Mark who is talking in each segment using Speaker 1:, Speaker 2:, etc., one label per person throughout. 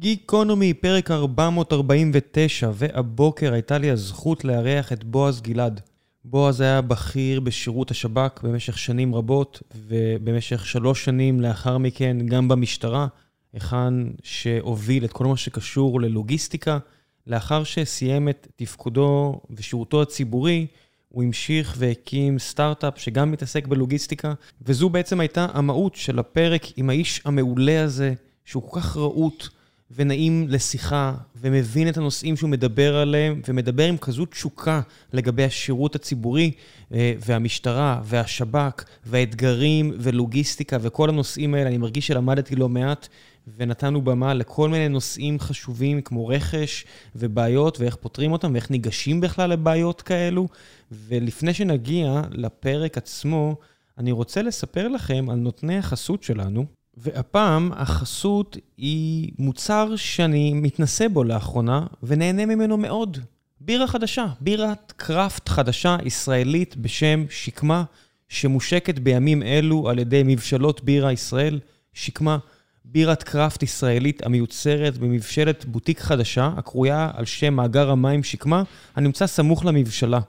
Speaker 1: גיקונומי, פרק 449, והבוקר הייתה לי הזכות לארח את בועז גלעד. בועז היה בכיר בשירות השב"כ במשך שנים רבות, ובמשך שלוש שנים לאחר מכן גם במשטרה, היכן שהוביל את כל מה שקשור ללוגיסטיקה. לאחר שסיים את תפקודו ושירותו הציבורי, הוא המשיך והקים סטארט-אפ שגם מתעסק בלוגיסטיקה, וזו בעצם הייתה המהות של הפרק עם האיש המעולה הזה, שהוא כל כך רהוט ונעים לשיחה, ומבין את הנושאים שהוא מדבר עליהם, ומדבר עם כזו תשוקה לגבי השירות הציבורי, אה, והמשטרה, והשב"כ, והאתגרים, ולוגיסטיקה, וכל הנושאים האלה. אני מרגיש שלמדתי לא מעט, ונתנו במה לכל מיני נושאים חשובים כמו רכש ובעיות ואיך פותרים אותם ואיך ניגשים בכלל לבעיות כאלו. ולפני שנגיע לפרק עצמו, אני רוצה לספר לכם על נותני החסות שלנו. והפעם החסות היא מוצר שאני מתנסה בו לאחרונה ונהנה ממנו מאוד. בירה חדשה, בירת קראפט חדשה ישראלית בשם שקמה, שמושקת בימים אלו על ידי מבשלות בירה ישראל. שקמה בירת קראפט ישראלית המיוצרת במבשלת בוטיק חדשה, הקרויה על שם מאגר המים שקמה, הנמצא סמוך למבשלה.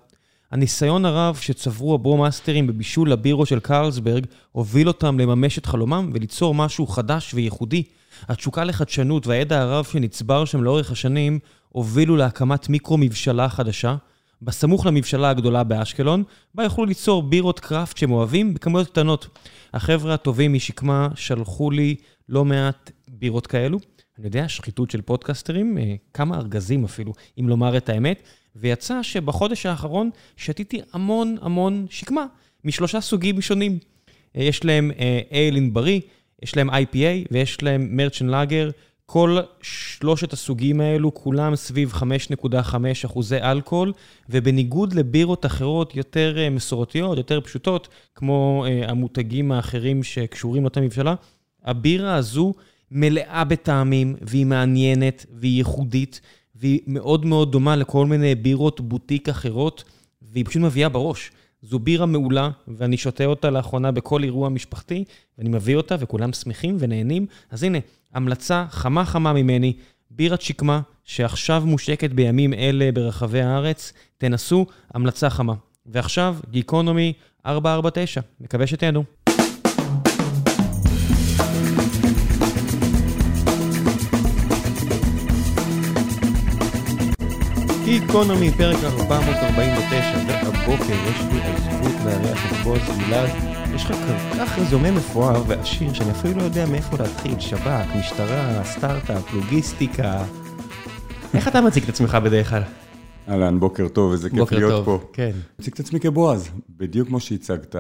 Speaker 1: הניסיון הרב שצברו הברומאסטרים בבישול הבירו של קרלסברג, הוביל אותם לממש את חלומם וליצור משהו חדש וייחודי. התשוקה לחדשנות והידע הרב שנצבר שם לאורך השנים, הובילו להקמת מיקרו-מבשלה חדשה, בסמוך למבשלה הגדולה באשקלון, בה יוכלו ליצור בירות craft שהם אוהבים בכמויות קטנות. החבר'ה הטובים משקמה שלחו לי לא מעט בירות כאלו. אני יודע, שחיתות של פודקסטרים, אה, כמה ארגזים אפילו, אם לומר את האמת, ויצא שבחודש האחרון שתיתי המון המון שקמה, משלושה סוגים שונים. אה, יש להם איילין אה, בריא, יש להם IPA ויש להם מרצ'ן לאגר. כל שלושת הסוגים האלו, כולם סביב 5.5 אחוזי אלכוהול, ובניגוד לבירות אחרות יותר מסורתיות, יותר פשוטות, כמו המותגים האחרים שקשורים לאותה מבשלה, הבירה הזו מלאה בטעמים, והיא מעניינת, והיא ייחודית, והיא מאוד מאוד דומה לכל מיני בירות בוטיק אחרות, והיא פשוט מביאה בראש. זו בירה מעולה, ואני שותה אותה לאחרונה בכל אירוע משפחתי, ואני מביא אותה, וכולם שמחים ונהנים. אז הנה, המלצה חמה חמה ממני, בירת שקמה, שעכשיו מושקת בימים אלה ברחבי הארץ, תנסו, המלצה חמה. ועכשיו, גיקונומי 449, מקווה שתהנו. גיקונומי, פרק 449, והבוקר יש לי הזכות לארח את בועז גלעד. יש לך כל כך רזומה מפואר ועשיר, שאני אפילו לא יודע מאיפה להתחיל. שב"כ, משטרה, סטארט-אפ, לוגיסטיקה. איך אתה מציג את עצמך בדרך כלל?
Speaker 2: אהלן, בוקר טוב, איזה כיף להיות פה.
Speaker 1: כן.
Speaker 2: מציג את עצמי כבועז, בדיוק כמו שהצגת.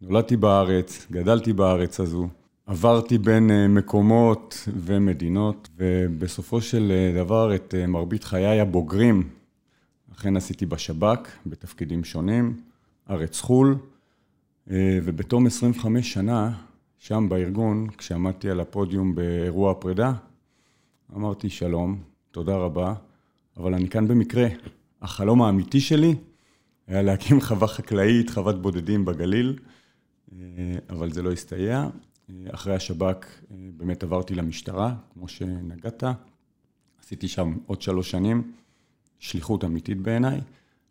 Speaker 2: נולדתי בארץ, גדלתי בארץ הזו. עברתי בין אה, מקומות ומדינות, ובסופו של אה, דבר את אה, מרבית חיי הבוגרים אכן עשיתי בשב"כ, בתפקידים שונים, ארץ חו"ל, אה, ובתום 25 שנה, שם בארגון, כשעמדתי על הפודיום באירוע הפרידה, אמרתי שלום, תודה רבה, אבל אני כאן במקרה. החלום האמיתי שלי היה להקים חווה חקלאית, חוות בודדים בגליל, אה, אבל זה לא הסתייע. אה, אחרי השב"כ באמת עברתי למשטרה, כמו שנגעת. עשיתי שם עוד שלוש שנים. שליחות אמיתית בעיניי.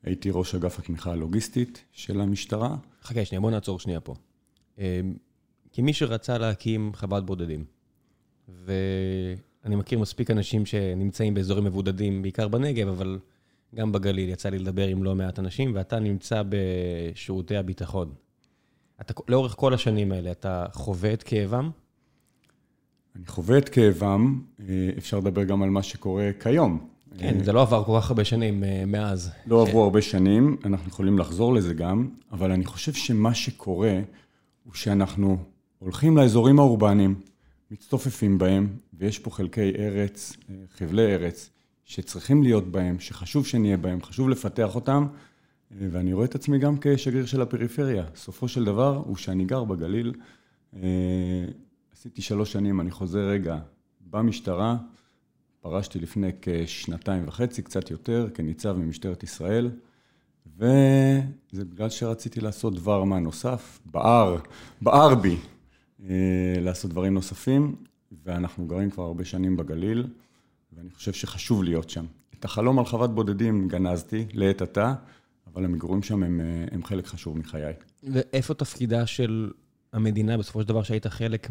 Speaker 2: הייתי ראש אגף התמיכה הלוגיסטית של המשטרה.
Speaker 1: חכה שנייה, בוא נעצור שנייה פה. אמ, כמי שרצה להקים חוות בודדים, ואני מכיר מספיק אנשים שנמצאים באזורים מבודדים, בעיקר בנגב, אבל גם בגליל, יצא לי לדבר עם לא מעט אנשים, ואתה נמצא בשירותי הביטחון. אתה, לאורך כל השנים האלה, אתה חווה את כאבם?
Speaker 2: אני חווה את כאבם, אה, אפשר לדבר גם על מה שקורה כיום.
Speaker 1: כן, זה לא עבר כל כך הרבה שנים אה, מאז.
Speaker 2: לא עברו הרבה שנים, אנחנו יכולים לחזור לזה גם, אבל אני חושב שמה שקורה הוא שאנחנו הולכים לאזורים האורבניים, מצטופפים בהם, ויש פה חלקי ארץ, אה, חבלי ארץ, שצריכים להיות בהם, שחשוב שנהיה בהם, חשוב לפתח אותם, אה, ואני רואה את עצמי גם כשגריר של הפריפריה. סופו של דבר הוא שאני גר בגליל, עשיתי שלוש שנים, אני חוזר רגע, במשטרה, פרשתי לפני כשנתיים וחצי, קצת יותר, כניצב ממשטרת ישראל, וזה בגלל שרציתי לעשות דבר מה נוסף, בער, בער בי, אה, לעשות דברים נוספים, ואנחנו גרים כבר הרבה שנים בגליל. ואני חושב שחשוב להיות שם. את החלום על חוות בודדים גנזתי לעת עתה, אבל המגורים שם הם, אה, הם חלק חשוב מחיי.
Speaker 1: ואיפה תפקידה של המדינה, בסופו של דבר, שהיית חלק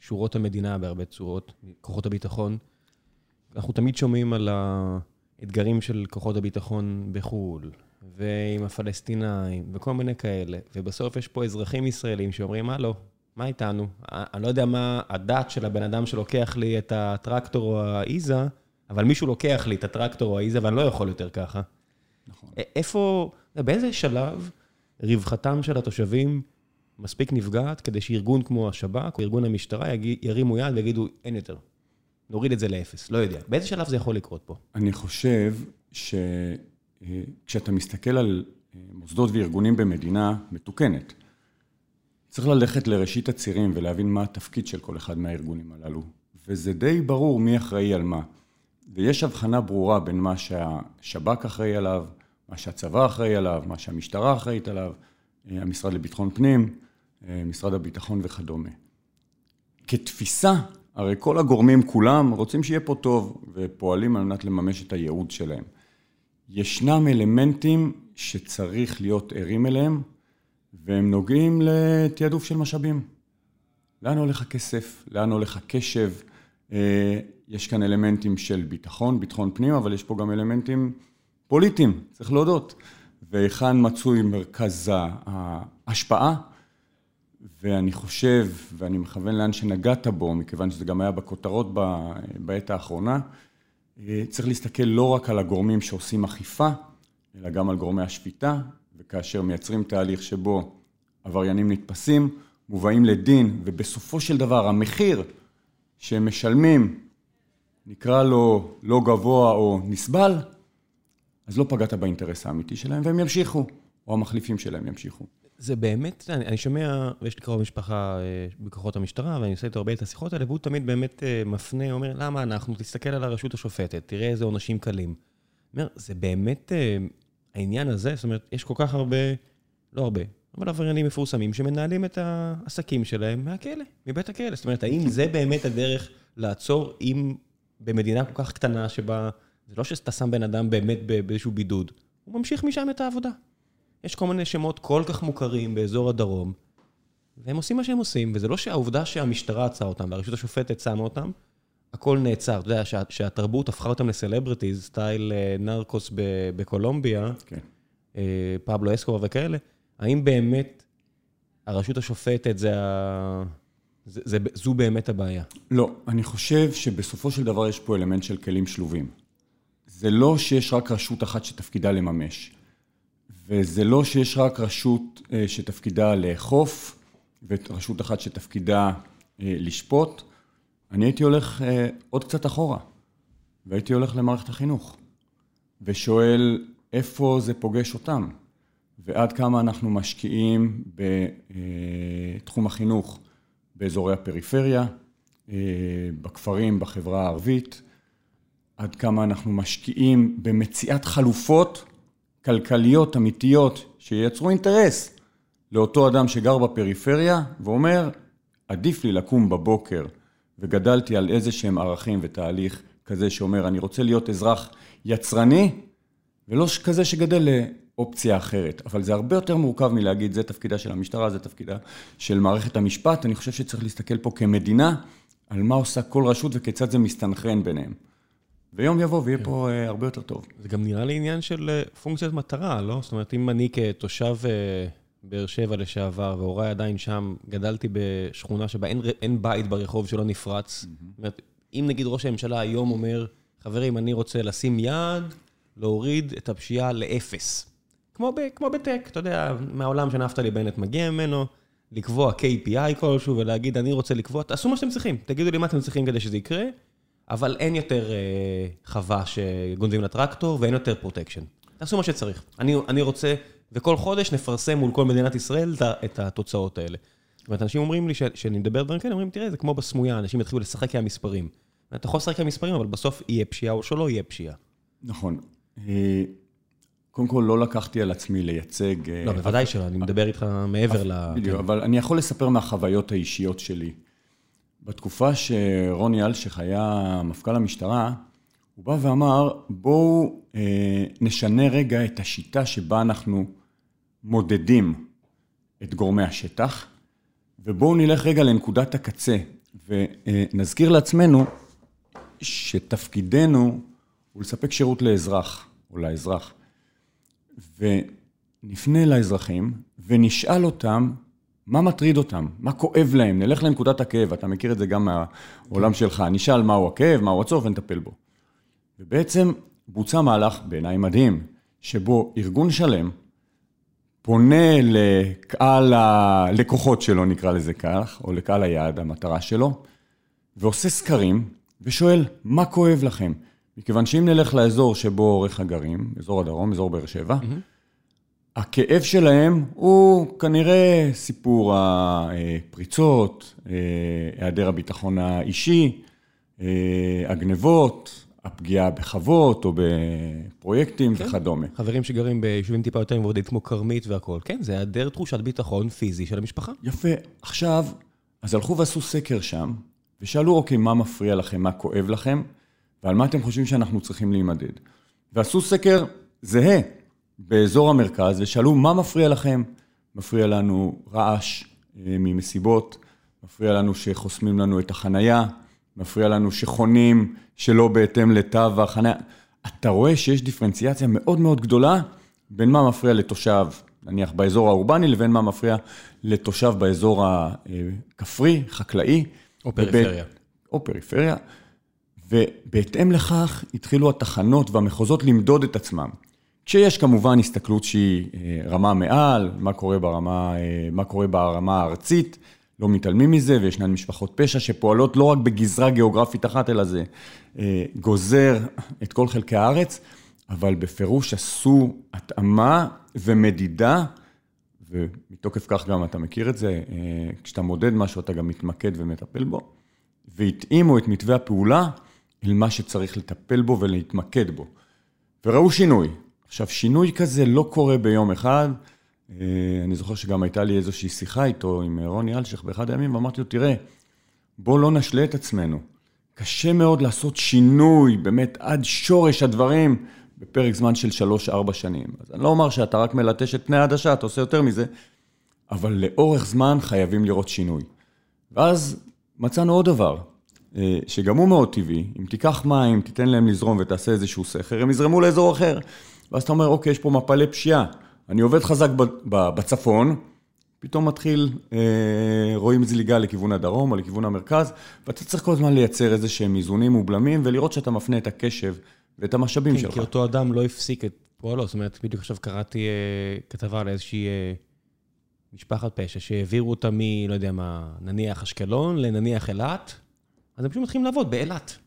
Speaker 1: משורות המדינה בהרבה צורות, כוחות הביטחון? אנחנו תמיד שומעים על האתגרים של כוחות הביטחון בחו"ל, ועם הפלסטינאים, וכל מיני כאלה, ובסוף יש פה אזרחים ישראלים שאומרים, הלו, מה איתנו? אני לא יודע מה הדת של הבן אדם שלוקח לי את הטרקטור או האיזה, אבל מישהו לוקח לי את הטרקטור או האיזה, ואני לא יכול יותר ככה. נכון. איפה, באיזה שלב רווחתם של התושבים מספיק נפגעת כדי שארגון כמו השב"כ או ארגון המשטרה ירימו יד ויגידו, אין יותר. נוריד את זה לאפס, לא יודע. באיזה שלב זה יכול לקרות פה?
Speaker 2: אני חושב שכשאתה מסתכל על אה, מוסדות וארגונים במדינה מתוקנת, צריך ללכת לראשית הצירים ולהבין מה התפקיד של כל אחד מהארגונים הללו. וזה די ברור מי אחראי על מה. ויש הבחנה ברורה בין מה שהשב"כ אחראי עליו, מה שהצבא אחראי עליו, מה שהמשטרה אחראית עליו, אה, המשרד לביטחון פנים, אה, משרד הביטחון וכדומה. כתפיסה, הרי כל הגורמים כולם רוצים שיהיה פה טוב ופועלים על מנת לממש את הייעוד שלהם. ישנם אלמנטים שצריך להיות ערים אליהם והם נוגעים לתעדוף של משאבים. לאן הולך הכסף? לאן הולך הקשב? אה, יש כאן אלמנטים של ביטחון, ביטחון פנים, אבל יש פה גם אלמנטים פוליטיים, צריך להודות. והיכן מצוי מרכז ההשפעה, ואני חושב, ואני מכוון לאן שנגעת בו, מכיוון שזה גם היה בכותרות בעת האחרונה, אה, צריך להסתכל לא רק על הגורמים שעושים אכיפה, אלא גם על גורמי השפיטה, וכאשר מייצרים תהליך שבו עבריינים נתפסים, מובאים לדין, ובסופו של דבר המחיר שהם משלמים, נקרא לו לא גבוה או נסבל, אז לא פגעת באינטרס האמיתי שלהם, והם ימשיכו, או המחליפים שלהם ימשיכו.
Speaker 1: זה באמת, אני, אני שומע, ויש לי קרוב משפחה אה, בכוחות המשטרה, ואני עושה איתו הרבה את השיחות האלה, והוא תמיד באמת אה, מפנה, אומר, למה אנחנו? תסתכל על הרשות השופטת, תראה איזה עונשים קלים. אומר, זה באמת אה, העניין הזה, זאת אומרת, יש כל כך הרבה, לא הרבה, אבל עבריינים מפורסמים שמנהלים את העסקים שלהם מהכלא, מבית הכלא. זאת אומרת, האם זה באמת הדרך לעצור אם במדינה כל כך קטנה שבה, זה לא שאתה שם בן אדם באמת באיזשהו בידוד, הוא ממשיך משם את העבודה. יש כל מיני שמות כל כך מוכרים באזור הדרום, והם עושים מה שהם עושים, וזה לא שהעובדה שהמשטרה עצרה אותם והרשות השופטת שמה אותם, הכל נעצר. אתה יודע, שה, שהתרבות הפכה אותם לסלבריטיז, סטייל אה, נרקוס בקולומביה, כן. אה, פבלו אסקובה וכאלה, האם באמת הרשות השופטת זה ה... זה, זה, זו באמת הבעיה?
Speaker 2: לא, אני חושב שבסופו של דבר יש פה אלמנט של כלים שלובים. זה לא שיש רק רשות אחת שתפקידה לממש, וזה לא שיש רק רשות אה, שתפקידה לאכוף, ורשות אחת שתפקידה אה, לשפוט. אני הייתי הולך אה, עוד קצת אחורה, והייתי הולך למערכת החינוך, ושואל איפה זה פוגש אותם, ועד כמה אנחנו משקיעים בתחום החינוך באזורי הפריפריה, בכפרים, בחברה הערבית, עד כמה אנחנו משקיעים במציאת חלופות כלכליות אמיתיות שייצרו אינטרס לאותו אדם שגר בפריפריה ואומר, עדיף לי לקום בבוקר וגדלתי על איזה שהם ערכים ותהליך כזה שאומר, אני רוצה להיות אזרח יצרני ולא כזה שגדל לאופציה אחרת. אבל זה הרבה יותר מורכב מלהגיד, זה תפקידה של המשטרה, זה תפקידה של מערכת המשפט. אני חושב שצריך להסתכל פה כמדינה על מה עושה כל רשות וכיצד זה מסתנכרן ביניהם. ויום יבוא ויהיה פה אה, הרבה יותר טוב.
Speaker 1: זה גם נראה לי עניין של אה, פונקציית מטרה, לא? זאת אומרת, אם אני כתושב אה, באר שבע לשעבר, והוריי עדיין שם, גדלתי בשכונה שבה אין, אין בית ברחוב שלא נפרץ. Mm-hmm. זאת אומרת, אם נגיד ראש הממשלה היום אומר, חברים, אני רוצה לשים יד, להוריד את הפשיעה לאפס. כמו, ב, כמו ב tech, אתה יודע, מהעולם שנפתלי בנט מגיע ממנו, לקבוע KPI כלשהו ולהגיד, אני רוצה לקבוע, תעשו מה שאתם צריכים, תגידו לי מה אתם צריכים כדי שזה יקרה. אבל אין יותר אה, חווה שגונבים לטרקטור ואין יותר פרוטקשן. תעשו מה שצריך. אני, אני רוצה, וכל חודש נפרסם מול כל מדינת ישראל את התוצאות האלה. זאת אומרת, אנשים אומרים לי, כשאני מדבר דברים כאלה, אומרים, תראה, זה כמו בסמויה, אנשים יתחילו לשחק עם המספרים. אתה יכול לשחק עם המספרים, אבל בסוף יהיה פשיעה או שלא יהיה פשיעה.
Speaker 2: נכון. אה, קודם כל, לא לקחתי על עצמי לייצג...
Speaker 1: אה, לא, בוודאי שלא, אני מדבר איתך מעבר ל...
Speaker 2: בדיוק, אבל אני יכול לספר מהחוויות האישיות שלי. בתקופה שרוני אלשיך היה מפכ"ל המשטרה, הוא בא ואמר, בואו אה, נשנה רגע את השיטה שבה אנחנו מודדים את גורמי השטח, ובואו נלך רגע לנקודת הקצה, ונזכיר לעצמנו שתפקידנו הוא לספק שירות לאזרח, או לאזרח. ונפנה לאזרחים ונשאל אותם מה מטריד אותם, מה כואב להם, נלך לנקודת הכאב, אתה מכיר את זה גם מהעולם כן. שלך, נשאל מהו הכאב, מהו הצורך ונטפל בו. ובעצם בוצע מהלך בעיניי מדהים, שבו ארגון שלם פונה לקהל הלקוחות שלו, נקרא לזה כך, או לקהל היעד, המטרה שלו, ועושה סקרים ושואל, מה כואב לכם? מכיוון שאם נלך לאזור שבו עורך הגרים, אזור הדרום, אזור באר שבע, mm-hmm. הכאב שלהם הוא כנראה סיפור הפריצות, אה, היעדר הביטחון האישי, אה, הגנבות, הפגיעה בחוות או בפרויקטים כן. וכדומה.
Speaker 1: חברים שגרים ביישובים טיפה יותר מבודדים כמו כרמית והכול, כן, זה היעדר תחושת ביטחון פיזי של המשפחה.
Speaker 2: יפה. עכשיו, אז הלכו ועשו סקר שם, ושאלו, אוקיי, מה מפריע לכם, מה כואב לכם, ועל מה אתם חושבים שאנחנו צריכים להימדד. ועשו סקר זהה באזור המרכז, ושאלו, מה מפריע לכם? מפריע לנו רעש אה, ממסיבות, מפריע לנו שחוסמים לנו את החנייה, מפריע לנו שחונים שלא בהתאם לתו החנייה. אתה רואה שיש דיפרנציאציה מאוד מאוד גדולה בין מה מפריע לתושב, נניח באזור האורבני, לבין מה מפריע לתושב באזור הכפרי, חקלאי.
Speaker 1: או פריפריה.
Speaker 2: או פריפריה. ובהתאם לכך התחילו התחנות והמחוזות למדוד את עצמם. כשיש כמובן הסתכלות שהיא אה, רמה מעל, מה קורה ברמה, אה, מה קורה ברמה הארצית, לא מתעלמים מזה, וישנן משפחות פשע שפועלות לא רק בגזרה גיאוגרפית אחת, אלא זה אה, גוזר את כל חלקי הארץ, אבל בפירוש עשו התאמה ומדידה, ומתוקף כך גם אתה מכיר את זה, כשאתה מודד משהו אתה גם מתמקד ומטפל בו, והתאימו את מתווה הפעולה אל מה שצריך לטפל בו ולהתמקד בו. וראו שינוי. עכשיו, שינוי כזה לא קורה ביום אחד. אה, אני זוכר שגם הייתה לי איזושהי שיחה איתו, עם רוני אלשיך באחד הימים, ואמרתי לו, תראה, בוא לא נשלה את עצמנו. קשה מאוד לעשות שינוי, באמת, עד שורש הדברים, בפרק זמן של שלוש-ארבע שנים. אז אני לא אומר שאתה רק מלטש את פני העדשה, אתה עושה יותר מזה, אבל לאורך זמן חייבים לראות שינוי. ואז מצאנו עוד דבר, אה, שגם הוא מאוד טבעי, אם תיקח מים, תיתן להם לזרום ותעשה איזשהו סכר, הם יזרמו לאזור אחר. ואז אתה אומר, אוקיי, יש פה מפלי פשיעה, אני עובד חזק בצפון, פתאום מתחיל, אה, רואים זליגה לכיוון הדרום או לכיוון המרכז, ואתה צריך כל הזמן לייצר איזה שהם איזונים ובלמים, ולראות שאתה מפנה את הקשב ואת המשאבים
Speaker 1: כן,
Speaker 2: שלך.
Speaker 1: כי אותו אדם לא הפסיק את פועלו, זאת אומרת, בדיוק עכשיו קראתי אה, כתבה על איזושהי אה, משפחת פשע, שהעבירו אותה מ, לא יודע מה, נניח אשקלון לנניח אילת, אז הם פשוט מתחילים לעבוד באילת.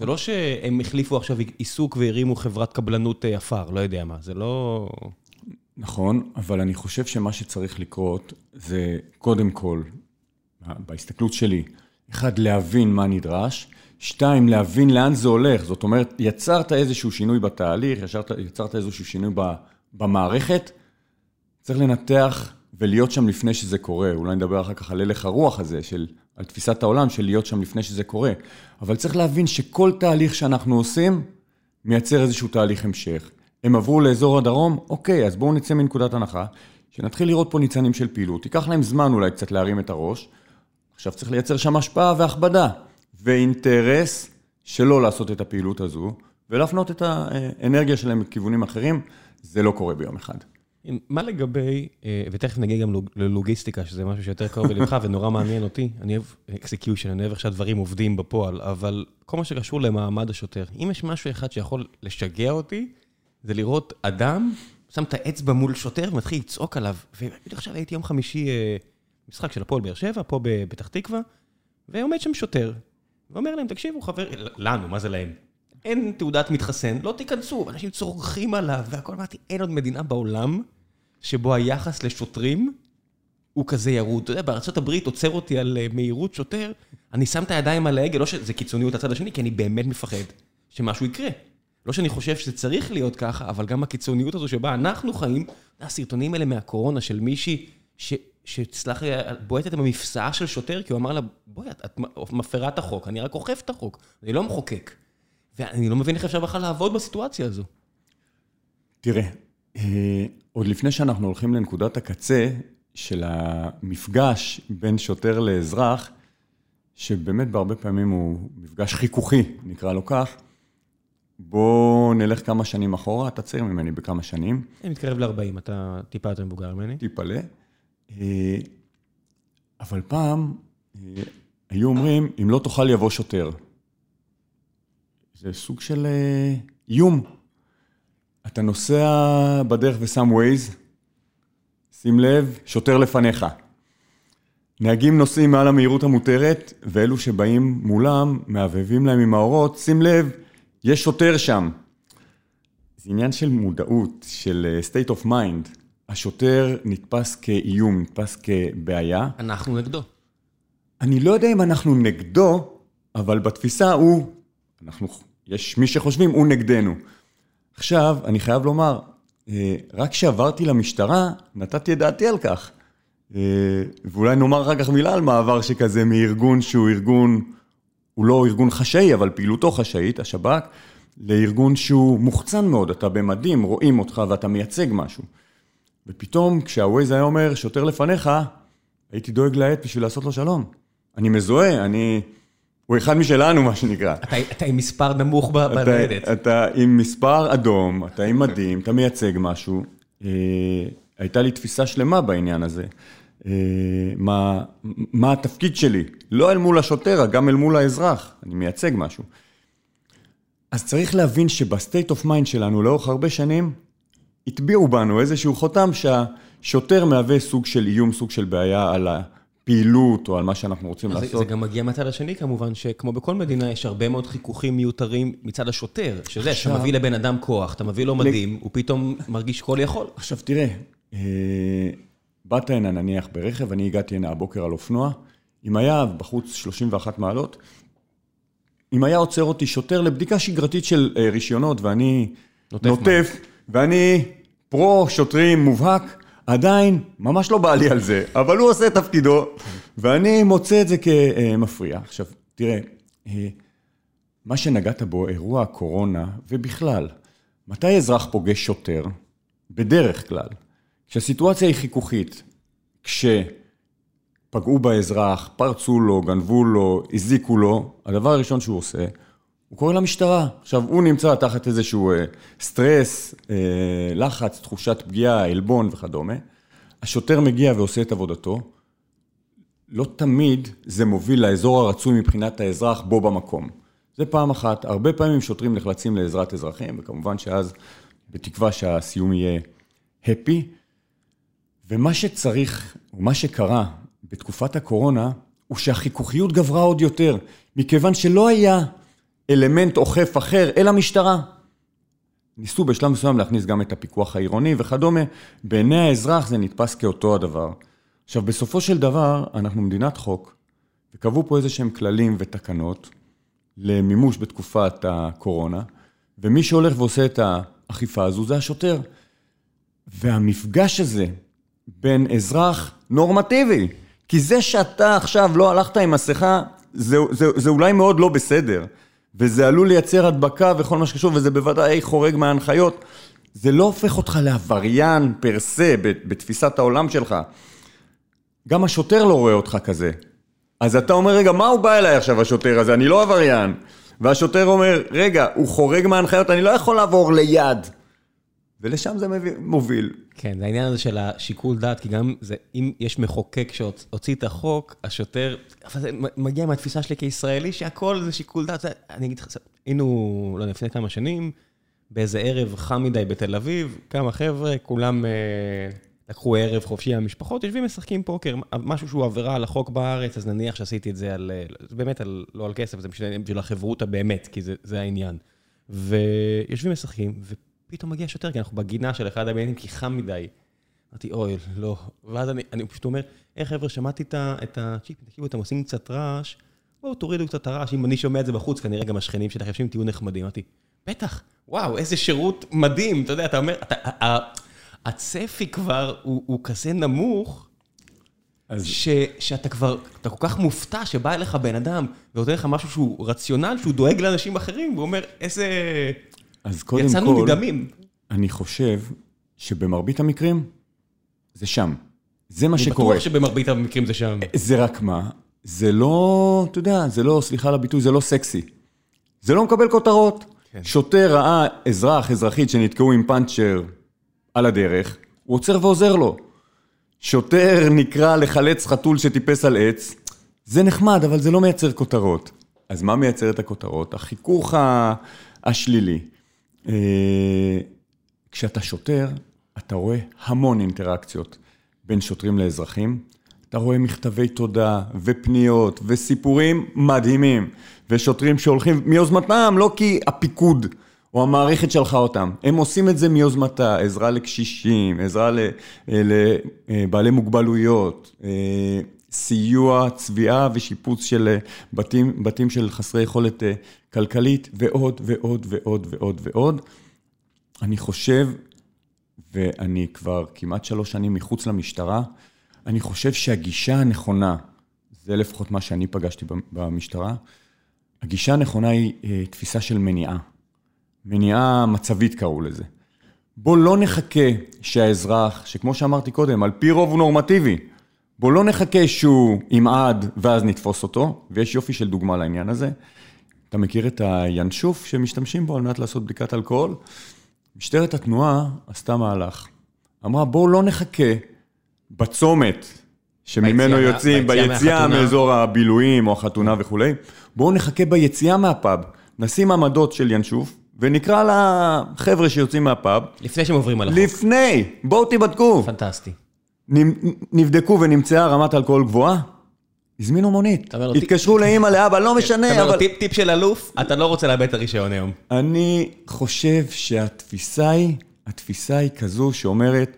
Speaker 1: זה לא שהם החליפו עכשיו עיסוק והרימו חברת קבלנות אה, עפר, לא יודע מה, זה לא...
Speaker 2: נכון, אבל אני חושב שמה שצריך לקרות זה קודם כל, בהסתכלות שלי, אחד, להבין מה נדרש, שתיים, להבין לאן זה הולך. זאת אומרת, יצרת איזשהו שינוי בתהליך, יצרת, יצרת איזשהו שינוי במערכת, צריך לנתח ולהיות שם לפני שזה קורה. אולי נדבר אחר כך על הלך הרוח הזה, של, על תפיסת העולם של להיות שם לפני שזה קורה. אבל צריך להבין שכל תהליך שאנחנו עושים, מייצר איזשהו תהליך המשך. הם עברו לאזור הדרום, אוקיי, אז בואו נצא מנקודת הנחה, שנתחיל לראות פה ניצנים של פעילות. ייקח להם זמן אולי קצת להרים את הראש. עכשיו צריך לייצר שם השפעה והכבדה, ואינטרס שלא לעשות את הפעילות הזו, ולהפנות את האנרגיה שלהם לכיוונים אחרים, זה לא קורה ביום אחד.
Speaker 1: מה לגבי, אה, ותכף נגיע גם ללוגיסטיקה, שזה משהו שיותר קרוב ללבך ונורא מעניין אותי, אני אוהב execution, אני אוהב איך שהדברים עובדים בפועל, אבל כל מה שקשור למעמד השוטר, אם יש משהו אחד שיכול לשגע אותי, זה לראות אדם שם את האצבע מול שוטר ומתחיל לצעוק עליו. ובדיוק עכשיו הייתי יום חמישי, אה, משחק של הפועל באר שבע, פה בפתח תקווה, ועומד שם שוטר, ואומר להם, תקשיבו חבר, לנו, מה זה להם? אין תעודת מתחסן, לא תיכנסו, אנשים צורכים עליו והכל. אמרתי, אין עוד מדינה בעולם שבו היחס לשוטרים הוא כזה ירוד. אתה יודע, בארה"ב עוצר אותי על אה, מהירות שוטר, אני שם את הידיים על ההגה, לא שזה קיצוניות הצד השני, כי אני באמת מפחד שמשהו יקרה. לא שאני חושב שזה צריך להיות ככה, אבל גם הקיצוניות הזו שבה אנחנו חיים, הסרטונים האלה מהקורונה של מישהי ש... שתסלח לי, בועטת במפסעה של שוטר, כי הוא אמר לה, בואי, את, את מפרה את החוק, אני רק אוכף את החוק, אני לא מחוקק. ואני לא מבין איך אפשר בכלל לעבוד בסיטואציה הזו.
Speaker 2: תראה, אה, עוד לפני שאנחנו הולכים לנקודת הקצה של המפגש בין שוטר לאזרח, שבאמת בהרבה פעמים הוא מפגש חיכוכי, נקרא לו כך, בואו נלך כמה שנים אחורה, אתה צעיר ממני בכמה שנים.
Speaker 1: אני מתקרב ל-40, אתה טיפה יותר מבוגר ממני.
Speaker 2: טיפלה. אה, אבל פעם אה, היו אומרים, אם לא תאכל יבוא שוטר. זה סוג של אה, איום. אתה נוסע בדרך ושם ווייז, שים לב, שוטר לפניך. נהגים נוסעים מעל המהירות המותרת, ואלו שבאים מולם, מהבהבים להם עם האורות, שים לב, יש שוטר שם. זה עניין של מודעות, של state of mind. השוטר נתפס כאיום, נתפס כבעיה.
Speaker 1: אנחנו נגדו.
Speaker 2: אני לא יודע אם אנחנו נגדו, אבל בתפיסה הוא, אנחנו, יש מי שחושבים, הוא נגדנו. עכשיו, אני חייב לומר, אה, רק כשעברתי למשטרה, נתתי את דעתי על כך. אה, ואולי נאמר אחר כך מילה על מעבר שכזה מארגון שהוא ארגון, הוא לא ארגון חשאי, אבל פעילותו חשאית, השב"כ, לארגון שהוא מוחצן מאוד, אתה במדים, רואים אותך ואתה מייצג משהו. ופתאום כשהווייז היה אומר, שוטר לפניך, הייתי דואג לעט בשביל לעשות לו שלום. אני מזוהה, אני... הוא אחד משלנו, מה שנקרא.
Speaker 1: אתה, אתה עם מספר נמוך בניידת.
Speaker 2: אתה, אתה עם מספר אדום, אתה עם מדים, אתה מייצג משהו. אה, הייתה לי תפיסה שלמה בעניין הזה. אה, מה, מה התפקיד שלי? לא אל מול השוטר, גם אל מול האזרח. אני מייצג משהו. אז צריך להבין שב state of mind שלנו לאורך הרבה שנים, הטביעו בנו איזשהו חותם שהשוטר מהווה סוג של איום, סוג של בעיה על הפעילות או על מה שאנחנו רוצים לעשות.
Speaker 1: זה גם מגיע מהצד השני כמובן, שכמו בכל מדינה יש הרבה מאוד חיכוכים מיותרים מצד השוטר, שזה, עכשיו... אתה מביא לבן אדם כוח, אתה מביא לו מדים, הוא פתאום מרגיש כל יכול.
Speaker 2: עכשיו תראה, אה, באת הנה נניח ברכב, אני הגעתי הנה הבוקר על אופנוע, אם היה בחוץ 31 מעלות, אם היה עוצר אותי שוטר לבדיקה שגרתית של אה, רישיונות ואני נוטף, נוטף ואני פרו-שוטרים מובהק, עדיין ממש לא בא לי על זה, אבל הוא עושה את תפקידו, ואני מוצא את זה כמפריע. עכשיו, תראה, אה, מה שנגעת בו, אירוע הקורונה, ובכלל, מתי אזרח פוגש שוטר? בדרך כלל, כשהסיטואציה היא חיכוכית, כשפגעו באזרח, פרצו לו, גנבו לו, הזיקו לו, הדבר הראשון שהוא עושה, הוא קורא למשטרה. עכשיו, הוא נמצא תחת איזשהו אה, סטרס, אה, לחץ, תחושת פגיעה, עלבון וכדומה. השוטר מגיע ועושה את עבודתו. לא תמיד זה מוביל לאזור הרצוי מבחינת האזרח בו במקום. זה פעם אחת. הרבה פעמים שוטרים נחלצים לעזרת אזרחים, וכמובן שאז, בתקווה שהסיום יהיה הפי. ומה שצריך, ומה שקרה בתקופת הקורונה, הוא שהחיכוכיות גברה עוד יותר, מכיוון שלא היה אלמנט אוכף אחר אל המשטרה. ניסו בשלב מסוים להכניס גם את הפיקוח העירוני וכדומה, בעיני האזרח זה נתפס כאותו הדבר. עכשיו, בסופו של דבר, אנחנו מדינת חוק, וקבעו פה איזה שהם כללים ותקנות למימוש בתקופת הקורונה, ומי שהולך ועושה את האכיפה הזו זה השוטר. והמפגש הזה בין אזרח נורמטיבי, כי זה שאתה עכשיו לא הלכת עם מסכה, זה, זה, זה אולי מאוד לא בסדר. וזה עלול לייצר הדבקה וכל מה שקשור, וזה בוודאי חורג מההנחיות. זה לא הופך אותך לעבריין פר סה בתפיסת העולם שלך. גם השוטר לא רואה אותך כזה. אז אתה אומר, רגע, מה הוא בא אליי עכשיו, השוטר הזה? אני לא עבריין. והשוטר אומר, רגע, הוא חורג מההנחיות, אני לא יכול לעבור ליד. ולשם זה מוביל.
Speaker 1: כן, זה העניין הזה של השיקול דעת, כי גם זה, אם יש מחוקק שהוציא את החוק, השוטר, אבל זה מגיע מהתפיסה שלי כישראלי, שהכל זה שיקול דעת. אני אגיד לך, היינו, לא יודע, לפני כמה שנים, באיזה ערב חם מדי בתל אביב, כמה חבר'ה, כולם אה, לקחו ערב חופשי מהמשפחות, יושבים משחקים פוקר, משהו שהוא עבירה על החוק בארץ, אז נניח שעשיתי את זה על, זה באמת על, לא על כסף, זה בשביל החברותה באמת, כי זה, זה העניין. ויושבים משחקים, פתאום מגיע שוטר, כי אנחנו בגינה של אחד הבניינים, כי חם מדי. אמרתי, אוי, לא. ואז אני, אני פשוט אומר, היי חבר'ה, שמעתי את הצ'יפים, תקשיבו, אתם עושים קצת רעש, בואו תורידו קצת הרעש, אם אני שומע את זה בחוץ, כנראה גם השכנים שלכם יושבים, תהיו נחמדים. אמרתי, בטח, וואו, איזה שירות מדהים, אתה יודע, אתה אומר, אתה, הצפי כבר הוא, הוא כזה נמוך, אז... ש, שאתה כבר, אתה כל כך מופתע שבא אליך בן אדם ונותן לך משהו שהוא רציונל, שהוא דואג לאנשים אחרים, והוא אומר, איזה...
Speaker 2: אז קודם
Speaker 1: יצאנו
Speaker 2: כל,
Speaker 1: מדמים.
Speaker 2: אני חושב שבמרבית המקרים, זה שם. זה מה
Speaker 1: אני
Speaker 2: שקורה.
Speaker 1: בטוח שבמרבית המקרים זה שם.
Speaker 2: זה רק מה, זה לא, אתה יודע, זה לא, סליחה על הביטוי, זה לא סקסי. זה לא מקבל כותרות.
Speaker 1: כן.
Speaker 2: שוטר ראה אזרח, אזרחית שנתקעו עם פאנצ'ר על הדרך, הוא עוצר ועוזר לו. שוטר נקרא לחלץ חתול שטיפס על עץ, זה נחמד, אבל זה לא מייצר כותרות. אז מה מייצר את הכותרות? החיכוך השלילי. אה, כשאתה שוטר, אתה רואה המון אינטראקציות בין שוטרים לאזרחים. אתה רואה מכתבי תודה ופניות וסיפורים מדהימים. ושוטרים שהולכים מיוזמתם, לא כי הפיקוד או המערכת שלחה אותם. הם עושים את זה מיוזמתה, עזרה לקשישים, עזרה אה, לבעלי מוגבלויות, אה, סיוע, צביעה ושיפוץ של אה, בתים, בתים של חסרי יכולת כלכלית, ועוד ועוד ועוד ועוד ועוד. אני חושב, ואני כבר כמעט שלוש שנים מחוץ למשטרה, אני חושב שהגישה הנכונה, זה לפחות מה שאני פגשתי במשטרה, הגישה הנכונה היא אה, תפיסה של מניעה. מניעה מצבית קראו לזה. בוא לא נחכה שהאזרח, שכמו שאמרתי קודם, על פי רוב הוא נורמטיבי, בוא לא נחכה שהוא ימעד ואז נתפוס אותו, ויש יופי של דוגמה לעניין הזה. אתה מכיר את הינשוף שמשתמשים בו על מנת לעשות בדיקת אלכוהול? משטרת התנועה עשתה מהלך. אמרה, בואו לא נחכה בצומת שממנו
Speaker 1: ביציאה,
Speaker 2: יוצאים,
Speaker 1: ביציאה.
Speaker 2: מאזור הבילויים או החתונה וכולי, בואו נחכה ביציאה מהפאב, נשים עמדות של ינשוף, ונקרא לחבר'ה שיוצאים מהפאב,
Speaker 1: לפני שהם עוברים על החוק.
Speaker 2: לפני, בואו תיבדקו.
Speaker 1: פנטסטי.
Speaker 2: נבדקו ונמצאה רמת אלכוהול גבוהה, הזמינו מונית, התקשרו לאימא, לאבא, לא משנה, אבל...
Speaker 1: טיפ של אלוף, אתה לא רוצה לאבד את הרישיון היום.
Speaker 2: אני חושב שהתפיסה היא, התפיסה היא כזו שאומרת,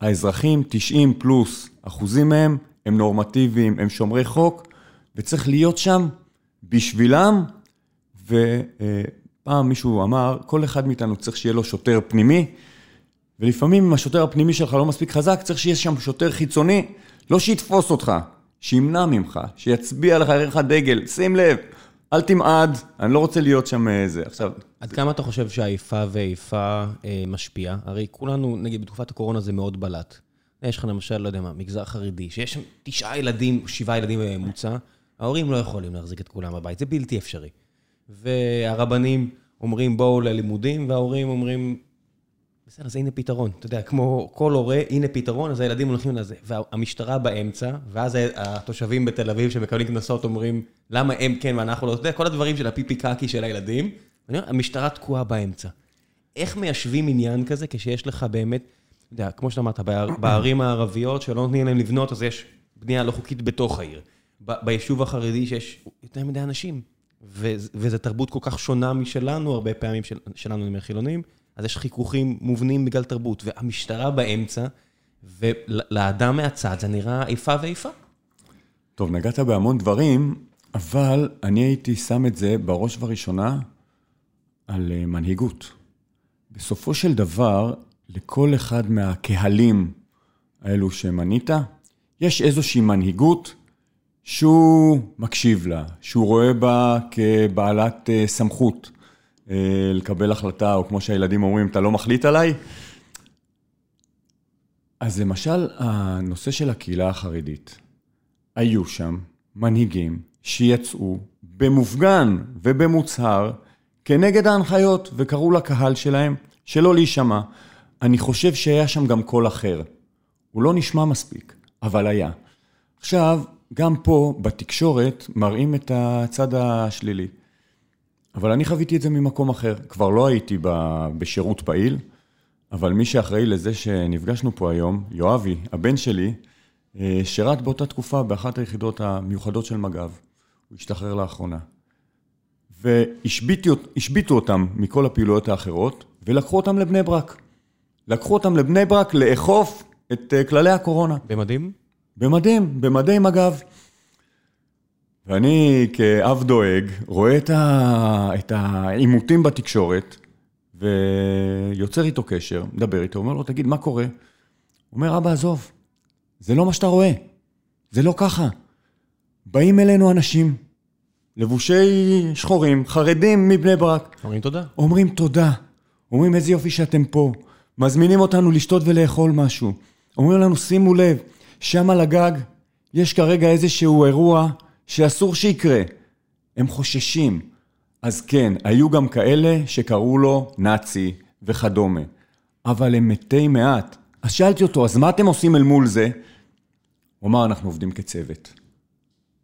Speaker 2: האזרחים, 90 פלוס אחוזים מהם, הם נורמטיביים, הם שומרי חוק, וצריך להיות שם בשבילם, ופעם מישהו אמר, כל אחד מאיתנו צריך שיהיה לו שוטר פנימי, ולפעמים אם השוטר הפנימי שלך לא מספיק חזק, צריך שיהיה שם שוטר חיצוני, לא שיתפוס אותך, שימנע ממך, שיצביע לך, יראה לך דגל, שים לב, אל תמעד, אני לא רוצה להיות שם איזה. עכשיו,
Speaker 1: עד כמה אתה חושב שהאיפה ואיפה אה, משפיעה? הרי כולנו, נגיד בתקופת הקורונה זה מאוד בלט. יש לך למשל, לא יודע מה, מגזר חרדי, שיש שם תשעה ילדים, שבעה ילדים בממוצע, ההורים לא יכולים להחזיק את כולם בבית, זה בלתי אפשרי. והרבנים אומרים בואו ללימודים, וההורים אומרים, בסדר, אז הנה פתרון. אתה יודע, כמו כל הורה, הנה פתרון, אז הילדים הולכים לזה. והמשטרה באמצע, ואז התושבים בתל אביב שמקבלים קנסות אומרים, למה הם כן ואנחנו לא, אתה יודע, כל הדברים של הפיפי קקי של הילדים, אומר, המשטרה תקועה באמצע. איך מיישבים עניין כזה כשיש לך באמת, אתה יודע, כמו שאתה אמרת, בער- בערים הערביות שלא נותנים להם לבנות, אז יש בנייה לא חוקית בתוך העיר. ביישוב החרדי שיש יותר מדי אנשים, וזו תרבות כל כך שונה משלנו, הרבה פעמים של, שלנו, אני אומר חילונים, אז יש חיכוכים מובנים בגלל תרבות, והמשטרה באמצע, ולאדם מהצד זה נראה איפה ואיפה.
Speaker 2: טוב, נגעת בהמון דברים, אבל אני הייתי שם את זה בראש ובראשונה על אה, מנהיגות. בסופו של דבר, לכל אחד מהקהלים האלו שמנית, יש איזושהי מנהיגות שהוא מקשיב לה, שהוא רואה בה כבעלת אה, סמכות לקבל החלטה, או כמו שהילדים אומרים, אתה לא מחליט עליי? אז למשל, הנושא של הקהילה החרדית. היו שם מנהיגים שיצאו במופגן ובמוצהר כנגד ההנחיות וקראו לקהל שלהם שלא להישמע. אני חושב שהיה שם גם קול אחר. הוא לא נשמע מספיק, אבל היה. עכשיו, גם פה בתקשורת מראים את הצד השלילי. אבל אני חוויתי את זה ממקום אחר. כבר לא הייתי בשירות פעיל, אבל מי שאחראי לזה שנפגשנו פה היום, יואבי, הבן שלי, אה, שירת באותה תקופה באחת היחידות המיוחדות של מג"ב. הוא השתחרר לאחרונה. והשביתו אותם מכל הפעילויות האחרות, ולקחו אותם לבני ברק. לקחו אותם לבני ברק לאכוף את אה, כללי הקורונה.
Speaker 1: במדים?
Speaker 2: במדים, במדי מג"ב. ואני כאב דואג רואה את, העימותים בתקשורת ויוצר איתו קשר, מדבר איתו, אומר לו, תגיד, מה קורה? הוא אומר, אבא, עזוב, זה לא מה שאתה רואה. זה לא ככה. באים אלינו אנשים, לבושי שחורים, חרדים מבני ברק,
Speaker 1: אומרים תודה.
Speaker 2: אומרים תודה, אומרים איזה יופי שאתם פה, מזמינים אותנו לשתות ולאכול משהו, אומרים לנו שימו לב, שם על הגג יש כרגע איזשהו אירוע שאסור שיקרה, הם חוששים. אז כן, היו גם כאלה שקראו לו נאצי וכדומה, אבל הם מתי מעט. אז שאלתי אותו, אז מה אתם עושים אל מול זה? הוא אמר, אנחנו עובדים כצוות.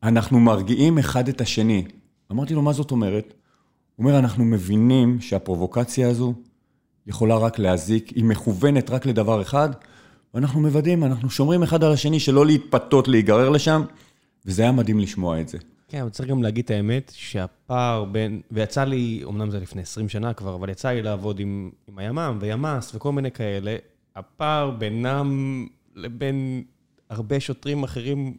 Speaker 2: אנחנו מרגיעים אחד את השני. אמרתי לו, מה זאת אומרת? הוא אומר, אנחנו מבינים שהפרובוקציה הזו יכולה רק להזיק, היא מכוונת רק לדבר אחד, ואנחנו מוודאים, אנחנו שומרים אחד על השני שלא להתפתות, להיגרר לשם, וזה היה מדהים לשמוע את זה.
Speaker 1: כן, אבל צריך גם להגיד את האמת, שהפער בין, ויצא לי, אמנם זה לפני 20 שנה כבר, אבל יצא לי לעבוד עם, עם הימ"מ וימ"ס וכל מיני כאלה, הפער בינם לבין הרבה שוטרים אחרים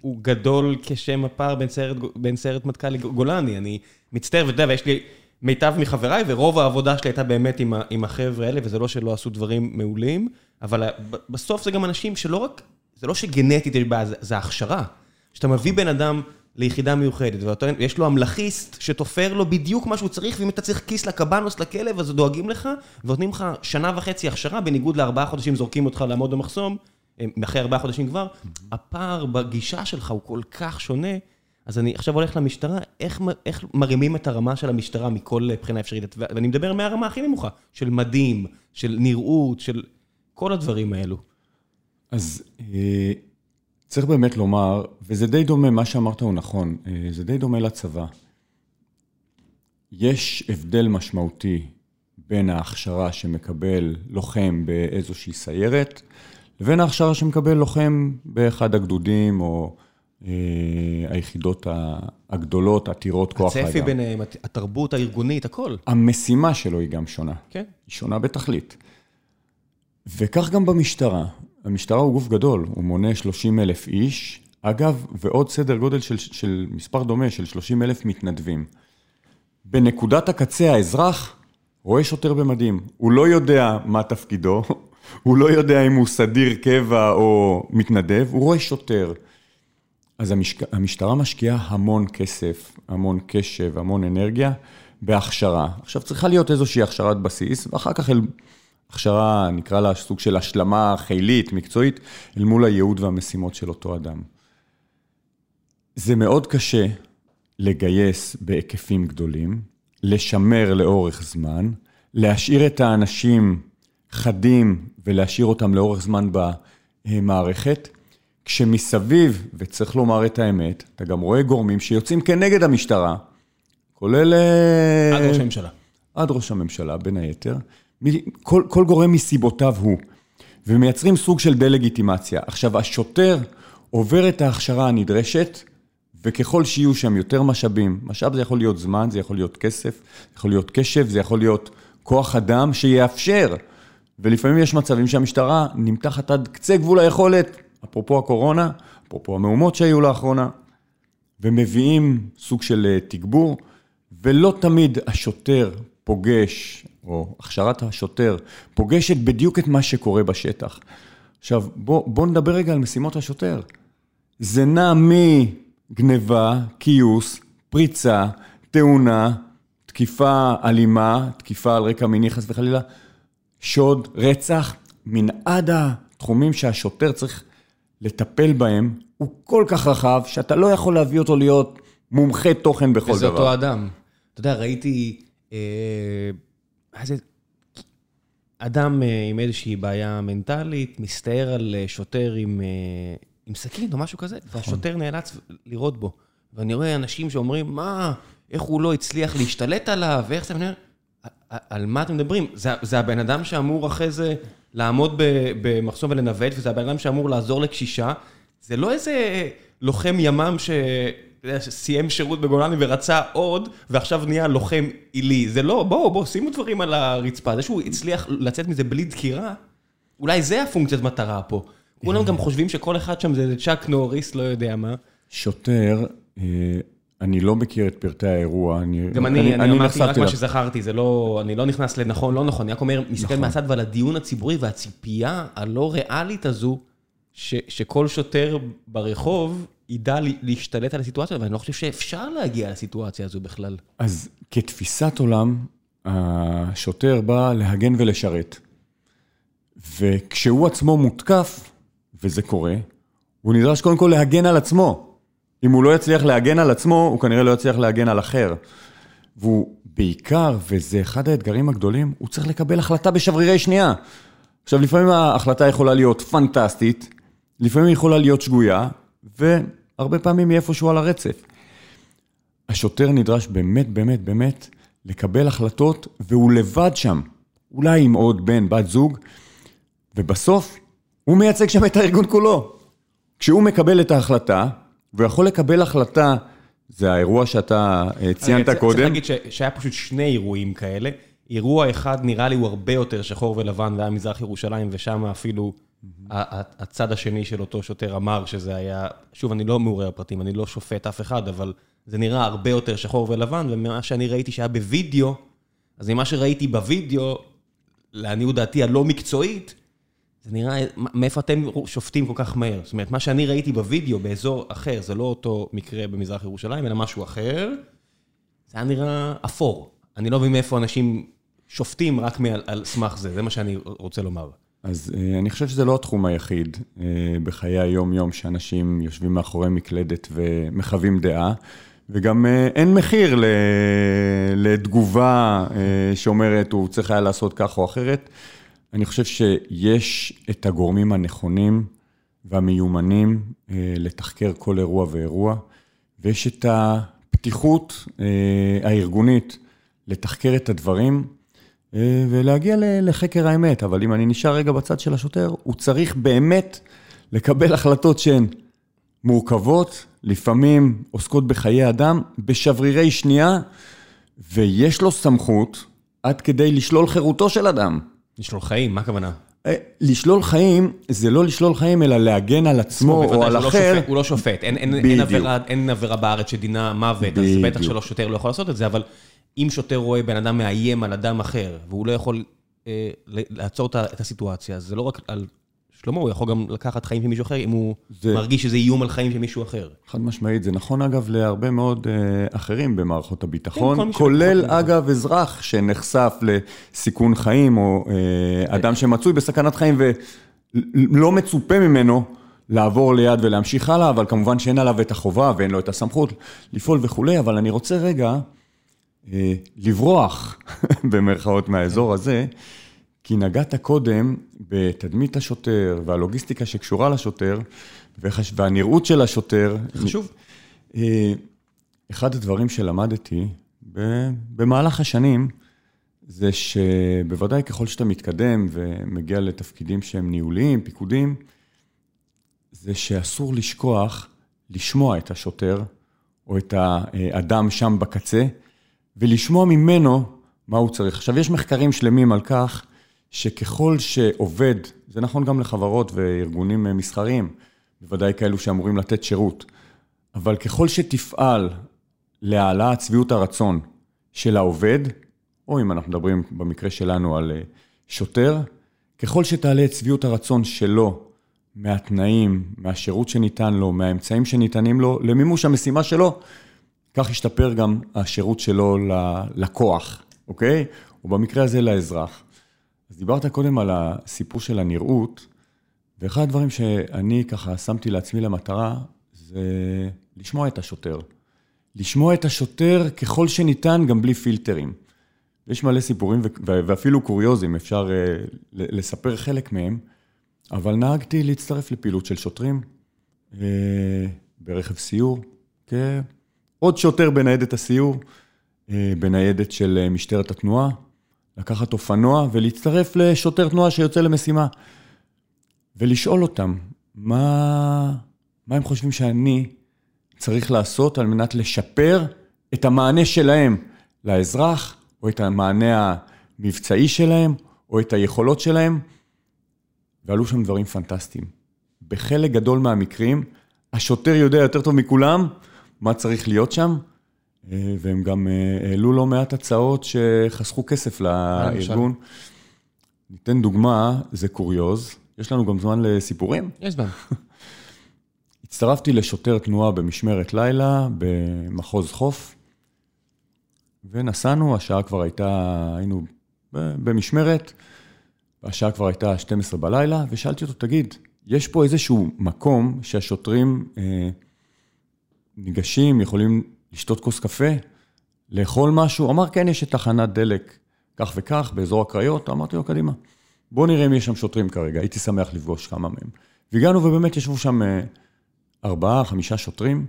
Speaker 1: הוא גדול כשם הפער בין סיירת, בין סיירת מטכ"ל לגולני. אני מצטער, ואתה יודע, ויש לי מיטב מחבריי, ורוב העבודה שלי הייתה באמת עם, עם החבר'ה האלה, וזה לא שלא עשו דברים מעולים, אבל בסוף זה גם אנשים שלא רק, זה לא שגנטית יש בעיה, זה, הכשרה. שאתה מביא בן אדם ליחידה מיוחדת, ויש לו אמלכיסט שתופר לו בדיוק מה שהוא צריך, ואם אתה צריך כיס לקבנוס, לכלב, אז דואגים לך, ונותנים לך שנה וחצי הכשרה, בניגוד לארבעה חודשים זורקים אותך לעמוד במחסום, אחרי ארבעה חודשים כבר, הפער בגישה שלך הוא כל כך שונה, אז אני עכשיו הולך למשטרה, איך, איך מרימים את הרמה של המשטרה מכל בחינה אפשרית? ואני מדבר מהרמה הכי נמוכה, של מדים, של נראות, של כל הדברים האלו.
Speaker 2: אז אה, צריך באמת לומר, וזה די דומה, מה שאמרת הוא נכון, אה, זה די דומה לצבא. יש הבדל משמעותי בין ההכשרה שמקבל לוחם באיזושהי סיירת, לבין ההכשרה שמקבל לוחם באחד הגדודים, או אה, היחידות הגדולות, עתירות כוח האדם.
Speaker 1: הצפי ביניהם, התרבות הארגונית, הכל.
Speaker 2: המשימה שלו היא גם שונה.
Speaker 1: כן.
Speaker 2: היא שונה בתכלית. וכך גם במשטרה. המשטרה הוא גוף גדול, הוא מונה 30 אלף איש, אגב, ועוד סדר גודל של, של מספר דומה, של 30 אלף מתנדבים. בנקודת הקצה האזרח רואה שוטר במדים, הוא לא יודע מה תפקידו, הוא לא יודע אם הוא סדיר קבע או מתנדב, הוא רואה שוטר. אז המשק... המשטרה משקיעה המון כסף, המון קשב, המון אנרגיה בהכשרה. עכשיו צריכה להיות איזושהי הכשרת בסיס, ואחר כך אל... הכשרה, נקרא לה סוג של השלמה חילית, מקצועית, אל מול הייעוד והמשימות של אותו אדם. זה מאוד קשה לגייס בהיקפים גדולים, לשמר לאורך זמן, להשאיר את האנשים חדים ולהשאיר אותם לאורך זמן במערכת, כשמסביב, וצריך לומר את האמת, אתה גם רואה גורמים שיוצאים כנגד המשטרה, כולל...
Speaker 1: עד ראש הממשלה.
Speaker 2: עד ראש הממשלה, בין היתר. כל, כל גורם מסיבותיו הוא, ומייצרים סוג של דה-לגיטימציה. עכשיו, השוטר עובר את ההכשרה הנדרשת, וככל שיהיו שם יותר משאבים, משאב זה יכול להיות זמן, זה יכול להיות כסף, זה יכול להיות קשב, זה יכול להיות כוח אדם שיאפשר. ולפעמים יש מצבים שהמשטרה נמתחת עד קצה גבול היכולת, אפרופו הקורונה, אפרופו המהומות שהיו לאחרונה, ומביאים סוג של אה, תגבור, ולא תמיד השוטר פוגש, או הכשרת השוטר, פוגשת בדיוק את מה שקורה בשטח. עכשיו, בוא, בוא נדבר רגע על משימות השוטר. זה נע מגניבה, כיוס, פריצה, תאונה, תקיפה אלימה, תקיפה על רקע מיני חס וחלילה, שוד, רצח, מנעד התחומים שהשוטר צריך לטפל בהם, הוא כל כך רחב, שאתה לא יכול להביא אותו להיות מומחה תוכן בכל
Speaker 1: וזה
Speaker 2: דבר.
Speaker 1: וזה אותו אדם. אתה יודע, ראיתי... אה, איזה... אדם אה, עם איזושהי בעיה מנטלית, מסתער על אה, שוטר עם, עם סכין או משהו כזה, נכון. והשוטר נאלץ לראות בו. ואני רואה אנשים שאומרים, מה, איך הוא לא הצליח להשתלט עליו, ואיך זה... על מה אתם מדברים? זה, זה הבן אדם שאמור אחרי זה לעמוד במחסום ולנווט, וזה הבן אדם שאמור לעזור לקשישה. זה לא איזה לוחם ימ"מ ש... שסיים שירות בגולני ורצה עוד, ועכשיו נהיה לוחם עילי. זה לא, בואו, בואו, שימו דברים על הרצפה. זה שהוא הצליח לצאת מזה בלי דקירה, אולי זה הפונקציית מטרה פה. כולם גם חושבים שכל אחד שם זה צ'אק נוריס, לא יודע מה.
Speaker 2: שוטר, אה, אני לא מכיר את פרטי האירוע,
Speaker 1: אני... גם אני, אני, אני אמרתי רק מה שזכרתי, זה לא, אני לא נכנס לנכון, לא נכון, אני רק אומר, מסתכל נכון. מהצד ועל הדיון הציבורי והציפייה הלא ריאלית הזו, ש, שכל שוטר ברחוב ידע לה- להשתלט על הסיטואציה, ואני לא חושב שאפשר להגיע לסיטואציה הזו בכלל.
Speaker 2: אז כתפיסת עולם, השוטר בא להגן ולשרת. וכשהוא עצמו מותקף, וזה קורה, הוא נדרש קודם כל להגן על עצמו. אם הוא לא יצליח להגן על עצמו, הוא כנראה לא יצליח להגן על אחר. והוא בעיקר, וזה אחד האתגרים הגדולים, הוא צריך לקבל החלטה בשברירי שנייה. עכשיו, לפעמים ההחלטה יכולה להיות פנטסטית, לפעמים היא יכולה להיות שגויה, והרבה פעמים היא איפשהו על הרצף. השוטר נדרש באמת, באמת, באמת לקבל החלטות, והוא לבד שם. אולי עם עוד בן, בת זוג, ובסוף הוא מייצג שם את הארגון כולו. כשהוא מקבל את ההחלטה, והוא יכול לקבל החלטה, זה האירוע שאתה אה, ציינת קודם.
Speaker 1: צריך להגיד ש, שהיה פשוט שני אירועים כאלה. אירוע אחד נראה לי הוא הרבה יותר שחור ולבן, והיה מזרח ירושלים, ושם אפילו הצד השני של אותו שוטר אמר שזה היה, שוב, אני לא מעורה בפרטים, אני לא שופט אף אחד, אבל זה נראה הרבה יותר שחור ולבן, ומה שאני ראיתי שהיה בווידאו, אז ממה שראיתי בווידאו, לעניות דעתי הלא מקצועית, זה נראה, מאיפה אתם שופטים כל כך מהר? זאת אומרת, מה שאני ראיתי בווידאו באזור אחר, זה לא אותו מקרה במזרח ירושלים, אלא משהו אחר, זה היה נראה אפור. אני לא מבין מאיפה אנשים שופטים רק על סמך זה, זה מה שאני רוצה לומר.
Speaker 2: אז אה, אני חושב שזה לא התחום היחיד אה, בחיי היום-יום שאנשים יושבים מאחורי מקלדת ומחווים דעה, וגם אה, אין מחיר לתגובה שאומרת, הוא צריך היה לעשות כך או אחרת. אני חושב שיש את הגורמים הנכונים והמיומנים לתחקר כל אירוע ואירוע, ויש את הפתיחות הארגונית לתחקר את הדברים. אה, ולהגיע לחקר האמת, אבל אם אני נשאר רגע בצד של השוטר, הוא צריך באמת לקבל החלטות שהן מורכבות, לפעמים עוסקות בחיי אדם, בשברירי שנייה, ויש לו סמכות עד כדי לשלול חירותו של אדם.
Speaker 1: לשלול חיים, מה הכוונה?
Speaker 2: אה, לשלול חיים זה לא לשלול חיים, אלא להגן על עצמו או על
Speaker 1: לא
Speaker 2: אחר.
Speaker 1: הוא לא שופט, אין. עבירה, בארץ שדינה מוות, אז. בטח שלא שוטר לא יכול לעשות את זה, אבל אם שוטר רואה בן אדם מאיים על אדם אחר, והוא לא יכול אה, לעצור את הסיטואציה, אז זה לא רק על שלמה, הוא יכול גם לקחת חיים של מישהו אחר, אם הוא
Speaker 2: זה-
Speaker 1: מרגיש שזה איום על חיים של מישהו אחר.
Speaker 2: חד משמעית, זה נכון אגב להרבה מאוד אה, אחרים במערכות הביטחון,
Speaker 1: כן,
Speaker 2: כולל
Speaker 1: שבתוכו.
Speaker 2: אגב אזרח שנחשף לסיכון חיים, או אה, אדם שמצוי בסכנת חיים ולא מצופה ממנו לעבור ליד ולהמשיך הלאה, אבל כמובן שאין עליו את החובה ואין לו את הסמכות לפעול וכולי, אבל אני רוצה רגע לברוח במרכאות מהאזור הזה, כי נגעת קודם בתדמית השוטר והלוגיסטיקה שקשורה לשוטר וחש... והנראות של השוטר.
Speaker 1: חשוב.
Speaker 2: אה, אחד הדברים שלמדתי במהלך השנים, זה שבוודאי ככל שאתה מתקדם ומגיע לתפקידים שהם ניהוליים, פיקודיים, זה שאסור לשכוח לשמוע את השוטר או את האדם שם בקצה, ולשמוע ממנו מה הוא צריך. עכשיו, יש מחקרים שלמים על כך שככל שעובד, זה נכון גם לחברות וארגונים מסחריים, בוודאי כאלו שאמורים לתת שירות, אבל ככל שתפעל להעלאת שביעות הרצון של העובד, או אם אנחנו מדברים במקרה שלנו על אה, שוטר, ככל שתעלה את שביעות הרצון שלו מהתנאים, מהשירות שניתן לו, מהאמצעים שניתנים לו, למימוש המשימה שלו, כך ישתפר גם השירות שלו ללקוח, אוקיי? ובמקרה הזה לאזרח. אז דיברת קודם על הסיפור של הנראות, ואחד הדברים שאני ככה שמתי לעצמי למטרה, זה לשמוע את השוטר. לשמוע את השוטר ככל שניתן, גם בלי פילטרים. יש מלא סיפורים ואפילו קוריוזים, אפשר uh, לספר חלק מהם, אבל נהגתי להצטרף לפעילות של שוטרים uh, ברכב סיור, כעוד שוטר בניידת הסיור, uh, בניידת של משטרת התנועה, לקחת אופנוע ולהצטרף לשוטר תנועה שיוצא למשימה, ולשאול אותם, מה, מה הם חושבים שאני צריך לעשות על מנת לשפר את המענה שלהם לאזרח, או את המענה המבצעי שלהם, או את היכולות שלהם, ועלו שם דברים פנטסטיים. בחלק גדול מהמקרים, השוטר יודע יותר טוב מכולם מה צריך להיות שם, והם גם העלו לא מעט הצעות שחסכו כסף לארגון. ניתן דוגמה, זה קוריוז. יש לנו גם זמן לסיפורים?
Speaker 1: יש זמן.
Speaker 2: הצטרפתי לשוטר תנועה במשמרת לילה במחוז חוף, ונסענו, השעה כבר הייתה, היינו במשמרת, השעה כבר הייתה 12 בלילה, ושאלתי אותו, תגיד, יש פה איזשהו מקום שהשוטרים אה, ניגשים, יכולים לשתות כוס קפה, לאכול משהו? אמר, כן, יש את תחנת דלק כך וכך, באזור הקריות. אמרתי לו, קדימה, בוא נראה אם יש שם שוטרים כרגע, הייתי שמח לפגוש כמה מהם. והגענו ובאמת ישבו שם אה, ארבעה, חמישה שוטרים.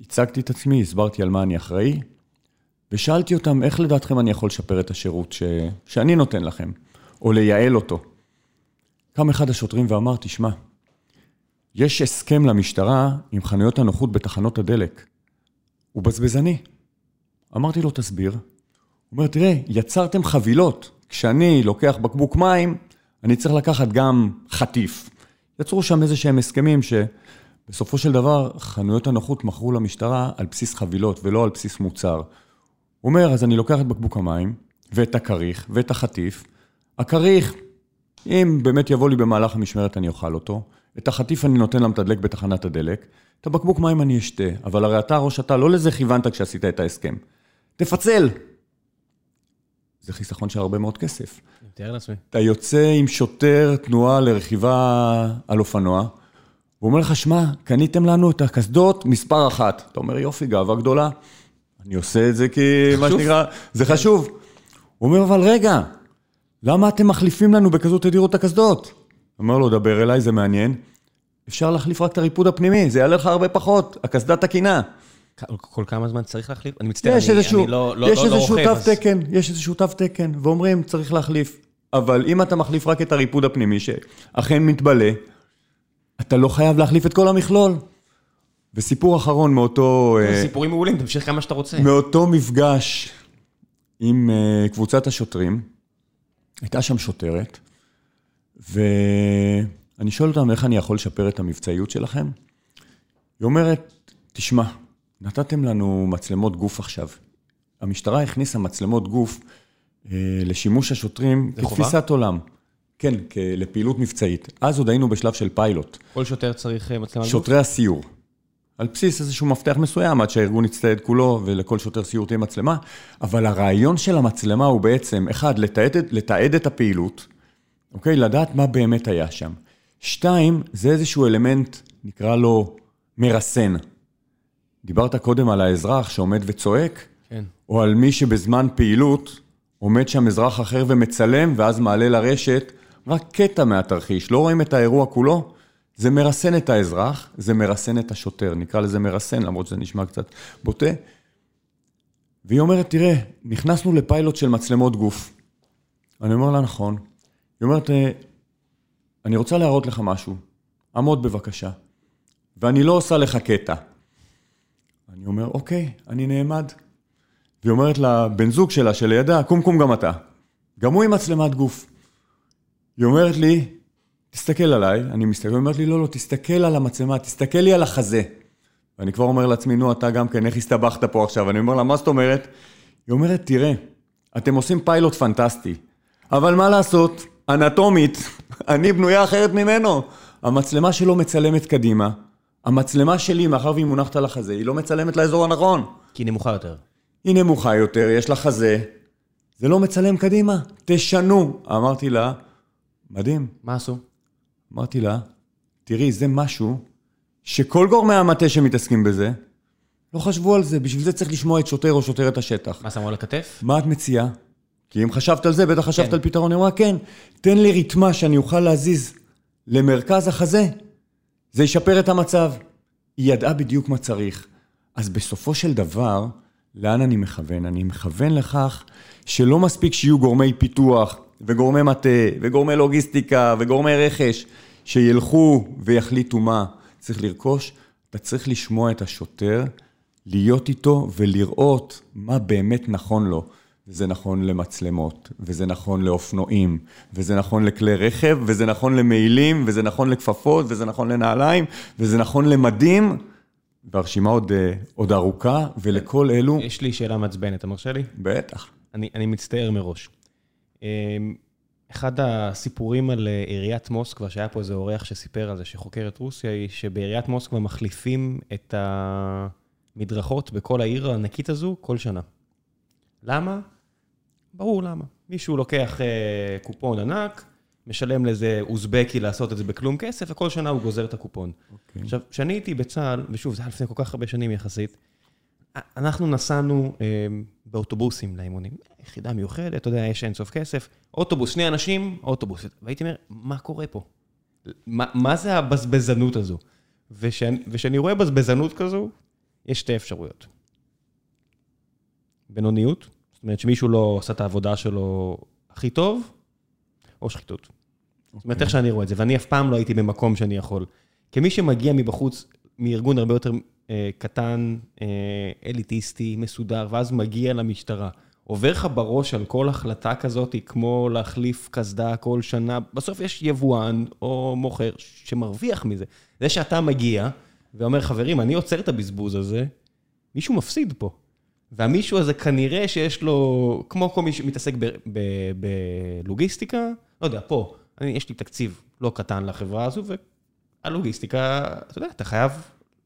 Speaker 2: הצגתי את עצמי, הסברתי על מה אני אחראי, ושאלתי אותם, איך לדעתכם אני יכול לשפר את השירות ש... שאני נותן לכם, או לייעל אותו? קם אחד השוטרים ואמר, תשמע, יש הסכם למשטרה עם חנויות הנוחות בתחנות הדלק. הוא בזבזני. אמרתי לו, תסביר. הוא אומר, תראה, יצרתם חבילות. כשאני לוקח בקבוק מים, אני צריך לקחת גם חטיף. יצרו שם איזה שהם הסכמים שבסופו של דבר חנויות הנוחות מכרו למשטרה על בסיס חבילות ולא על בסיס מוצר. הוא אומר, אז אני לוקח את בקבוק המים, ואת הכריך, ואת החטיף. הכריך, אם באמת יבוא לי במהלך המשמרת, אני אוכל אותו. את החטיף אני נותן למתדלק בתחנת הדלק. את הבקבוק מים אני אשתה. אבל הרי אתה, ראש אתה, לא לזה כיוונת כשעשית את ההסכם. תפצל. זה חיסכון של הרבה מאוד כסף.
Speaker 1: אני מתאר לעצמי.
Speaker 2: אתה יוצא עם שוטר תנועה לרכיבה על אופנוע, הוא אומר לך, שמע, קניתם לנו את הקסדות מספר אחת. אתה אומר, יופי, גאווה גדולה. אני עושה את זה כי, מה שנקרא, זה חשוב. הוא אומר, אבל רגע, למה אתם מחליפים לנו בכזאת תדירות את הקסדות? אומר לו, דבר אליי, זה מעניין. אפשר להחליף רק את הריפוד הפנימי, זה יעלה לך הרבה פחות, הקסדה תקינה.
Speaker 1: כל כמה זמן צריך להחליף? אני מצטער, אני,
Speaker 2: איזשהו,
Speaker 1: אני לא, לא,
Speaker 2: יש
Speaker 1: לא, לא
Speaker 2: איזשהו
Speaker 1: רוכב.
Speaker 2: תו
Speaker 1: אז-
Speaker 2: תקן, יש איזשהו תו תקן, ואומרים, צריך להחליף. אבל אם אתה מחליף רק את הריפוד הפנימי, שאכן מתבלה, אתה לא חייב להחליף את כל המכלול. וסיפור אחרון מאותו, אה,
Speaker 1: סיפורים מעולים, תמשיך כמה שאתה רוצה.
Speaker 2: מאותו מפגש עם אה, קבוצת השוטרים, הייתה שם שוטרת, ואני שואל אותם איך אני יכול לשפר את המבצעיות שלכם. היא אומרת, תשמע, נתתם לנו מצלמות גוף עכשיו. המשטרה הכניסה מצלמות גוף אה, לשימוש השוטרים? כתפיסת עולם. כן, לפעילות מבצעית. אז עוד היינו בשלב של פיילוט.
Speaker 1: כל שוטר צריך אה, מצלמה גוף?
Speaker 2: שוטרי הסיור. על בסיס איזשהו מפתח מסוים, עד שהארגון יצטייד כולו, ולכל שוטר סיור תהיה מצלמה. אבל הרעיון של המצלמה הוא בעצם, אחד, לתעד, לתעד את הפעילות, אוקיי? לדעת מה באמת היה שם. שתיים, זה איזשהו אלמנט, נקרא לו מרסן. דיברת קודם על האזרח שעומד וצועק,
Speaker 1: כן.
Speaker 2: או על מי שבזמן פעילות עומד שם אזרח אחר ומצלם, ואז מעלה לרשת רק קטע מהתרחיש, לא רואים את האירוע כולו. זה מרסן את האזרח, זה מרסן את השוטר, נקרא לזה מרסן, למרות שזה נשמע קצת בוטה. והיא אומרת, תראה, נכנסנו לפיילוט של מצלמות גוף. אני אומר לה, נכון. היא אומרת, "אה, אני רוצה להראות לך משהו, עמוד בבקשה. ואני לא עושה לך קטע. אני אומר, אוקיי, אני נעמד. והיא אומרת לבן זוג שלה שלידה, קום קום גם אתה. גם הוא עם מצלמת גוף. היא אומרת לי, תסתכל עליי, אני מסתכל, היא אומרת לי, לא, לא, תסתכל על המצלמה, תסתכל לי על החזה. ואני כבר אומר לעצמי, נו, אתה גם כן, איך הסתבכת פה עכשיו? אני אומר לה, מה זאת אומרת? היא אומרת, תראה, אתם עושים פיילוט פנטסטי, אבל מה לעשות, אנטומית, אני בנויה אחרת ממנו. המצלמה שלו מצלמת קדימה, המצלמה שלי, מאחר והיא מונחת על החזה, היא לא מצלמת לאזור הנכון.
Speaker 1: כי היא נמוכה יותר.
Speaker 2: היא נמוכה יותר, יש לה חזה, זה לא מצלם קדימה, תשנו. אמרתי לה, מדהים.
Speaker 1: מה עשו?
Speaker 2: אמרתי לה, תראי, זה משהו שכל גורמי המטה שמתעסקים בזה, לא חשבו על זה, בשביל זה צריך לשמוע את שוטר או שוטרת השטח.
Speaker 1: מה שמו על הכתף?
Speaker 2: מה את מציעה? כי אם חשבת על זה, בטח חשבת
Speaker 1: כן.
Speaker 2: על פתרון. היא אמרה, כן, תן לי רתמה שאני אוכל להזיז למרכז החזה, זה ישפר את המצב. היא ידעה בדיוק מה צריך. אז בסופו של דבר, לאן אני מכוון? אני מכוון לכך שלא מספיק שיהיו גורמי פיתוח, וגורמי מטה, וגורמי לוגיסטיקה, וגורמי רכש, שילכו ויחליטו מה צריך לרכוש, אתה צריך לשמוע את השוטר, להיות איתו ולראות מה באמת נכון לו. וזה נכון למצלמות, וזה נכון לאופנועים, וזה נכון לכלי רכב, וזה נכון למעילים, וזה נכון לכפפות, וזה נכון לנעליים, וזה נכון למדים, והרשימה עוד, אה, עוד ארוכה, ולכל אלו,
Speaker 1: יש לי שאלה מעצבנת, אתה מרשה לי?
Speaker 2: בטח.
Speaker 1: אני, אני מצטער מראש. אמ, אחד הסיפורים על אה, עיריית מוסקבה, שהיה פה איזה אורח שסיפר על זה, שחוקר את רוסיה, היא שבעיריית מוסקבה מחליפים את המדרכות בכל העיר הענקית הזו כל שנה. למה? ברור למה. מישהו לוקח אה, קופון ענק, משלם לאיזה אוזבקי לעשות את זה בכלום כסף, וכל שנה הוא גוזר את הקופון.
Speaker 2: אוקיי.
Speaker 1: עכשיו, כשאני הייתי בצה"ל, ושוב, זה היה לפני כל כך הרבה שנים יחסית, אנחנו נסענו אה, באוטובוסים לאימונים. יחידה מיוחדת, אתה יודע, יש אינסוף כסף. אוטובוס, שני אנשים, אוטובוס. והייתי אומר, מה קורה פה? מה, מה זה הבזבזנות הזו? וכשאני, וכשאני רואה בזבזנות כזו, יש שתי אפשרויות. בינוניות, זאת אומרת שמישהו לא עשה את העבודה שלו הכי טוב, או שחיתות. זאת אומרת, איך שאני רואה את זה, ואני אף פעם לא הייתי במקום שאני יכול. כמי שמגיע מבחוץ, מארגון הרבה יותר אה, קטן, אה, אליטיסטי, מסודר, ואז מגיע למשטרה, עובר לך בראש על כל החלטה כזאת, כמו להחליף קסדה כל שנה, בסוף יש יבואן או מוכר שמרוויח מזה. זה שאתה מגיע ואומר, חברים, אני עוצר את הבזבוז הזה, מישהו מפסיד פה. והמישהו הזה כנראה שיש לו, כמו כל מי שמתעסק בלוגיסטיקה, לא יודע, פה, אני, יש לי תקציב לא קטן לחברה הזו, והלוגיסטיקה, אתה יודע, אתה חייב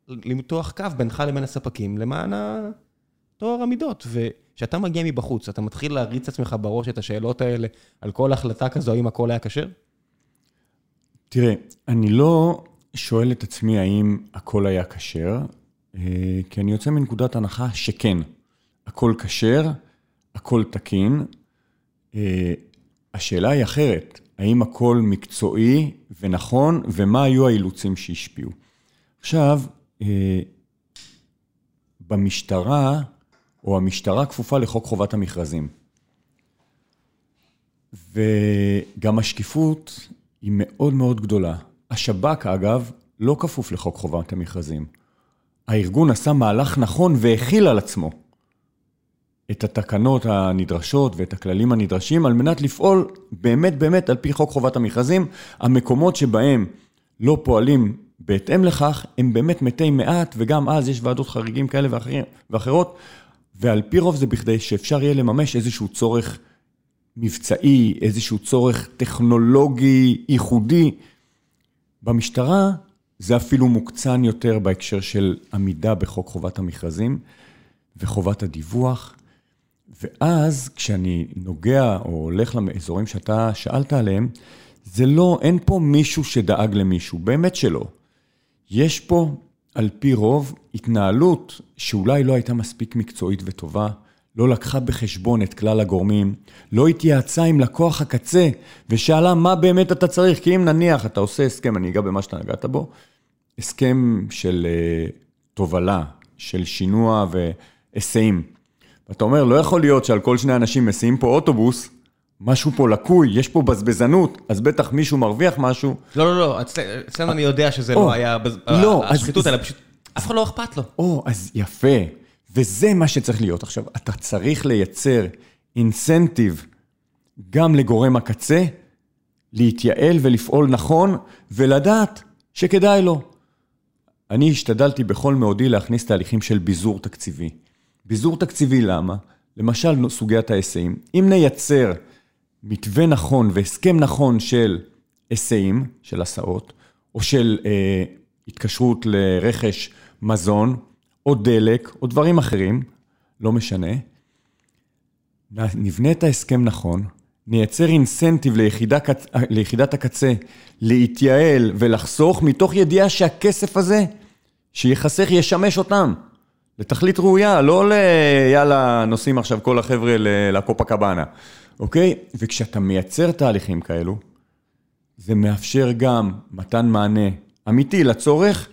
Speaker 1: למתוח קו בינך לבין הספקים למען טוהר המידות. וכשאתה מגיע מבחוץ, אתה מתחיל להריץ עצמך בראש את השאלות האלה על כל החלטה כזו, האם הכל היה כשר?
Speaker 2: תראה, אני לא שואל את עצמי האם הכל היה כשר, אה, כי אני יוצא מנקודת הנחה שכן. הכל כשר, הכל תקין. אה, השאלה היא אחרת, האם הכל מקצועי ונכון, ומה היו האילוצים שהשפיעו. עכשיו, אה, במשטרה, או המשטרה כפופה לחוק חובת המכרזים. וגם השקיפות היא מאוד מאוד גדולה. השב"כ, אגב, לא כפוף לחוק חובת המכרזים. הארגון עשה מהלך נכון והכיל על עצמו את התקנות הנדרשות ואת הכללים הנדרשים על מנת לפעול באמת באמת על פי חוק חובת המכרזים. המקומות שבהם לא פועלים בהתאם לכך, הם באמת מתי מעט, וגם אז יש ועדות חריגים כאלה ואחרים, ואחרות, ועל פי רוב זה בכדי שאפשר יהיה לממש איזשהו צורך מבצעי, איזשהו צורך טכנולוגי ייחודי. במשטרה זה אפילו מוקצן יותר בהקשר של עמידה בחוק חובת המכרזים וחובת הדיווח. ואז כשאני נוגע או הולך לאזורים שאתה שאלת עליהם, זה לא, אין פה מישהו שדאג למישהו, באמת שלא. יש פה, על פי רוב, התנהלות שאולי לא הייתה מספיק מקצועית וטובה, לא לקחה בחשבון את כלל הגורמים, לא התייעצה עם לקוח הקצה ושאלה מה באמת אתה צריך, כי אם נניח אתה עושה הסכם, אני אגע במה שאתה נגעת בו, הסכם של uh, תובלה, של שינוע והיסעים. ואתה אומר, לא יכול להיות שעל כל שני אנשים מסיעים פה אוטובוס, משהו פה לקוי, יש פה בזבזנות, אז בטח מישהו מרוויח משהו.
Speaker 1: לא, לא, לא, אצלנו אני יודע שזה לא היה
Speaker 2: לא,
Speaker 1: השחיתות, אלא פשוט, אף אחד לא אכפת לו.
Speaker 2: או, אז יפה. וזה מה שצריך להיות. עכשיו, אתה צריך לייצר אינסנטיב גם לגורם הקצה, להתייעל ולפעול נכון, ולדעת שכדאי לו. אני השתדלתי בכל מאודי להכניס תהליכים של ביזור תקציבי. ביזור תקציבי למה? למשל, סוגיית ההיסעים. אם נייצר מתווה נכון והסכם נכון של היסעים, של הסעות, או של אה, התקשרות לרכש מזון, או דלק, או דברים אחרים, לא משנה, נבנה את ההסכם נכון, נייצר אינסנטיב ליחידה, ליחידת הקצה להתייעל ולחסוך, מתוך ידיעה שהכסף הזה שיחסך ישמש אותם. לתכלית ראויה, לא ל... יאללה, נוסעים עכשיו כל החבר'ה לקופה קבאנה, אוקיי? וכשאתה מייצר תהליכים כאלו, זה מאפשר גם מתן מענה אמיתי לצורך,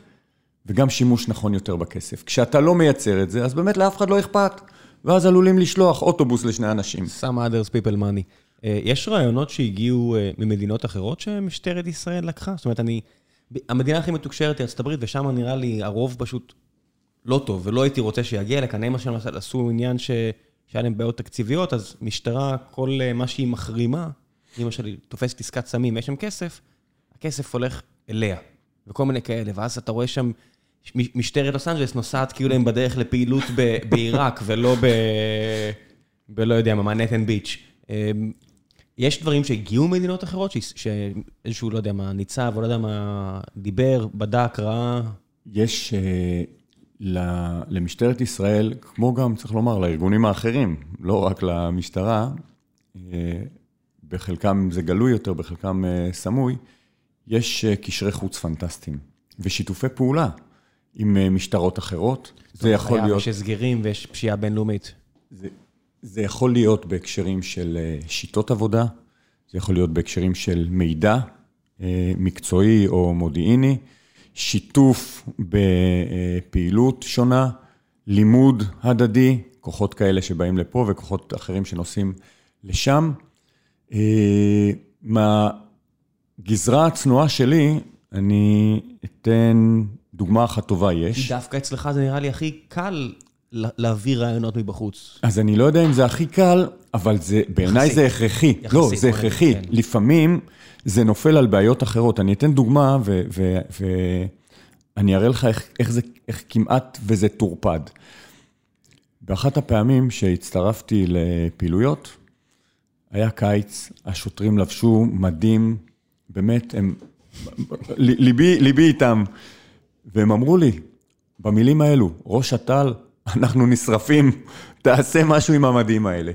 Speaker 2: וגם שימוש נכון יותר בכסף. כשאתה לא מייצר את זה, אז באמת לאף אחד לא אכפת, ואז עלולים לשלוח אוטובוס לשני אנשים.
Speaker 1: Some others people money. אה, יש רעיונות שהגיעו אה, ממדינות אחרות שמשטרת ישראל לקחה? זאת אומרת, אני... המדינה הכי מתוקשרת היא ארצות הברית, ושם נראה לי הרוב פשוט לא טוב, ולא הייתי רוצה שיגיע לכאן. הם למשל עשו עניין ש... שהיה להם בעיות תקציביות, אז משטרה, כל אה, מה שהיא מחרימה, אמא שלי תופסת עסקת סמים, יש שם כסף, הכסף הולך אליה, וכל מיני כאלה, ואז אתה רואה שם משטרת לוס אנג'לס נוסעת כאילו הם בדרך לפעילות בעיראק, ולא ב... בלא יודע מה, מנהטן ביץ'. אמ, יש דברים שהגיעו ממדינות אחרות, שאיזשהו, לא יודע מה, ניצב, או לא יודע מה, דיבר, בדק, ראה?
Speaker 2: יש ל- למשטרת ישראל, כמו גם, צריך לומר, לארגונים האחרים, לא רק למשטרה, אה, בחלקם זה גלוי יותר, בחלקם אה, סמוי, יש אה, קשרי חוץ פנטסטיים ושיתופי פעולה עם משטרות אחרות. זה יכול להיות...
Speaker 1: יש הסגרים ויש פשיעה בינלאומית.
Speaker 2: זה, זה יכול להיות בהקשרים של שיטות עבודה, זה יכול להיות בהקשרים של מידע מקצועי או מודיעיני, שיתוף בפעילות שונה, לימוד הדדי, כוחות כאלה שבאים לפה וכוחות אחרים שנוסעים לשם. אה, מהגזרה הצנועה שלי, אני אתן דוגמה אחת טובה, יש.
Speaker 1: דווקא אצלך זה נראה לי הכי קל לה- להביא רעיונות מבחוץ.
Speaker 2: אז אני לא יודע אם זה הכי קל, אבל זה, בעיניי. זה הכרחי.
Speaker 1: יחסית,
Speaker 2: לא, זה הכרחי.
Speaker 1: כן.
Speaker 2: לפעמים זה נופל על בעיות אחרות. אני אתן דוגמה, ואני אראה לך איך, איך זה, איך כמעט וזה טורפד. באחת הפעמים שהצטרפתי לפעילויות, היה קיץ, השוטרים לבשו מדים, באמת, הם... ליבי, ליבי איתם. והם אמרו לי, במילים האלו, ראש אט"ל, אנחנו נשרפים, תעשה משהו עם המדים האלה.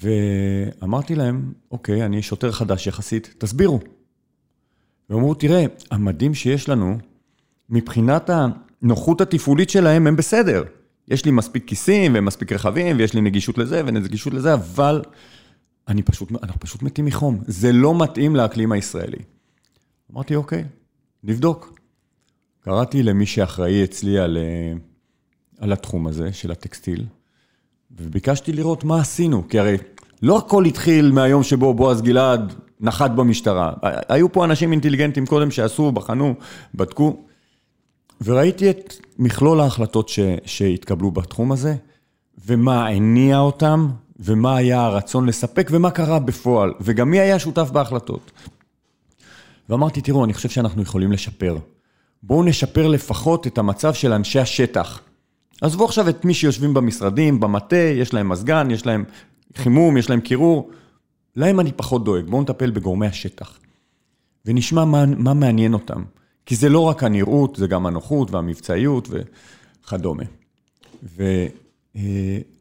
Speaker 2: ואמרתי להם, אוקיי, אני שוטר חדש יחסית, תסבירו. והם אמרו, תראה, המדים שיש לנו, מבחינת הנוחות התפעולית שלהם, הם בסדר. יש לי מספיק כיסים, והם מספיק רחבים, ויש לי נגישות לזה ונגישות לזה, אבל אני פשוט, אנחנו פשוט מתים מחום. זה לא מתאים לאקלים הישראלי. אמרתי, אוקיי, נבדוק. קראתי למי שאחראי אצלי על, אה, על התחום הזה של הטקסטיל, וביקשתי לראות מה עשינו, כי הרי לא הכל התחיל מהיום שבו בועז גלעד נחת במשטרה. היו פה אנשים אינטליגנטים קודם שעשו, בחנו, בדקו, וראיתי את מכלול ההחלטות ש, שהתקבלו בתחום הזה, ומה הניע אותם, ומה היה הרצון לספק, ומה קרה בפועל, וגם מי היה שותף בהחלטות. ואמרתי, תראו, אני חושב שאנחנו יכולים לשפר. בואו נשפר לפחות את המצב של אנשי השטח. עזבו עכשיו את מי שיושבים במשרדים, במטה, יש להם מזגן, יש להם חימום, יש להם קירור. להם אני פחות דואג, בואו נטפל בגורמי השטח. ונשמע מה, מה מעניין אותם. כי זה לא רק הנראות, זה גם הנוחות והמבצעיות וכדומה.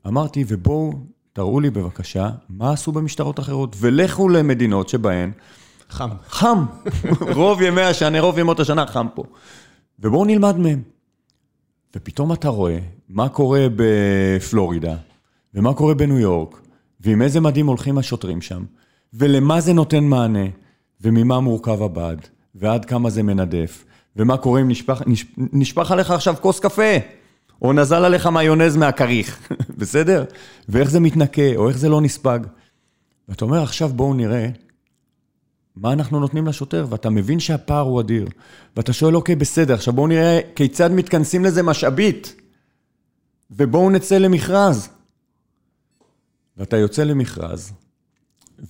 Speaker 2: ואמרתי, ובואו תראו לי בבקשה מה עשו במשטרות אחרות, ולכו למדינות שבהן
Speaker 1: חם.
Speaker 2: חם. רוב ימי השנה, רוב ימות השנה חם פה. ובואו נלמד מהם. ופתאום אתה רואה מה קורה בפלורידה, ומה קורה בניו יורק, ועם איזה מדים הולכים השוטרים שם, ולמה זה נותן מענה, וממה מורכב הבד, ועד כמה זה מנדף, ומה קורה אם נשפך, נש, נשפך עליך עכשיו כוס קפה, או נזל עליך מיונז מהכריך, בסדר? ואיך זה מתנקה, או איך זה לא נספג. ואתה אומר, עכשיו בואו נראה מה אנחנו נותנים לשוטר, ואתה מבין שהפער הוא אדיר. ואתה שואל, אוקיי, בסדר, עכשיו בואו נראה כיצד מתכנסים לזה משאבית, ובואו נצא למכרז. ואתה יוצא למכרז,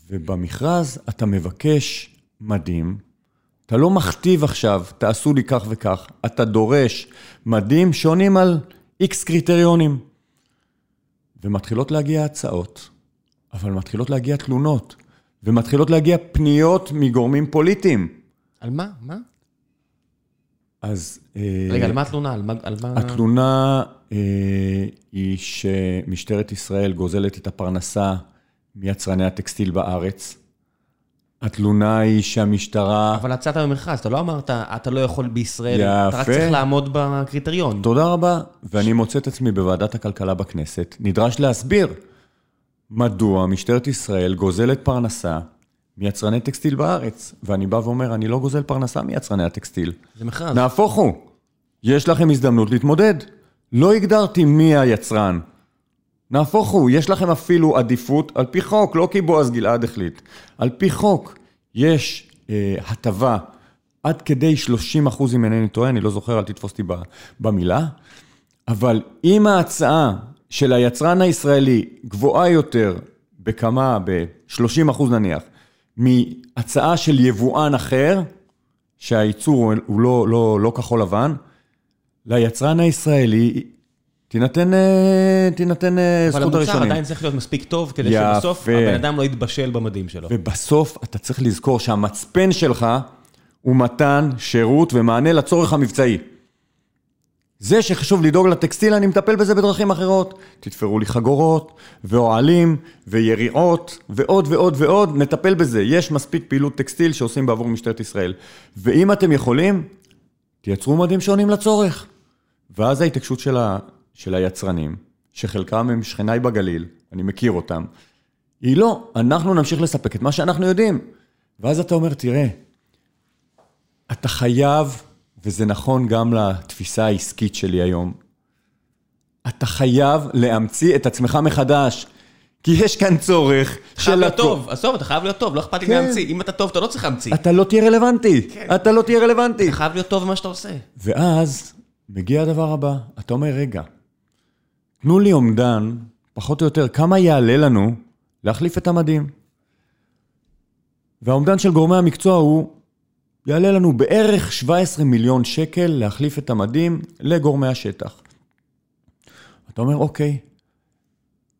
Speaker 2: ובמכרז אתה מבקש מדים, אתה לא מכתיב עכשיו, תעשו לי כך וכך, אתה דורש מדים שונים על איקס קריטריונים. ומתחילות להגיע הצעות, אבל מתחילות להגיע תלונות. ומתחילות להגיע פניות מגורמים פוליטיים.
Speaker 1: על מה? מה?
Speaker 2: אז...
Speaker 1: רגע, על מה התלונה? על מה... על מה...
Speaker 2: התלונה אה, היא שמשטרת ישראל גוזלת את הפרנסה מיצרני הטקסטיל בארץ. התלונה היא שהמשטרה...
Speaker 1: אבל יצאת במכרז, אתה לא אמרת, אתה לא יכול בישראל,
Speaker 2: יפה.
Speaker 1: אתה רק צריך לעמוד בקריטריון.
Speaker 2: תודה רבה. ואני מוצא את עצמי בוועדת הכלכלה בכנסת, נדרש להסביר מדוע משטרת ישראל גוזלת פרנסה מיצרני טקסטיל בארץ. ואני בא ואומר, אני לא גוזל פרנסה מיצרני הטקסטיל.
Speaker 1: זה מכרז.
Speaker 2: נהפוך הוא, יש לכם הזדמנות להתמודד. לא הגדרתי מי היצרן. נהפוך הוא, יש לכם אפילו עדיפות על פי חוק, לא כי בועז גלעד החליט. על פי חוק יש אה, הטבה עד כדי 30 אחוז, אם אינני טועה, אני לא זוכר, אל תתפוס אותי במילה, אבל אם ההצעה של היצרן הישראלי גבוהה יותר בכמה, ב-30 אחוז נניח, מהצעה של יבואן אחר, שהייצור הוא לא, לא, לא כחול לבן, ליצרן הישראלי תינתן, אה, תינתן אה,
Speaker 1: אבל
Speaker 2: זכות
Speaker 1: המוצר
Speaker 2: הראשונים.
Speaker 1: עדיין צריך להיות מספיק טוב, כדי
Speaker 2: יפה.
Speaker 1: שבסוף הבן אדם לא יתבשל במדים שלו.
Speaker 2: ובסוף אתה צריך לזכור שהמצפן שלך הוא מתן שירות ומענה לצורך המבצעי. זה שחשוב לדאוג לטקסטיל, אני מטפל בזה בדרכים אחרות. תתפרו לי חגורות, ואוהלים, ויריעות, ועוד ועוד ועוד, נטפל בזה. יש מספיק פעילות טקסטיל שעושים בעבור משטרת ישראל. ואם אתם יכולים, תייצרו מדים שעונים לצורך. ואז ההתעקשות של, ה, של היצרנים, שחלקם הם שכניי בגליל, אני מכיר אותם, היא לא, אנחנו נמשיך לספק את מה שאנחנו יודעים. ואז אתה אומר, תראה, אתה חייב, וזה נכון גם לתפיסה העסקית שלי היום, אתה חייב להמציא את עצמך מחדש. כי יש כאן צורך
Speaker 1: חייב להיות טוב, עזוב, אתה חייב להיות טוב, לא אכפת לי
Speaker 2: כן.
Speaker 1: להמציא. אם אתה טוב, אתה לא צריך להמציא.
Speaker 2: אתה לא תהיה רלוונטי. אתה לא תהיה רלוונטי.
Speaker 1: אתה חייב להיות טוב במה שאתה עושה.
Speaker 2: ואז מגיע הדבר הבא, אתה אומר, רגע, תנו לי אומדן, פחות או יותר, כמה יעלה לנו להחליף את המדים. והאומדן של גורמי המקצוע הוא, יעלה לנו בערך 17 מיליון שקל להחליף את המדים לגורמי השטח. אתה אומר, אוקיי,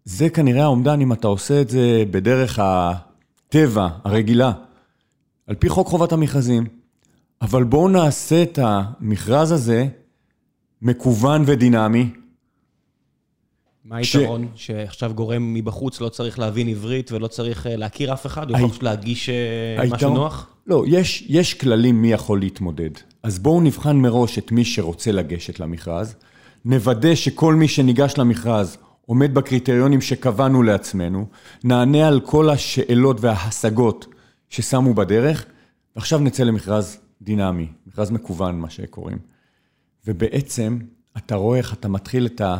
Speaker 2: זה כנראה האומדן אם אתה עושה את זה בדרך הטבע, הרגילה, על פי חוק חובת המכרזים. אבל בואו נעשה את המכרז הזה מקוון ודינמי.
Speaker 1: מה
Speaker 2: ש-
Speaker 1: היתרון? שעכשיו גורם מבחוץ לא צריך להבין עברית ולא צריך אה, להכיר אף אחד, הוא יכול פשוט להגיש אה, משהו
Speaker 2: היתרון-
Speaker 1: נוח?
Speaker 2: לא, יש, יש כללים מי יכול להתמודד. אז בואו נבחן מראש את מי שרוצה לגשת למכרז, נוודא שכל מי שניגש למכרז עומד בקריטריונים שקבענו לעצמנו, נענה על כל השאלות וההשגות ששמו בדרך, ועכשיו נצא למכרז דינמי, מכרז מקוון, מה שקוראים. ובעצם, אתה רואה איך אתה מתחיל את ה...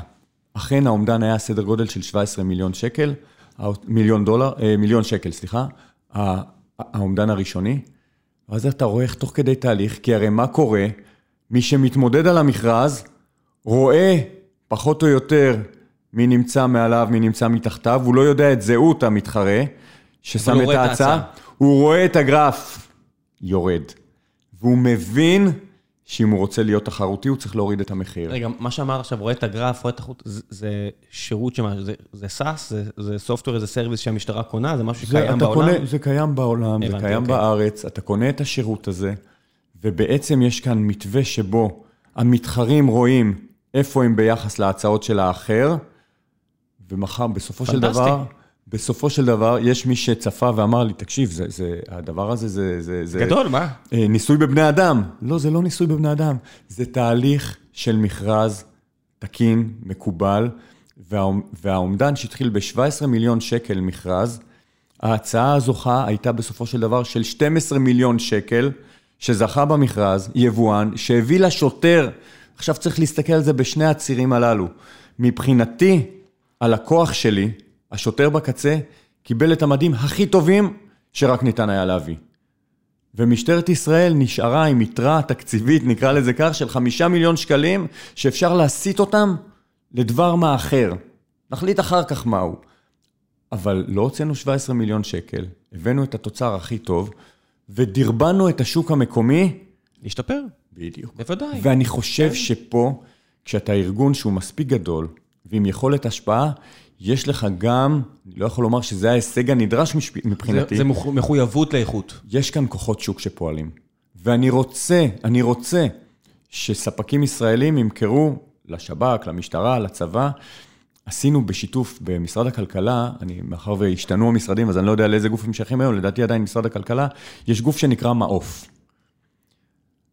Speaker 2: אכן האומדן היה סדר גודל של 17 מיליון שקל, מיליון דולר, אה, מיליון שקל, סליחה, האומדן הראשוני. ואז אתה רואה איך תוך כדי תהליך, כי הרי מה קורה? מי שמתמודד על המכרז, רואה פחות או יותר מי נמצא מעליו, מי נמצא מתחתיו, הוא לא יודע את זהות המתחרה, ששם את ההצעה. הוא רואה את הגרף יורד, והוא מבין שאם הוא רוצה להיות תחרותי, הוא צריך להוריד את המחיר.
Speaker 1: רגע, מה שאמרת עכשיו, רואה את הגרף, רואה את החוט, זה- זה שירות שמה, זה- זה SaaS, זה- זה software, זה סרוויס שהמשטרה קונה, זה משהו
Speaker 2: זה,
Speaker 1: שקיים
Speaker 2: אתה
Speaker 1: בעולם?
Speaker 2: קונה, זה קיים בעולם, זה
Speaker 1: הבנתי,
Speaker 2: קיים
Speaker 1: אוקיי.
Speaker 2: בארץ, אתה קונה את השירות הזה, ובעצם יש כאן מתווה שבו המתחרים רואים איפה הם ביחס להצעות של האחר, ומחר, בסופו של
Speaker 1: פנטסטי.
Speaker 2: דבר, בסופו של דבר, יש מי שצפה ואמר לי, תקשיב, זה, זה, הדבר הזה זה... זה, זה
Speaker 1: גדול, מה?
Speaker 2: אה, ניסוי בבני אדם. לא, זה לא ניסוי בבני אדם. זה תהליך של מכרז תקין, מקובל, והאומ- והאומדן שהתחיל ב-17 מיליון שקל מכרז, ההצעה הזוכה הייתה בסופו של דבר של 12 מיליון שקל, שזכה במכרז, יבואן, שהביא לשוטר, עכשיו צריך להסתכל על זה בשני הצירים הללו. מבחינתי, הלקוח שלי, השוטר בקצה, קיבל את המדים הכי טובים שרק ניתן היה להביא. ומשטרת ישראל נשארה עם יתרה תקציבית, נקרא לזה כך, של חמישה מיליון שקלים, שאפשר להסיט אותם לדבר מה אחר. נחליט אחר כך מהו. אבל לא הוצאנו 17 מיליון שקל, הבאנו את התוצר הכי טוב, ודרבנו את השוק המקומי.
Speaker 1: להשתפר,
Speaker 2: בדיוק.
Speaker 1: בוודאי.
Speaker 2: ואני חושב שפה, כשאתה ארגון שהוא מספיק גדול, ועם יכולת השפעה, יש לך גם, אני לא יכול לומר שזה ההישג הנדרש
Speaker 1: זה-
Speaker 2: מבחינתי.
Speaker 1: זה מח- מחויבות לאיכות.
Speaker 2: יש כאן כוחות שוק שפועלים. ואני רוצה, אני רוצה שספקים ישראלים ימכרו לשב"כ, למשטרה, לצבא. עשינו בשיתוף במשרד הכלכלה, אני, מאחר והשתנו המשרדים, אז אני לא יודע לאיזה גוף הם שייכים היום, לדעתי עדיין משרד הכלכלה, יש גוף שנקרא מעוף.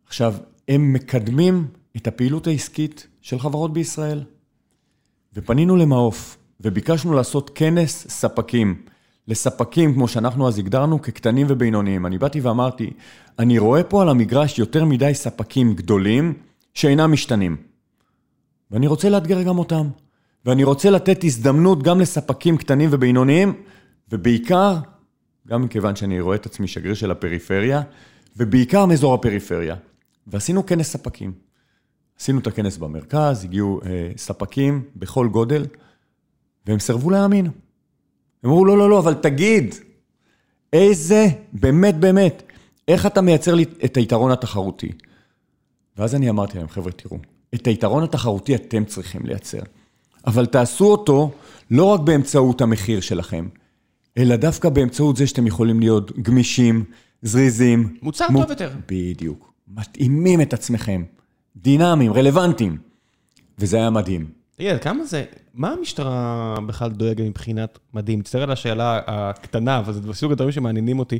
Speaker 2: עכשיו, הם מקדמים את הפעילות העסקית של חברות בישראל. ופנינו למעוף, וביקשנו לעשות כנס ספקים. לספקים, כמו שאנחנו אז הגדרנו, כקטנים ובינוניים. אני באתי ואמרתי, אני רואה פה על המגרש יותר מדי ספקים גדולים שאינם משתנים. ואני רוצה לאתגר גם אותם. ואני רוצה לתת הזדמנות גם לספקים קטנים ובינוניים, ובעיקר, גם מכיוון שאני רואה את עצמי שגריר של הפריפריה, ובעיקר מאזור הפריפריה. ועשינו כנס ספקים. עשינו את הכנס במרכז, הגיעו אה, ספקים בכל גודל, והם סירבו להאמין. הם אמרו, לא, לא, לא, אבל תגיד, איזה, באמת, באמת, איך אתה מייצר לי את היתרון התחרותי? ואז אני אמרתי להם, חבר'ה, תראו, את היתרון התחרותי אתם צריכים לייצר. אבל תעשו אותו לא רק באמצעות המחיר שלכם, אלא דווקא באמצעות זה שאתם יכולים להיות גמישים, זריזים.
Speaker 1: מוצר טוב יותר.
Speaker 2: בדיוק. מתאימים את עצמכם, דינמיים, רלוונטיים. וזה היה מדהים.
Speaker 1: תגיד, כמה זה, מה המשטרה בכלל דואגת מבחינת מדהים? תסתכל על השאלה הקטנה, אבל זה בסוג הדברים שמעניינים אותי.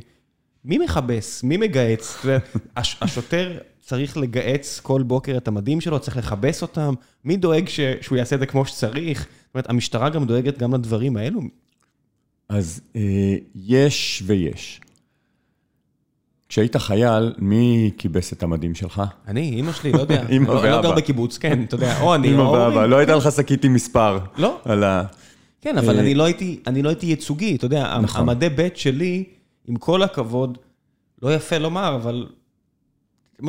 Speaker 1: מי מכבס? מי מגהץ? הש- השוטר צריך לגהץ כל בוקר את המדים שלו, צריך לכבס אותם? מי דואג ש- שהוא יעשה את זה כמו שצריך? זאת אומרת, המשטרה גם דואגת גם לדברים האלו?
Speaker 2: אז אה, יש ויש. כשהיית חייל, מי כיבס את המדים שלך?
Speaker 1: אני, אימא שלי, לא יודע.
Speaker 2: אמא
Speaker 1: לא- לא גר
Speaker 2: ואבא.
Speaker 1: בקיבוץ, כן, אתה יודע, או אני, או
Speaker 2: ואבא,
Speaker 1: ההורים.
Speaker 2: לא הייתה לך שקית עם מספר.
Speaker 1: לא.
Speaker 2: על ה...
Speaker 1: כן, אבל
Speaker 2: אה,
Speaker 1: אני לא הייתי, אני לא הייתי ייצוגי, אתה יודע,
Speaker 2: נכון.
Speaker 1: המדי ב' שלי, עם כל הכבוד, לא יפה לומר, אבל...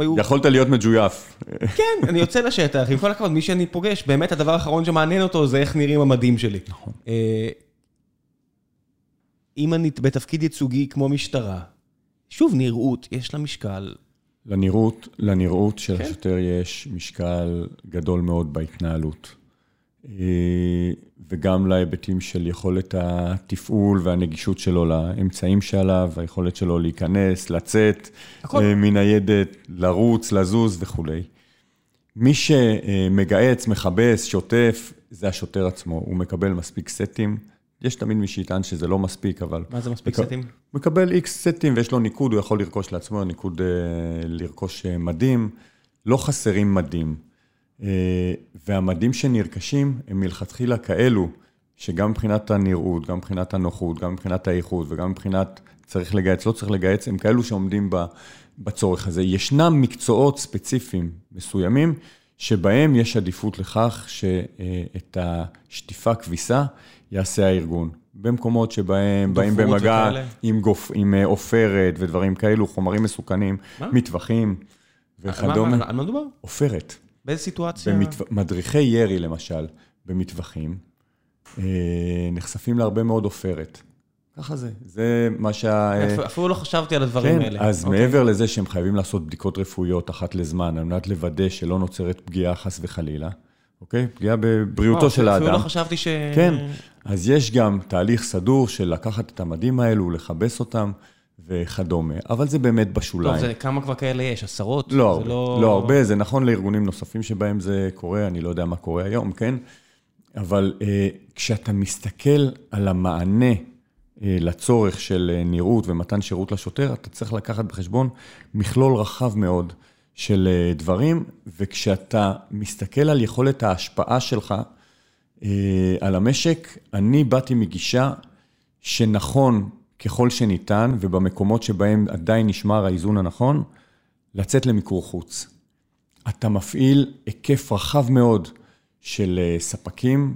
Speaker 1: היו...
Speaker 2: יכולת להיות מג'ויף.
Speaker 1: כן, אני יוצא לשטח, עם כל הכבוד, מי שאני פוגש, באמת הדבר האחרון שמעניין אותו זה איך נראים המדים שלי.
Speaker 2: נכון.
Speaker 1: אה, אם אני בתפקיד ייצוגי כמו משטרה, שוב, נראות, יש לה משקל.
Speaker 2: לנראות, לנראות של
Speaker 1: כן.
Speaker 2: השוטר יש משקל גדול מאוד בהתנהלות. אה, וגם להיבטים של יכולת התפעול והנגישות שלו לאמצעים שעליו, היכולת שלו להיכנס, לצאת
Speaker 1: הכל.
Speaker 2: אה, מניידת, לרוץ, לזוז וכולי. מי שמגהץ, מכבס, שוטף, זה השוטר עצמו. הוא מקבל מספיק סטים. יש תמיד מי שיטען שזה לא מספיק, אבל...
Speaker 1: מה זה מספיק סטים?
Speaker 2: מקבל איקס סטים ויש לו ניקוד, הוא יכול לרכוש לעצמו, ניקוד אה, לרכוש אה, מדים. לא חסרים מדים. אה, והמדים שנרכשים הם מלכתחילה כאלו, שגם מבחינת הנראות, גם מבחינת הנוחות, גם מבחינת האיכות וגם מבחינת צריך לגייץ, לא צריך לגייץ, הם כאלו שעומדים בצורך הזה. ישנם מקצועות ספציפיים מסוימים, שבהם יש עדיפות לכך שאת השטיפה כביסה יעשה הארגון. במקומות שבהם באים במגע
Speaker 1: וכאלה?
Speaker 2: עם, גופ, עם אה, עופרת ודברים כאלו, חומרים מסוכנים,
Speaker 1: מה?
Speaker 2: מטווחים
Speaker 1: מה-
Speaker 2: וכדומה.
Speaker 1: מה- על מה מדובר?
Speaker 2: עופרת.
Speaker 1: באיזה סיטואציה?
Speaker 2: במטו... מדריכי ירי, למשל, במטווחים, אה, נחשפים להרבה מאוד עופרת. ככה זה, זה מה שה...
Speaker 1: אפילו- אפילו לא חשבתי על הדברים
Speaker 2: כן,
Speaker 1: האלה.
Speaker 2: אז
Speaker 1: אוקיי.
Speaker 2: מעבר לזה שהם חייבים לעשות בדיקות רפואיות אחת לזמן, על מנת לוודא שלא נוצרת פגיעה חס וחלילה, אוקיי? פגיעה בבריאותו
Speaker 1: וואו,
Speaker 2: של
Speaker 1: אפילו
Speaker 2: האדם.
Speaker 1: לא חשבתי ש...
Speaker 2: כן, אז יש גם תהליך סדור של לקחת את המדים האלו, לכבס אותם וכדומה, אבל זה באמת בשוליים.
Speaker 1: טוב, זה כמה כבר כאלה יש? עשרות?
Speaker 2: לא הרבה, לא הרבה, זה נכון לארגונים נוספים שבהם זה קורה, אני לא יודע מה קורה היום, כן? אבל אה, כשאתה מסתכל על המענה אה, לצורך של אה, נראות ומתן שירות לשוטר, אתה צריך לקחת בחשבון מכלול רחב מאוד של אה, דברים, וכשאתה מסתכל על יכולת ההשפעה שלך אה, על המשק, אני באתי מגישה שנכון ככל שניתן, ובמקומות שבהם עדיין נשמר האיזון הנכון, לצאת למיקור חוץ. אתה מפעיל היקף רחב מאוד של אה, ספקים,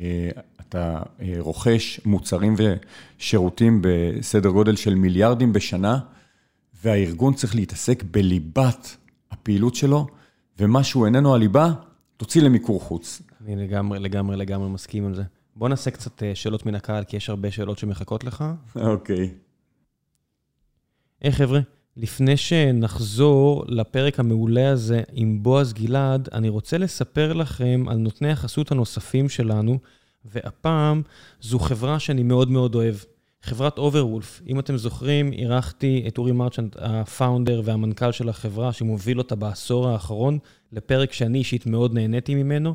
Speaker 2: אה, אתה רוכש מוצרים ושירותים בסדר גודל של מיליארדים בשנה, והארגון צריך להתעסק בליבת הפעילות שלו, ומה שהוא איננו הליבה, תוציא למיקור חוץ.
Speaker 1: אני לגמרי, לגמרי, לגמרי מסכים עם זה. בוא נעשה קצת אה, שאלות מן הקהל, כי יש הרבה שאלות שמחכות לך.
Speaker 2: אוקיי.
Speaker 1: היי חבר'ה, לפני שנחזור לפרק המעולה הזה עם בועז גלעד, אני רוצה לספר לכם על נותני החסות הנוספים שלנו, והפעם זו חברה שאני מאוד מאוד אוהב. חברת אוברוולף, אם אתם זוכרים, אירחתי את אורי מרצ'נט, הפאונדר והמנכ"ל של החברה, שמוביל אותה בעשור האחרון, לפרק שאני אישית מאוד נהניתי ממנו.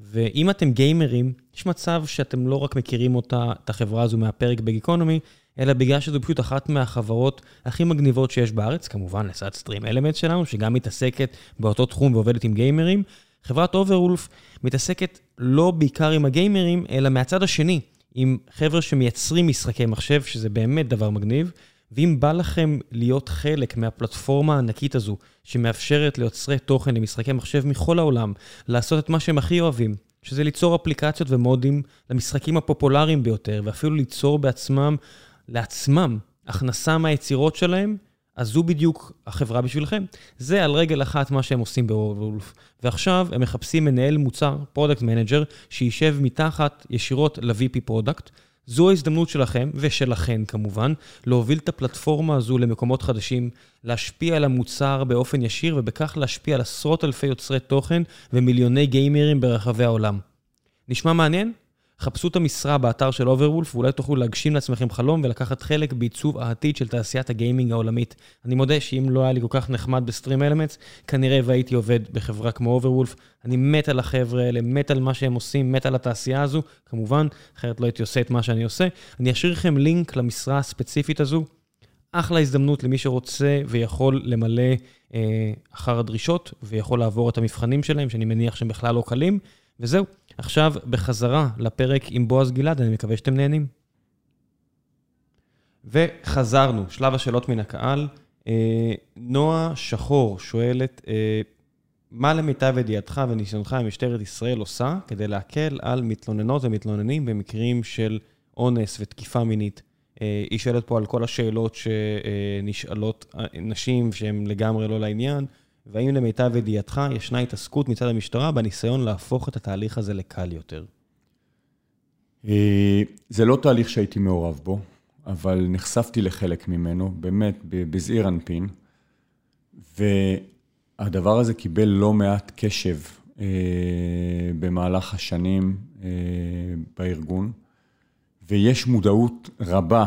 Speaker 1: ואם אתם גיימרים, יש מצב שאתם לא רק מכירים אותה, את החברה הזו מהפרק בגיקונומי, אלא בגלל שזו פשוט אחת מהחברות הכי מגניבות שיש בארץ, כמובן לצד סטרים אלמנט שלנו, שגם מתעסקת באותו תחום ועובדת עם גיימרים. חברת אוברוולף מתעסקת לא בעיקר עם הגיימרים, אלא מהצד השני, עם חבר'ה שמייצרים משחקי מחשב, שזה באמת דבר מגניב. ואם בא לכם להיות חלק מהפלטפורמה הענקית הזו, שמאפשרת ליוצרי תוכן למשחקי מחשב מכל העולם, לעשות את מה שהם הכי אוהבים, שזה ליצור אפליקציות ומודים למשחקים הפופולריים ביותר, ואפילו ליצור בעצמם, לעצמם, הכנסה מהיצירות שלהם, אז זו בדיוק החברה בשבילכם. זה על רגל אחת מה שהם עושים באוברוולף. ועכשיו הם מחפשים מנהל מוצר, product manager, שישב מתחת ישירות ל- VP product. זו ההזדמנות שלכם, ושלכן כמובן, להוביל את הפלטפורמה הזו למקומות חדשים, להשפיע על המוצר באופן ישיר, ובכך להשפיע על עשרות אלפי יוצרי תוכן ומיליוני גיימרים ברחבי העולם. נשמע מעניין? חפשו את המשרה באתר של Overwolf, ואולי תוכלו להגשים לעצמכם חלום ולקחת חלק בעיצוב העתיד של תעשיית הגיימינג העולמית. אני מודה שאם לא היה לי כל כך נחמד ב StreamElements, כנראה והייתי עובד בחברה כמו Overwolf. אני מת על החבר'ה האלה, מת על מה שהם עושים, מת על התעשייה הזו, כמובן, אחרת לא הייתי עושה את מה שאני עושה. אני אשאיר לכם לינק למשרה הספציפית הזו. אחלה הזדמנות למי שרוצה ויכול למלא אה, אחר הדרישות, ויכול לעבור את המבחנים שלהם, שאני מניח שהם בכלל לא קלים. וזהו, עכשיו בחזרה לפרק עם בועז גלעד, אני מקווה שאתם נהנים. וחזרנו, שלב השאלות מן הקהל. אה, נועה שחור שואלת, אה, מה למיטב ידיעתך וניסיונך במשטרת ישראל עושה כדי להקל על מתלוננות ומתלוננים במקרים של אונס ותקיפה מינית? אה, היא שואלת פה על כל השאלות שנשאלות נשים שהן לגמרי לא לעניין. והאם למיטב ידיעתך ישנה התעסקות מצד המשטרה בניסיון להפוך את התהליך הזה לקל יותר?
Speaker 2: אה, זה לא תהליך שהייתי מעורב בו, אבל נחשפתי לחלק ממנו, באמת, בזעיר אנפין, והדבר הזה קיבל לא מעט קשב אה, במהלך השנים אה, בארגון, ויש מודעות רבה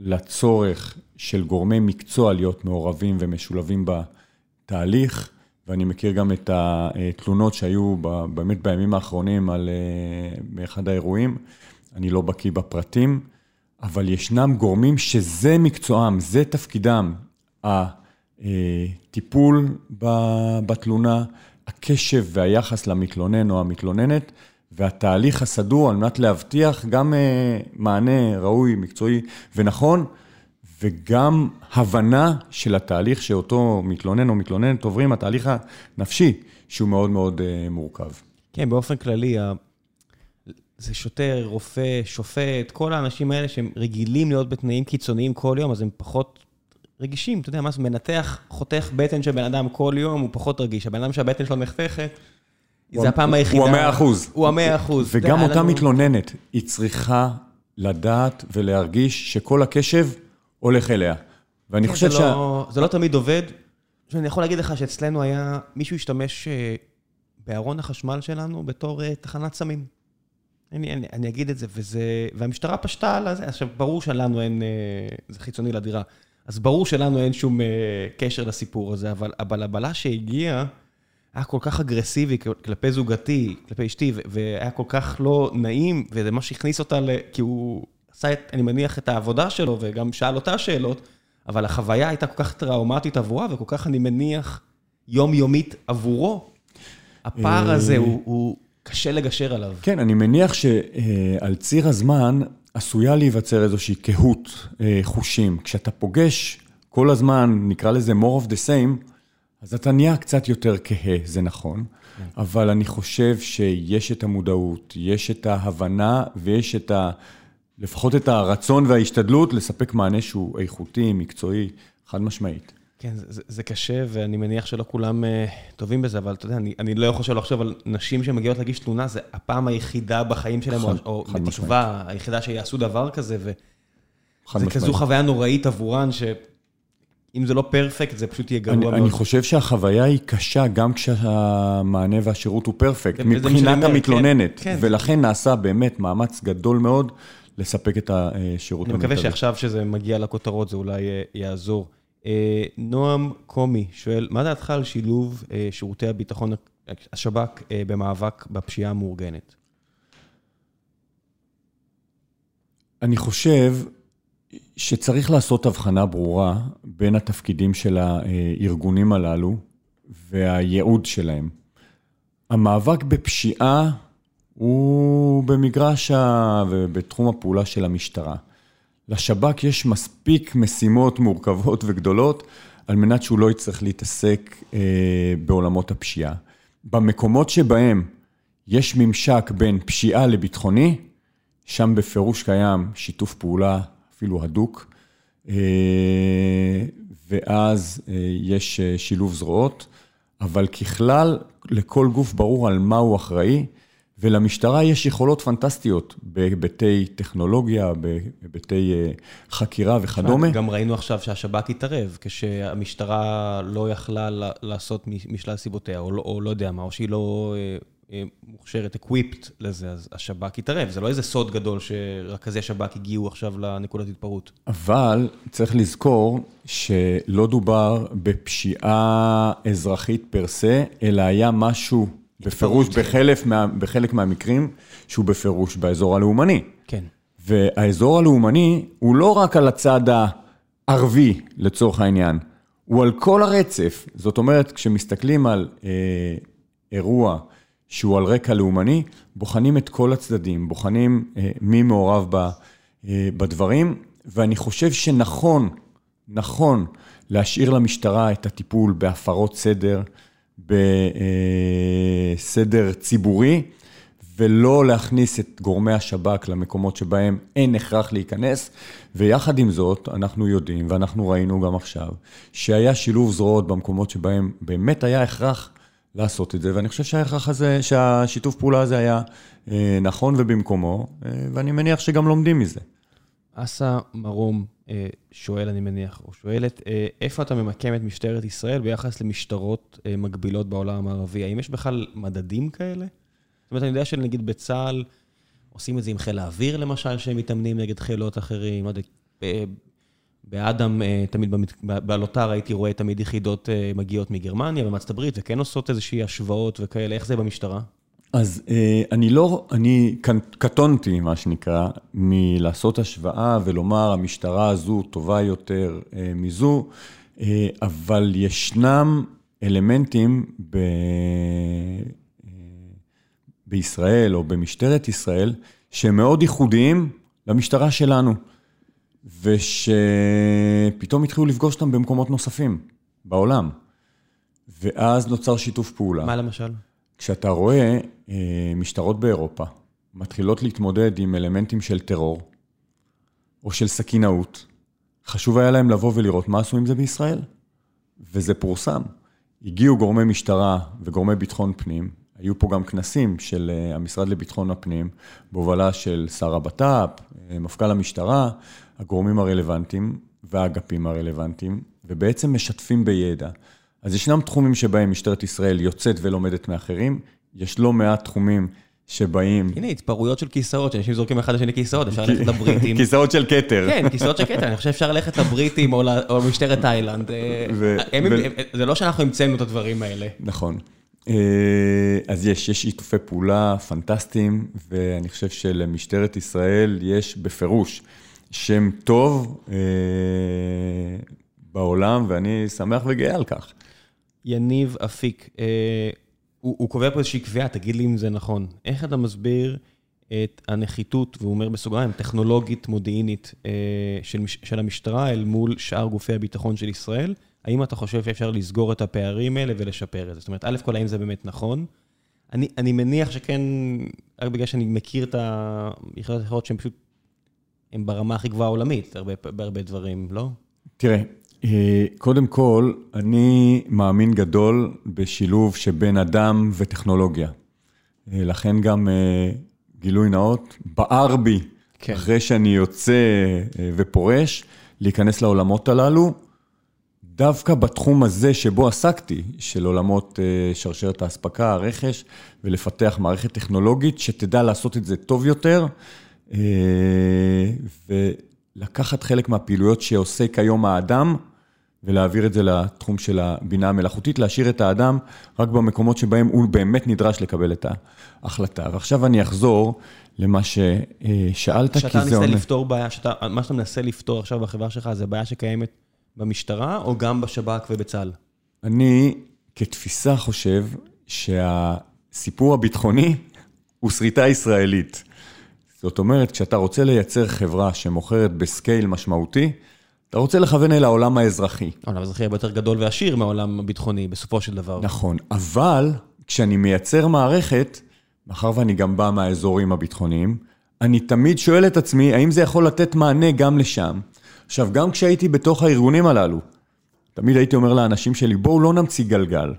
Speaker 2: לצורך של גורמי מקצוע להיות מעורבים ומשולבים ב... תהליך, ואני מכיר גם את התלונות שהיו באמת בימים האחרונים על, באחד האירועים. אני לא בקיא בפרטים, אבל ישנם גורמים שזה מקצועם, זה תפקידם. הטיפול בתלונה, הקשב והיחס למתלונן או המתלוננת, והתהליך הסדור על מנת להבטיח גם מענה ראוי, מקצועי ונכון. וגם הבנה של התהליך שאותו מתלונן או מתלוננת עוברים, התהליך הנפשי, שהוא מאוד מאוד uh, מורכב.
Speaker 1: כן, באופן כללי, זה שוטר, רופא, שופט, כל האנשים האלה שהם רגילים להיות בתנאים קיצוניים כל יום, אז הם פחות רגישים. אתה יודע מה, מנתח חותך בטן של בן אדם כל יום, הוא פחות רגיש. הבן אדם שהבטן שלו נחתכת, זה הפעם היחידה.
Speaker 2: הוא המאה אחוז.
Speaker 1: הוא המאה אחוז.
Speaker 2: וגם אותה מתלוננת, היא צריכה לדעת ולהרגיש שכל הקשב הולך אליה. ואני חושב
Speaker 1: שה... לא, זה לא תמיד עובד. אני יכול להגיד לך שאצלנו היה, מישהו השתמש אה, בארון החשמל שלנו בתור אה, תחנת סמים. אני, אני, אני אגיד את זה, וזה... והמשטרה פשטה על זה. עכשיו, ברור שלנו אין... אה, זה חיצוני לדירה. אז ברור שלנו אין שום קשר לסיפור הזה, אבל הבלבלה שהגיעה היה כל כך אגרסיבי כלפי זוגתי, כלפי אשתי, והיה כל כך לא נעים, וזה מה שהכניס אותה ל... כי הוא עשה, את, אני מניח, את העבודה שלו, וגם שאל אותה שאלות, אבל החוויה הייתה כל כך טראומטית עבורה, וכל כך, אני מניח, יומיומית עבורו. הפער הזה אה, הוא, הוא קשה לגשר עליו.
Speaker 2: כן, אני מניח שעל ציר הזמן עשויה להיווצר איזושהי קהות אה, חושים. כשאתה פוגש כל הזמן, נקרא לזה more of the same, אז אתה נהיה קצת יותר כהה, זה נכון. כן. אבל אני חושב שיש את המודעות, יש את ההבנה ויש את ה... לפחות את הרצון וההשתדלות לספק מענה שהוא איכותי, מקצועי, חד משמעית.
Speaker 1: כן, זה, זה קשה, ואני מניח שלא כולם uh, טובים בזה, אבל אתה יודע, אני, אני לא יכול שלא לחשוב על נשים שמגיעות להגיש תלונה, זה הפעם היחידה בחיים שלהם, חד, או, או בתקווה, היחידה שיעשו דבר כזה, וזה כזו חוויה נוראית עבורן, שאם זה לא פרפקט, זה פשוט יהיה גרוע מאוד.
Speaker 2: אני חושב שהחוויה היא קשה גם כשהמענה והשירות הוא פרפקט, מבחינת המתלוננת, כן, כן. ולכן נעשה באמת מאמץ גדול מאוד לספק את השירות.
Speaker 1: אני מקווה שעכשיו שזה מגיע לכותרות זה אולי אה, יעזור. אה, נועם קומי שואל, מה דעתך על שילוב אה, שירותי הביטחון, השב"כ, במאבק בפשיעה המאורגנת?
Speaker 2: אני חושב שצריך לעשות הבחנה ברורה בין התפקידים של הארגונים הללו והייעוד שלהם. המאבק בפשיעה הוא במגרש ובתחום הפעולה של המשטרה. לשב"כ יש מספיק משימות מורכבות וגדולות על מנת שהוא לא יצטרך להתעסק אה, בעולמות הפשיעה. במקומות שבהם יש ממשק בין פשיעה לביטחוני, שם בפירוש קיים שיתוף פעולה אפילו הדוק, אה, ואז אה, יש אה, שילוב זרועות, אבל ככלל, לכל גוף ברור על מה הוא אחראי. ולמשטרה יש יכולות פנטסטיות בהיבטי טכנולוגיה, בהיבטי אה, חקירה וכדומה.
Speaker 1: גם ראינו עכשיו שהשב"כ התערב, כשהמשטרה לא יכלה לעשות משלל סיבותיה, או לא, או לא יודע מה, או שהיא לא... אה, אה, מוכשרת, equipped לזה, אז השב"כ יתערב. זה לא איזה סוד גדול שרכזי השב"כ הגיעו עכשיו לנקודת התפרעות.
Speaker 2: אבל צריך לזכור שלא דובר בפשיעה אזרחית פר סה, אלא היה משהו בפירוש, בחלק, מה, בחלק מהמקרים, שהוא בפירוש באזור הלאומני.
Speaker 1: כן.
Speaker 2: והאזור הלאומני הוא לא רק על הצד הערבי, לצורך העניין, הוא על כל הרצף. זאת אומרת, כשמסתכלים על אה, אירוע שהוא על רקע לאומני, בוחנים את כל הצדדים, בוחנים אה, מי מעורב ב, אה, בדברים, ואני חושב שנכון, נכון, להשאיר למשטרה את הטיפול בהפרות סדר, בסדר ציבורי, ולא להכניס את גורמי השב"כ למקומות שבהם אין הכרח להיכנס, ויחד עם זאת, אנחנו יודעים, ואנחנו ראינו גם עכשיו, שהיה שילוב זרועות במקומות שבהם באמת היה הכרח לעשות את זה, ואני חושב שההכרח הזה, שהשיתוף פעולה הזה היה אה, נכון ובמקומו, אה, ואני מניח שגם לומדים מזה.
Speaker 1: אסא מרום שואל, אני מניח, או שואלת, אה, איפה אתה ממקם את משטרת ישראל ביחס למשטרות אה, מקבילות בעולם המערבי? האם יש בכלל מדדים כאלה? זאת אומרת, אני יודע שנגיד בצה"ל עושים את זה עם חיל האוויר, למשל, שהם מתאמנים נגד חילות אחרים, לא יודע, באדם, תמיד בלוטר הייתי רואה תמיד יחידות מגיעות מגרמניה ומארצות הברית, וכן עושות איזושהי השוואות וכאלה, איך זה במשטרה?
Speaker 2: אז אני לא, אני קטונתי, מה שנקרא, מלעשות השוואה ולומר, המשטרה הזו טובה יותר מזו, אבל ישנם אלמנטים ב... בישראל או במשטרת ישראל, שהם מאוד ייחודיים למשטרה שלנו, ושפתאום התחילו לפגוש אותם במקומות נוספים בעולם. ואז נוצר שיתוף פעולה.
Speaker 1: מה למשל?
Speaker 2: כשאתה רואה אה, משטרות באירופה מתחילות להתמודד עם אלמנטים של טרור או של סכינאות, חשוב היה להם לבוא ולראות מה עשו עם זה בישראל, וזה פורסם. הגיעו גורמי משטרה וגורמי ביטחון פנים, היו פה גם כנסים של אה, המשרד לביטחון הפנים, בהובלה של שר הבט"פ, אה, מפכ"ל המשטרה, הגורמים הרלוונטיים והאגפים הרלוונטיים, ובעצם משתפים בידע. אז ישנם תחומים שבהם משטרת ישראל יוצאת ולומדת מאחרים, יש לא מעט תחומים שבאים...
Speaker 1: הנה, התפרעויות של כיסאות, שאנשים זורקים אחד לשני כיסאות, אפשר ללכת לבריטים.
Speaker 2: כיסאות של כתר.
Speaker 1: כן, כיסאות של כתר, אני חושב שאפשר ללכת לבריטים או למשטרת תאילנד. אה, זה לא שאנחנו המצאנו את הדברים האלה.
Speaker 2: נכון. אז יש, יש שיתופי פעולה פנטסטיים, ואני חושב שלמשטרת ישראל יש בפירוש שם טוב בעולם, ואני שמח וגאה על כך.
Speaker 1: יניב אפיק, אה, הוא, הוא קובע פה איזושהי קביעה, תגיד לי אם זה נכון. איך אתה מסביר את הנחיתות, והוא אומר בסוגריים, טכנולוגית מודיעינית אה, של, של המשטרה אל מול שאר גופי הביטחון של ישראל? האם אתה חושב שאפשר לסגור את הפערים האלה ולשפר את זה? זאת אומרת, א' כל, האם זה באמת נכון? אני, אני מניח שכן, רק בגלל שאני מכיר את היחידות האחרות שהן פשוט, הן ברמה הכי גבוהה העולמית, הרבה, בהרבה דברים, לא?
Speaker 2: תראה, אה, קודם כל, אני מאמין גדול בשילוב שבין אדם וטכנולוגיה. אה, לכן גם אה, גילוי נאות, בער בי, כן. אחרי שאני יוצא ופורש, להיכנס לעולמות הללו, דווקא בתחום הזה שבו עסקתי, של עולמות שרשרת האספקה, הרכש, ולפתח מערכת טכנולוגית שתדע לעשות את זה טוב יותר, ולקחת חלק מהפעילויות שעושה כיום האדם, ולהעביר את זה לתחום של הבינה המלאכותית, להשאיר את האדם רק במקומות שבהם הוא באמת נדרש לקבל את ההחלטה. ועכשיו אני אחזור למה ששאלת, כי זה
Speaker 1: עונה. שאתה מנסה לפתור בעיה, שאתה, מה שאתה מנסה לפתור עכשיו בחברה שלך, זה בעיה שקיימת במשטרה, או גם בשב"כ ובצה"ל?
Speaker 2: אני, כתפיסה, חושב שהסיפור הביטחוני הוא שריטה ישראלית. זאת אומרת, כשאתה רוצה לייצר חברה שמוכרת בסקייל משמעותי, אתה רוצה לכוון אל העולם האזרחי.
Speaker 1: העולם האזרחי הרבה יותר גדול ועשיר מהעולם הביטחוני, בסופו של דבר.
Speaker 2: נכון, אבל כשאני מייצר מערכת, מאחר ואני גם בא מהאזורים הביטחוניים, אני תמיד שואל את עצמי, האם זה יכול לתת מענה גם לשם? עכשיו, גם כשהייתי בתוך הארגונים הללו, תמיד הייתי אומר לאנשים שלי, בואו לא נמציא גלגל.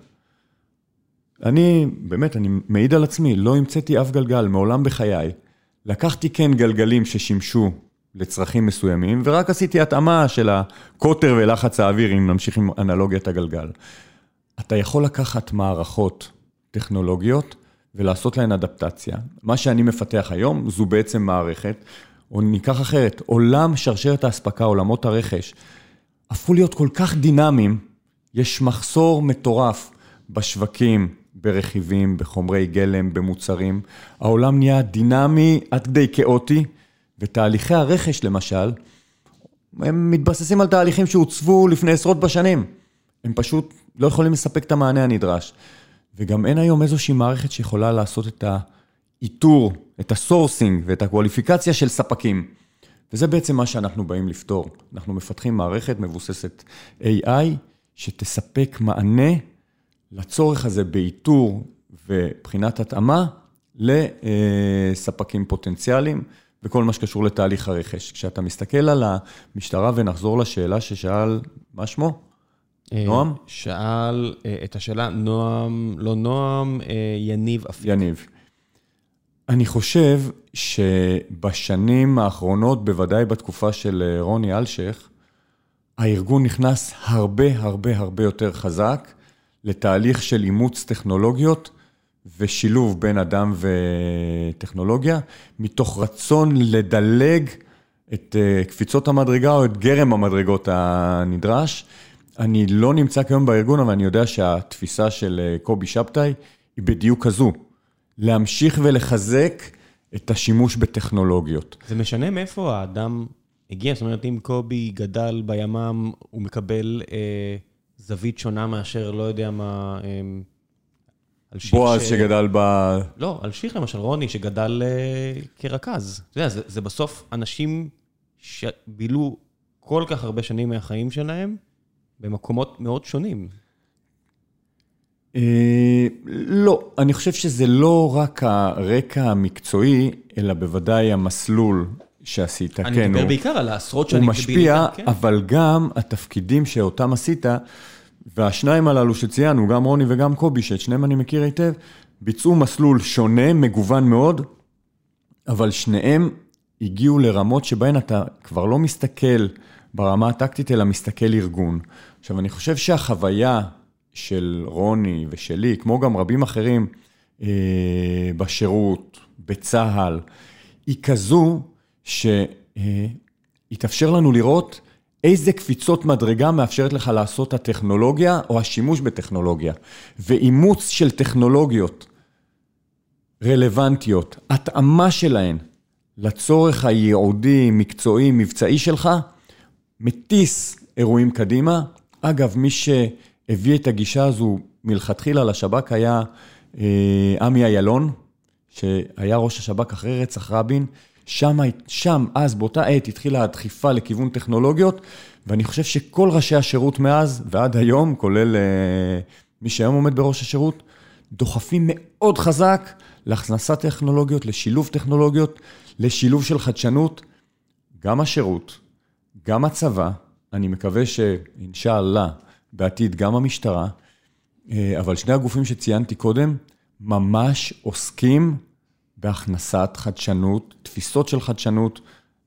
Speaker 2: אני, באמת, אני מעיד על עצמי, לא המצאתי אף גלגל, מעולם בחיי. לקחתי כן גלגלים ששימשו לצרכים מסוימים, ורק עשיתי התאמה של הקוטר ולחץ האוויר, אם נמשיך עם אנלוגיית הגלגל. אתה יכול לקחת מערכות טכנולוגיות ולעשות להן אדפטציה. מה שאני מפתח היום זו בעצם מערכת, או ניקח אחרת, עולם שרשרת האספקה, עולמות הרכש, הפכו להיות כל כך דינמיים, יש מחסור מטורף בשווקים, ברכיבים, בחומרי גלם, במוצרים. העולם נהיה דינמי עד כדי כאוטי, ותהליכי הרכש למשל, הם מתבססים על תהליכים שהוצבו לפני עשרות בשנים. הם פשוט לא יכולים לספק את המענה הנדרש. וגם אין היום איזושהי מערכת שיכולה לעשות את האיתור, את ה sourcing ואת הקואליפיקציה של ספקים. וזה בעצם מה שאנחנו באים לפתור. אנחנו מפתחים מערכת מבוססת AI, שתספק מענה לצורך הזה באיתור ובחינת התאמה לספקים פוטנציאליים וכל מה שקשור לתהליך הרכש. כשאתה מסתכל על המשטרה, ונחזור לשאלה ששאל, מה שמו?
Speaker 1: אה,
Speaker 2: נועם?
Speaker 1: שאל אה, את השאלה, נועם, לא נועם, אה, יניב אפיק.
Speaker 2: יניב. אני חושב שבשנים האחרונות, בוודאי בתקופה של רוני אלשיך, הארגון נכנס הרבה הרבה הרבה יותר חזק לתהליך של אימוץ טכנולוגיות ושילוב בין אדם וטכנולוגיה, מתוך רצון לדלג את קפיצות המדרגה או את גרם המדרגות הנדרש. אני לא נמצא כיום בארגון, אבל אני יודע שהתפיסה של קובי שבתאי היא בדיוק כזו, להמשיך ולחזק את השימוש בטכנולוגיות.
Speaker 1: זה משנה מאיפה האדם הגיע, זאת אומרת, אם קובי גדל בימ"מ, הוא מקבל אה, זווית שונה מאשר, לא יודע מה, אה,
Speaker 2: בועז ש... שגדל ב...
Speaker 1: לא, אלשיך למשל, רוני, שגדל אה, כרכז. אתה יודע, זה, זה בסוף אנשים שבילו כל כך הרבה שנים מהחיים שלהם במקומות מאוד שונים.
Speaker 2: אה, לא, אני חושב שזה לא רק הרקע המקצועי, אלא בוודאי המסלול שעשית, כן.
Speaker 1: אני מדבר בעיקר על העשרות שנים.
Speaker 2: הוא משפיע, כן. אבל גם התפקידים שאותם עשית, והשניים הללו שציינו, גם רוני וגם קובי, שאת שניהם אני מכיר היטב, ביצעו מסלול שונה, מגוון מאוד, אבל שניהם הגיעו לרמות שבהן אתה כבר לא מסתכל ברמה הטקטית, אלא מסתכל ארגון. עכשיו, אני חושב שהחוויה של רוני ושלי, כמו גם רבים אחרים אה, בשירות, בצה"ל, היא כזו שיתאפשר לנו לראות איזה קפיצות מדרגה מאפשרת לך לעשות הטכנולוגיה או השימוש בטכנולוגיה. ואימוץ של טכנולוגיות רלוונטיות, התאמה שלהן לצורך הייעודי, מקצועי, מבצעי שלך, מטיס אירועים קדימה. אגב, מי שהביא את הגישה הזו מלכתחילה לשב"כ היה אה, עמי איילון, שהיה ראש השב"כ אחרי רצח רבין. שם, שם, אז, באותה עת, התחילה הדחיפה לכיוון טכנולוגיות, ואני חושב שכל ראשי השירות מאז ועד היום, כולל uh, מי שהיום עומד בראש השירות, דוחפים מאוד חזק להכנסת טכנולוגיות, לשילוב טכנולוגיות, לשילוב של חדשנות. גם השירות, גם הצבא, אני מקווה שאינשאללה, בעתיד גם המשטרה, אה, אבל שני הגופים שציינתי קודם, ממש עוסקים בהכנסת חדשנות, תפיסות של חדשנות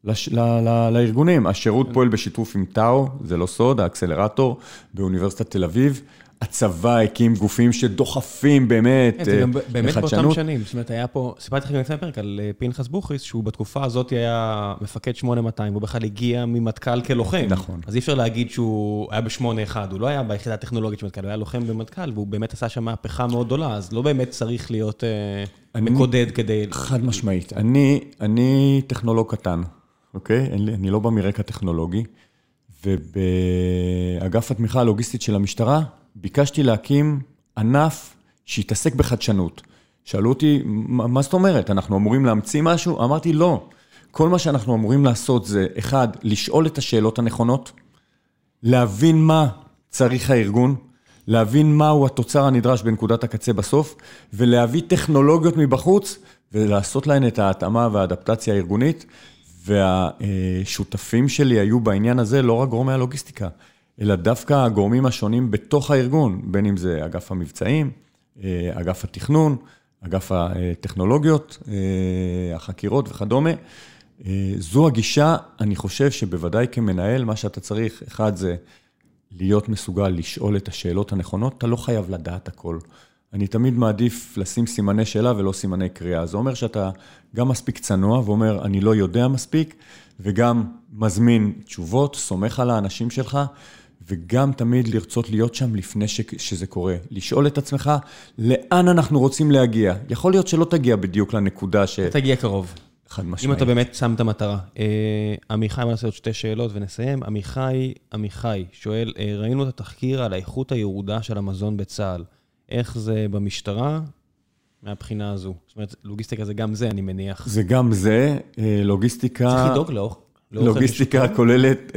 Speaker 2: לש, ל, ל, לארגונים. השירות פועל בשיתוף עם טאו, זה לא סוד, האקסלרטור באוניברסיטת תל אביב. הצבא הקים גופים שדוחפים באמת לחדשנות.
Speaker 1: כן, זה גם באמת באותם שנים. זאת אומרת, היה פה, סיפרתי לכם לפני הפרק על אה, פנחס בוכריס, שהוא בתקופה הזאת היה מפקד 8200, הוא בכלל הגיע ממטכ"ל כלוחם.
Speaker 2: נכון.
Speaker 1: אז אי אפשר להגיד שהוא היה ב-81, הוא לא היה ביחידה הטכנולוגית של מטכ"ל, הוא היה לוחם במטכ"ל, והוא באמת עשה שם מהפכה מאוד גדולה, אז לא באמת צריך להיות אה, אני, מקודד כדי...
Speaker 2: חד משמעית. אני, אני טכנולוג קטן, אוקיי? אני, אני לא בא מרקע טכנולוגי, ובאגף התמיכה הלוגיסטית של המשטרה, ביקשתי להקים ענף שיתעסק בחדשנות. שאלו אותי, מה זאת אומרת, אנחנו אמורים להמציא משהו? אמרתי, לא. כל מה שאנחנו אמורים לעשות זה, אחד, לשאול את השאלות הנכונות, להבין מה צריך הארגון, להבין מהו התוצר הנדרש בנקודת הקצה בסוף, ולהביא טכנולוגיות מבחוץ, ולעשות להן את ההתאמה והאדפטציה הארגונית. והשותפים שלי היו בעניין הזה לא רק גורמי הלוגיסטיקה, אלא דווקא הגורמים השונים בתוך הארגון, בין אם זה אגף המבצעים, אה, אגף התכנון, אגף הטכנולוגיות, אה, החקירות וכדומה. אה, זו הגישה, אני חושב שבוודאי כמנהל, מה שאתה צריך, אחד זה להיות מסוגל לשאול את השאלות הנכונות, אתה לא חייב לדעת הכל. אני תמיד מעדיף לשים סימני שאלה ולא סימני קריאה. זה אומר שאתה גם מספיק צנוע ואומר, אני לא יודע מספיק, וגם מזמין תשובות, סומך על האנשים שלך, וגם תמיד לרצות להיות שם לפני ש... שזה קורה. לשאול את עצמך, לאן אנחנו רוצים להגיע? יכול להיות שלא תגיע בדיוק לנקודה ש...
Speaker 1: תגיע קרוב.
Speaker 2: חד משמעית.
Speaker 1: אם אתה באמת שם את המטרה. אה, עמיחי, בוא נעשה עוד שתי שאלות ונסיים. עמיחי, עמיחי שואל, אה, ראינו את התחקיר על האיכות הירודה של המזון בצה"ל. איך זה במשטרה מהבחינה הזו? זאת אומרת, לוגיסטיקה זה גם זה, אני מניח.
Speaker 2: זה גם זה, אה, לוגיסטיקה...
Speaker 1: צריך לדאוג לאוכל.
Speaker 2: לוגיסטיקה כוללת,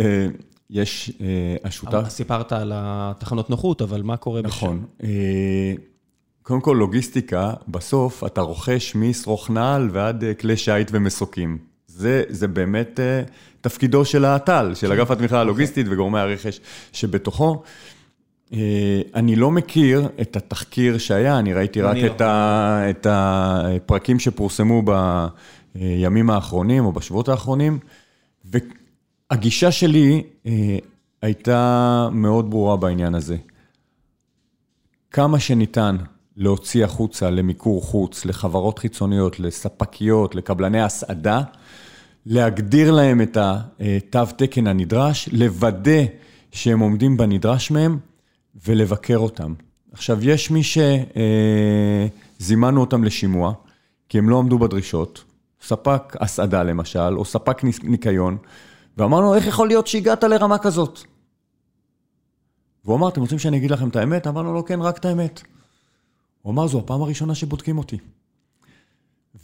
Speaker 2: יש אה, השותף...
Speaker 1: סיפרת על התחנות נוחות, אבל מה קורה בשם?
Speaker 2: נכון. קודם כל, לוגיסטיקה, בסוף אתה רוכש משרוך נעל ועד כלי שיט ומסוקים. זה, זה באמת תפקידו של האט"ל, של אגף התמיכה הלוגיסטית וגורמי הרכש שבתוכו. אה, אני לא מכיר את התחקיר שהיה, אני ראיתי רק את, לא. ה, את הפרקים שפורסמו בימים האחרונים או בשבועות האחרונים, והגישה שלי אה, הייתה מאוד ברורה בעניין הזה. כמה שניתן להוציא החוצה למיקור חוץ, לחברות חיצוניות, לספקיות, לקבלני הסעדה, להגדיר להם את התו תקן הנדרש, לוודא שהם עומדים בנדרש מהם, ולבקר אותם. עכשיו, יש מי שזימנו אותם לשימוע, כי הם לא עמדו בדרישות, ספק הסעדה למשל, או ספק ניקיון, ואמרנו, איך יכול להיות שהגעת לרמה כזאת? והוא אמר, אתם רוצים שאני אגיד לכם את האמת? אמרנו לו, כן, רק את האמת. הוא אמר, זו הפעם הראשונה שבודקים אותי.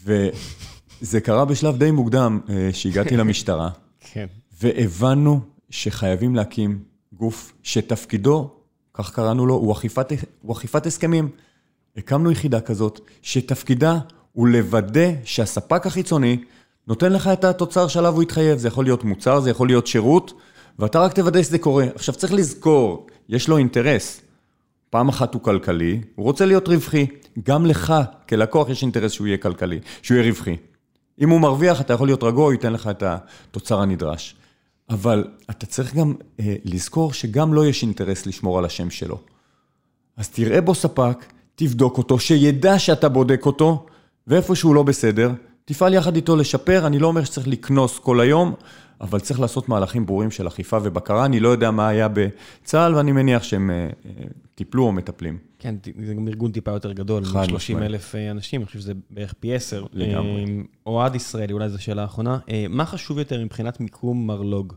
Speaker 2: וזה קרה בשלב די מוקדם, אה, שהגעתי למשטרה,
Speaker 1: כן.
Speaker 2: והבנו שחייבים להקים גוף שתפקידו כך קראנו לו, הוא אכיפת, הוא אכיפת הסכמים. הקמנו יחידה כזאת, שתפקידה הוא לוודא שהספק החיצוני נותן לך את התוצר שעליו הוא התחייב. זה יכול להיות מוצר, זה יכול להיות שירות, ואתה רק תוודא שזה קורה. עכשיו, צריך לזכור, יש לו אינטרס. פעם אחת הוא כלכלי, הוא רוצה להיות רווחי. גם לך, כלקוח, יש אינטרס שהוא יהיה כלכלי, שהוא יהיה רווחי. אם הוא מרוויח, אתה יכול להיות רגוע, הוא ייתן לך את התוצר הנדרש. אבל אתה צריך גם אה, לזכור שגם לו לא יש אינטרס לשמור על השם שלו. אז תראה בו ספק, תבדוק אותו, שידע שאתה בודק אותו, ואיפה שהוא לא בסדר, תפעל יחד איתו לשפר. אני לא אומר שצריך לקנוס כל היום, אבל צריך לעשות מהלכים ברורים של אכיפה ובקרה. אני לא יודע מה היה בצה"ל, ואני מניח שהם אה, אה, טיפלו או מטפלים.
Speaker 1: כן, זה גם ארגון טיפה יותר גדול, 30 אלף אה, אנשים, אני חושב שזה בערך פי עשר.
Speaker 2: לגמרי.
Speaker 1: אוהד ישראלי, אולי זו שאלה אחרונה. מה חשוב יותר מבחינת מיקום מרלוג?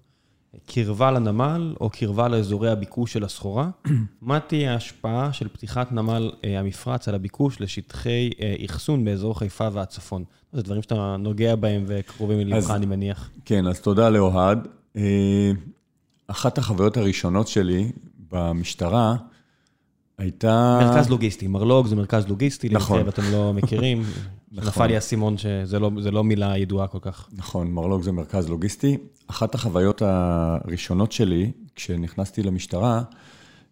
Speaker 1: קרבה לנמל או קרבה לאזורי הביקוש של הסחורה? מה תהיה ההשפעה של פתיחת נמל המפרץ על הביקוש לשטחי אחסון באזור חיפה והצפון? זה דברים שאתה נוגע בהם וקרובים ללבך, אני מניח.
Speaker 2: כן, אז תודה לאוהד. אה, אחת החוויות הראשונות שלי במשטרה הייתה...
Speaker 1: מרכז לוגיסטי, מרלוג זה מרכז לוגיסטי,
Speaker 2: נכון.
Speaker 1: אתם לא מכירים. נכון. נפל לי האסימון שזה לא, לא מילה ידועה כל כך.
Speaker 2: נכון, מרלוג זה מרכז לוגיסטי. אחת החוויות הראשונות שלי, כשנכנסתי למשטרה,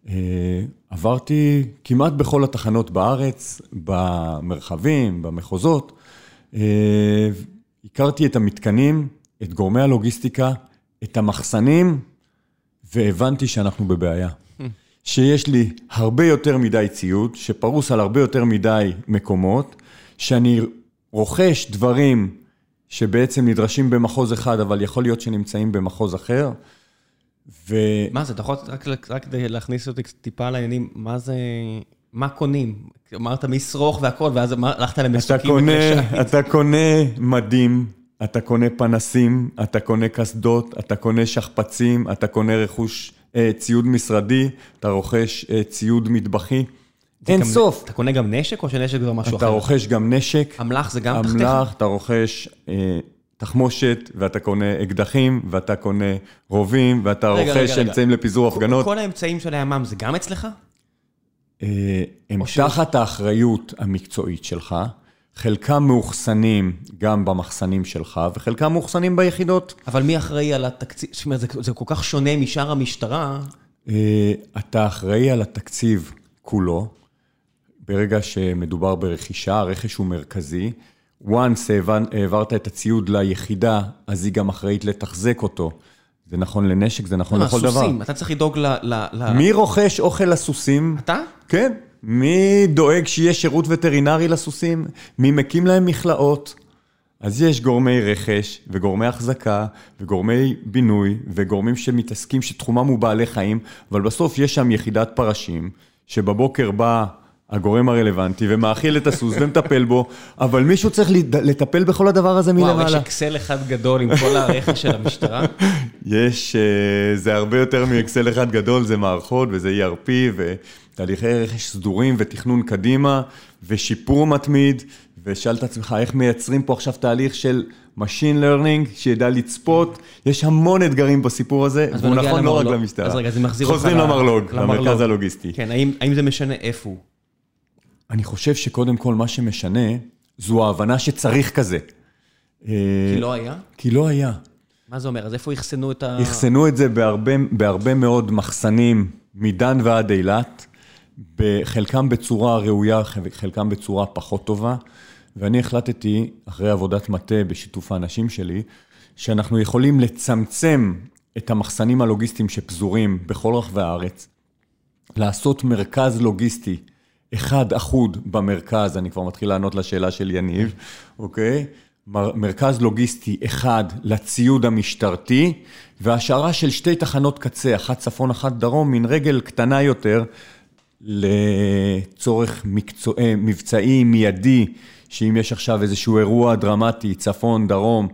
Speaker 2: אה, עברתי כמעט בכל התחנות בארץ, במרחבים, במחוזות, אה, הכרתי את המתקנים, את גורמי הלוגיסטיקה, את המחסנים, והבנתי שאנחנו בבעיה. שיש לי הרבה יותר מדי ציוד, שפרוס על הרבה יותר מדי מקומות, שאני רוכש דברים שבעצם נדרשים במחוז אחד, אבל יכול להיות שנמצאים במחוז אחר.
Speaker 1: ו... מה זה, אתה יכול רק, רק כדי להכניס אותי טיפה לעניינים, מה זה, מה קונים? אמרת משרוך והכל, ואז הלכת למסוקים
Speaker 2: וקשה. אתה קונה מדים, אתה קונה פנסים, אתה קונה קסדות, אתה קונה שכפ"צים, אתה קונה רכוש, אה, ציוד משרדי, אתה רוכש אה, ציוד מטבחי. אין סוף.
Speaker 1: אתה קונה גם נשק או שנשק זה משהו
Speaker 2: אחר? אתה רוכש גם נשק.
Speaker 1: אמל"ח זה גם תחתיך?
Speaker 2: אמל"ח, אתה רוכש אה, תחמושת, ואתה קונה אקדחים, ואתה קונה רובים, ואתה רוכש אמצעים לפיזור הפגנות.
Speaker 1: כל האמצעים של הימ"מ זה גם אצלך?
Speaker 2: אה, הם תחת האחריות המקצועית שלך, חלקם מאוחסנים גם במחסנים שלך, וחלקם מאוחסנים ביחידות.
Speaker 1: אבל מי אחראי על התקציב? זאת אומרת, זה, זה כל כך שונה משאר המשטרה.
Speaker 2: אה, אתה אחראי על התקציב כולו. ברגע שמדובר ברכישה, הרכש הוא מרכזי. once העברת את הציוד ליחידה, אז היא גם אחראית לתחזק אותו. זה נכון לנשק, זה נכון לכל דבר.
Speaker 1: הסוסים, אתה צריך לדאוג ל...
Speaker 2: מי רוכש אוכל לסוסים?
Speaker 1: אתה?
Speaker 2: כן. מי דואג שיהיה שירות וטרינרי לסוסים? מי מקים להם מכלאות? אז יש גורמי רכש, וגורמי החזקה, וגורמי בינוי, וגורמים שמתעסקים שתחומם הוא בעלי חיים, אבל בסוף יש שם יחידת פרשים, שבבוקר בא הגורם הרלוונטי ומאכיל את הסוס ומטפל בו, אבל מישהו צריך לטפל בכל הדבר הזה מלמעלה.
Speaker 1: וואו, יש אקסל אחד גדול עם כל הרכש של המשטרה?
Speaker 2: יש, אה, זה הרבה יותר מאקסל אחד גדול, זה מערכות וזה ERP ותהליכי רכש סדורים ותכנון קדימה ושיפור מתמיד, ושאל את עצמך איך מייצרים פה עכשיו תהליך של Machine Learning, שידע לצפות, יש המון אתגרים בסיפור הזה, והוא נכון לא רק למשטרה.
Speaker 1: אז רגע, זה מחזיר אותך
Speaker 2: חוזרים למרלוג, למרכז הלוגיסטי.
Speaker 1: כן, האם זה משנה איפה הוא?
Speaker 2: אני חושב שקודם כל מה שמשנה, זו ההבנה שצריך כזה.
Speaker 1: כי לא היה?
Speaker 2: כי לא היה.
Speaker 1: מה זה אומר? אז איפה אחסנו את ה...
Speaker 2: אחסנו את זה בהרבה, בהרבה מאוד מחסנים, מדן ועד אילת, חלקם בצורה ראויה, חלקם בצורה פחות טובה, ואני החלטתי, אחרי עבודת מטה בשיתוף האנשים שלי, שאנחנו יכולים לצמצם את המחסנים הלוגיסטיים שפזורים בכל רחבי הארץ, לעשות מרכז לוגיסטי אחד אחוד במרכז, אני כבר מתחיל לענות לשאלה של יניב, אוקיי? מרכז לוגיסטי אחד לציוד המשטרתי, והשארה של שתי תחנות קצה, אחת צפון, אחת דרום, מן רגל קטנה יותר, לצורך מקצוע, אה, מבצעי מיידי, שאם יש עכשיו איזשהו אירוע דרמטי, צפון, דרום,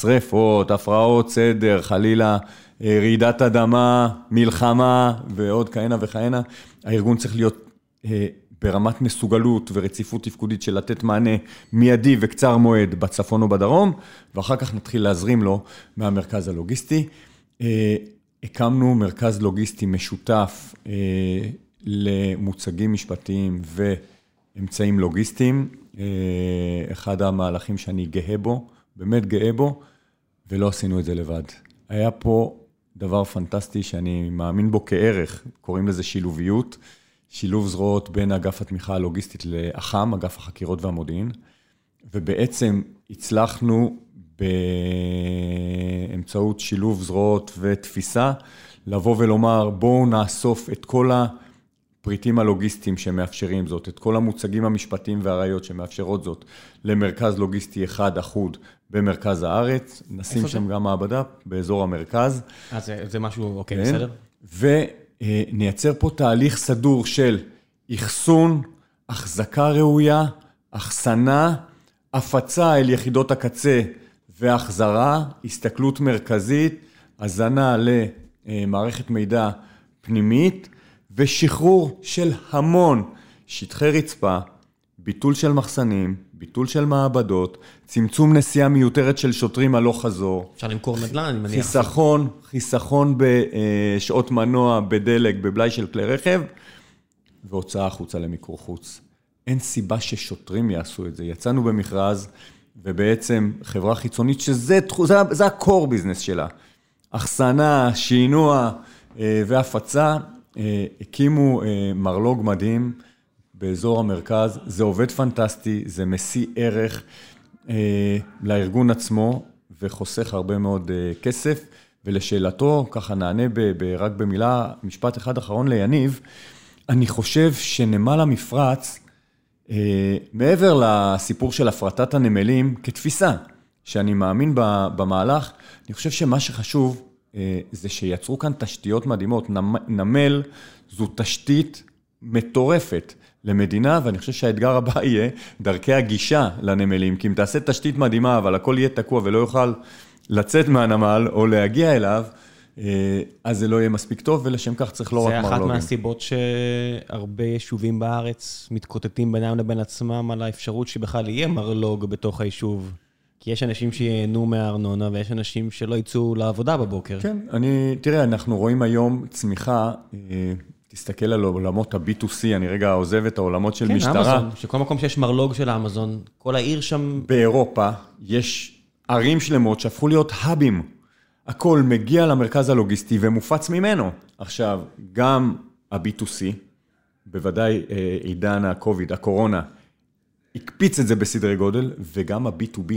Speaker 2: שריפות, הפרעות סדר, חלילה אה, רעידת אדמה, מלחמה ועוד כהנה וכהנה, הארגון צריך להיות אה, ברמת מסוגלות ורציפות תפקודית של לתת מענה מיידי וקצר מועד בצפון או בדרום, ואחר כך נתחיל להזרים לו מהמרכז הלוגיסטי. אה, הקמנו מרכז לוגיסטי משותף אה, למוצגים משפטיים ואמצעים לוגיסטיים. אה, אחד המהלכים שאני גאה בו, באמת גאה בו, ולא עשינו את זה לבד. היה פה דבר פנטסטי שאני מאמין בו כערך, קוראים לזה שילוביות. שילוב זרועות בין אגף התמיכה הלוגיסטית לאח"ם, אגף החקירות והמודיעין, ובעצם הצלחנו באמצעות שילוב זרועות ותפיסה, לבוא ולומר, בואו נאסוף את כל הפריטים הלוגיסטיים שמאפשרים זאת, את כל המוצגים המשפטיים והראיות שמאפשרות זאת, למרכז לוגיסטי אחד אחוד במרכז הארץ, נשים שם זה? גם מעבדה באזור המרכז.
Speaker 1: אה, זה, זה משהו, אוקיי, כן. בסדר.
Speaker 2: אה, נייצר פה תהליך סדור של אחסון, החזקה ראויה, אחסנה, הפצה אל יחידות הקצה והחזרה, הסתכלות מרכזית, הזנה למערכת מידע פנימית ושחרור של המון שטחי רצפה, ביטול של מחסנים, ביטול של מעבדות, צמצום נסיעה מיותרת של שוטרים הלוך חזור.
Speaker 1: אפשר למכור נדל"ן, אני מניח.
Speaker 2: חיסכון, חיסכון בשעות מנוע, בדלק, בבלאי של כלי רכב, והוצאה החוצה למיקור חוץ. אין סיבה ששוטרים יעשו את זה. יצאנו במכרז, ובעצם חברה חיצונית, שזה זה, זה ה-core ביזנס שלה. אחסנה, שינוע אה, והפצה, אה, הקימו אה, מרלוג מדהים. באזור המרכז, זה עובד פנטסטי, זה משיא ערך אה, לארגון עצמו וחוסך הרבה מאוד אה, כסף. ולשאלתו, ככה נענה ב, ב, רק במילה, משפט אחד אחרון ליניב, אני חושב שנמל המפרץ, אה, מעבר לסיפור של הפרטת הנמלים כתפיסה, שאני מאמין במהלך, אני חושב שמה שחשוב אה, זה שיצרו כאן תשתיות מדהימות. נמל זו תשתית מטורפת. למדינה, ואני חושב שהאתגר הבא יהיה דרכי הגישה לנמלים, כי אם תעשה תשתית מדהימה, אבל הכל יהיה תקוע ולא יוכל לצאת מהנמל או להגיע אליו, אה, אז זה לא יהיה מספיק טוב, ולשם כך צריך לא רק מרלוגים.
Speaker 1: זה אחת מהסיבות שהרבה יישובים בארץ מתקוטטים בינם לבין עצמם על האפשרות שבכלל יהיה מרלוג בתוך היישוב. כי יש אנשים שייהנו מהארנונה ויש אנשים שלא יצאו לעבודה בבוקר.
Speaker 2: כן, אני, תראה, אנחנו רואים היום צמיחה אה, תסתכל על עולמות ה-B2C, אני רגע עוזב את העולמות של
Speaker 1: כן,
Speaker 2: משטרה.
Speaker 1: כן, אמזון, שכל מקום שיש מרלוג של אמזון, כל העיר שם...
Speaker 2: באירופה יש ערים שלמות שהפכו להיות האבים. הכל מגיע למרכז הלוגיסטי ומופץ ממנו. עכשיו, גם ה-B2C, בוודאי אה, עידן ה-COVID, הקורונה, הקפיץ את זה בסדרי גודל, וגם ה-B2B.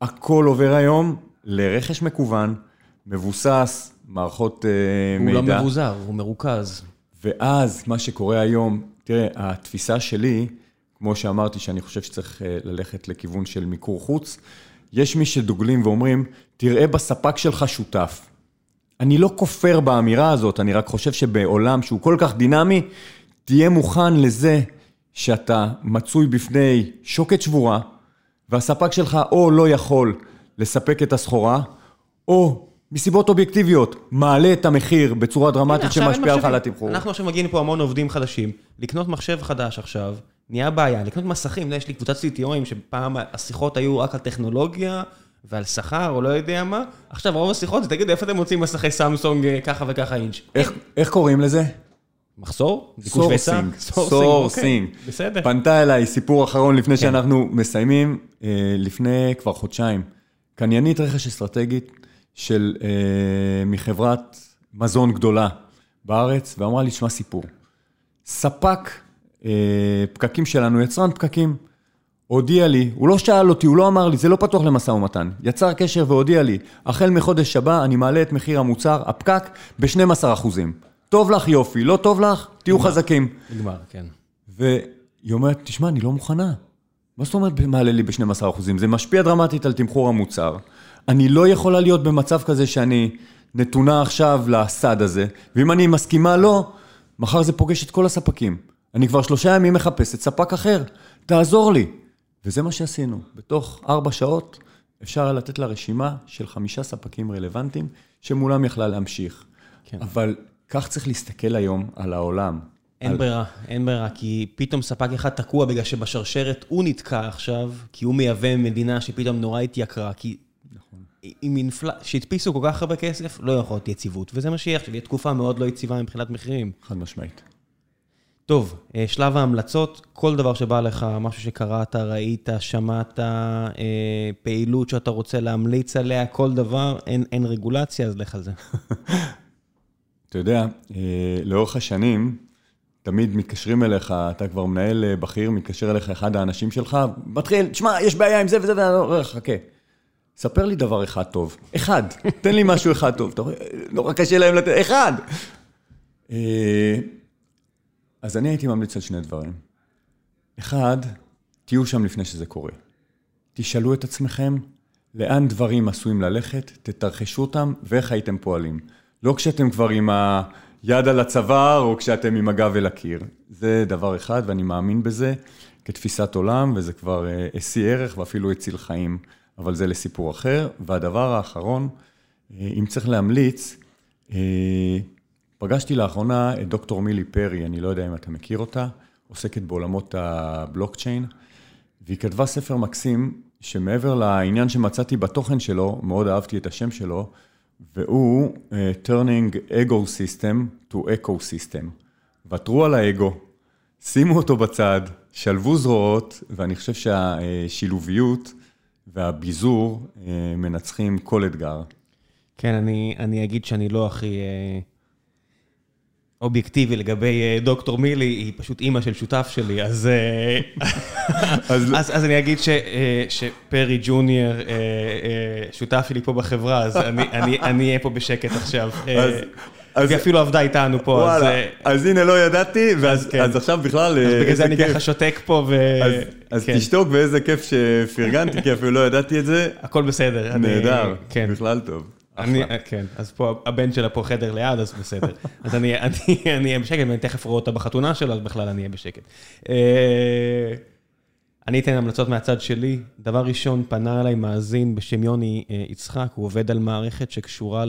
Speaker 2: הכל עובר היום לרכש מקוון, מבוסס, מערכות
Speaker 1: הוא
Speaker 2: מידע.
Speaker 1: הוא לא מבוזר, הוא מרוכז.
Speaker 2: ואז מה שקורה היום, תראה, התפיסה שלי, כמו שאמרתי, שאני חושב שצריך אה, ללכת לכיוון של מיקור חוץ, יש מי שדוגלים ואומרים, תראה בספק שלך שותף. אני לא כופר באמירה הזאת, אני רק חושב שבעולם שהוא כל כך דינמי, תהיה מוכן לזה שאתה מצוי בפני שוקת שבורה, והספק שלך או לא יכול לספק את הסחורה, או מסיבות אובייקטיביות, מעלה את המחיר בצורה דרמטית שמשפיעה לך על התמחור.
Speaker 1: אנחנו עכשיו מגיעים פה המון עובדים חדשים, לקנות מחשב חדש עכשיו, נהיה בעיה, לקנות מסכים, יש לי קבוצת CTOים שפעם השיחות היו רק על טכנולוגיה ועל שכר או לא יודע מה, עכשיו רוב השיחות זה תגידו איפה אתם מוצאים מסכי סמסונג אה, ככה וככה אינץ'.
Speaker 2: איך, איך קוראים לזה?
Speaker 1: מחסור?
Speaker 2: sourcing. sourcing.
Speaker 1: אוקיי, בסדר.
Speaker 2: פנתה אליי, סיפור אחרון לפני שאנחנו מסיימים, אה, לפני כבר חודשיים, קניינית רכש אסטרטגית של, אה, מחברת מזון גדולה בארץ, ואמרה לי, שמע סיפור. ספק אה, פקקים שלנו, יצרן פקקים, הודיע לי, הוא לא שאל אותי, הוא לא אמר לי, זה לא פתוח למשא ומתן. יצר קשר והודיע לי, החל מחודש הבא אני מעלה את מחיר המוצר, הפקק, ב-12 אחוזים. טוב לך יופי, לא טוב לך, תהיו חזקים.
Speaker 1: נגמר, כן.
Speaker 2: והיא אומרת, תשמע, אני לא מוכנה. מה זאת אומרת מעלה לי ב-12 אחוזים? זה משפיע דרמטית על תמחור המוצר. אני לא יכולה להיות במצב כזה שאני נתונה עכשיו לסד הזה, ואם אני מסכימה לא, מחר זה פוגש את כל הספקים. אני כבר שלושה ימים מחפשת ספק אחר, תעזור לי. וזה מה שעשינו. בתוך ארבע שעות אפשר לתת לה רשימה של חמישה ספקים רלוונטיים, שמולם יכלה להמשיך.
Speaker 1: כן.
Speaker 2: אבל כך צריך להסתכל היום על העולם.
Speaker 1: אין
Speaker 2: על...
Speaker 1: ברירה, אין ברירה, כי פתאום ספק אחד תקוע בגלל שבשרשרת הוא נתקע עכשיו, כי הוא מייבא מדינה שפתאום נורא התייקרה, כי... עם אינפל... שהדפיסו כל כך הרבה כסף, לא יכול להיות יציבות, וזה מה שיהיה עכשיו, יהיה תקופה מאוד לא יציבה מבחינת מחירים.
Speaker 2: חד משמעית.
Speaker 1: טוב, אה, שלב ההמלצות, כל דבר שבא לך, משהו שקראת, ראית, שמעת, אה, פעילות שאתה רוצה להמליץ עליה, כל דבר, אין, אין רגולציה, אז לך על זה.
Speaker 2: אתה יודע, אה, לאורך השנים, תמיד מתקשרים אליך, אתה כבר מנהל בכיר, מתקשר אליך אחד האנשים שלך, מתחיל, תשמע, יש בעיה עם זה וזה, ואני אומר, חכה. ספר לי דבר אחד טוב. אחד. תן לי משהו אחד טוב. אתה רואה, נורא קשה להם לתת, אחד. אה, אז אני הייתי ממליץ על שני דברים. אחד, תהיו שם לפני שזה קורה. תשאלו את עצמכם לאן דברים עשויים ללכת, תתרחשו אותם ואיך הייתם פועלים. לא כשאתם כבר עם היד על הצוואר או כשאתם עם הגב אל הקיר. זה דבר אחד ואני מאמין בזה כתפיסת עולם וזה כבר השיא ערך ואפילו הציל חיים, אבל זה לסיפור אחר. והדבר האחרון, אם צריך להמליץ, פגשתי לאחרונה את דוקטור מילי פרי, אני לא יודע אם אתה מכיר אותה, עוסקת בעולמות הבלוקצ'יין, והיא כתבה ספר מקסים, שמעבר לעניין שמצאתי בתוכן שלו, מאוד אהבתי את השם שלו, והוא uh, turning ego system to eco system. ותרו על האגו, שימו אותו בצד, שלבו זרועות, ואני חושב שהשילוביות והביזור uh, מנצחים כל אתגר.
Speaker 1: כן, אני, אני אגיד שאני לא הכי... Uh... אובייקטיבי לגבי אה, דוקטור מילי, היא פשוט אימא של שותף שלי, אז, אה, אז, אז, אז אני אגיד ש, אה, שפרי ג'וניור שותף שלי פה בחברה, אז אני, אני, אני אהיה פה בשקט עכשיו. אז, אז היא אפילו עבדה איתנו פה,
Speaker 2: וואלה, אז... אז הנה לא ידעתי, ואז
Speaker 1: כן.
Speaker 2: אז עכשיו בכלל,
Speaker 1: אז בגלל זה אני ככה שותק פה, ו...
Speaker 2: אז, אז כן. תשתוק ואיזה כיף שפרגנתי, כי אפילו לא ידעתי את זה.
Speaker 1: הכל בסדר.
Speaker 2: נהדר, אני, כן. בכלל טוב.
Speaker 1: אני, כן, אז פה הבן שלה פה חדר ליד, אז בסדר. אז אני אהיה בשקט, ואני תכף רואה אותה בחתונה שלו, אז בכלל אני אהיה בשקט. אה, אני אתן המלצות מהצד שלי. דבר ראשון, פנה אליי מאזין בשם יוני אה, יצחק, הוא עובד על מערכת שקשורה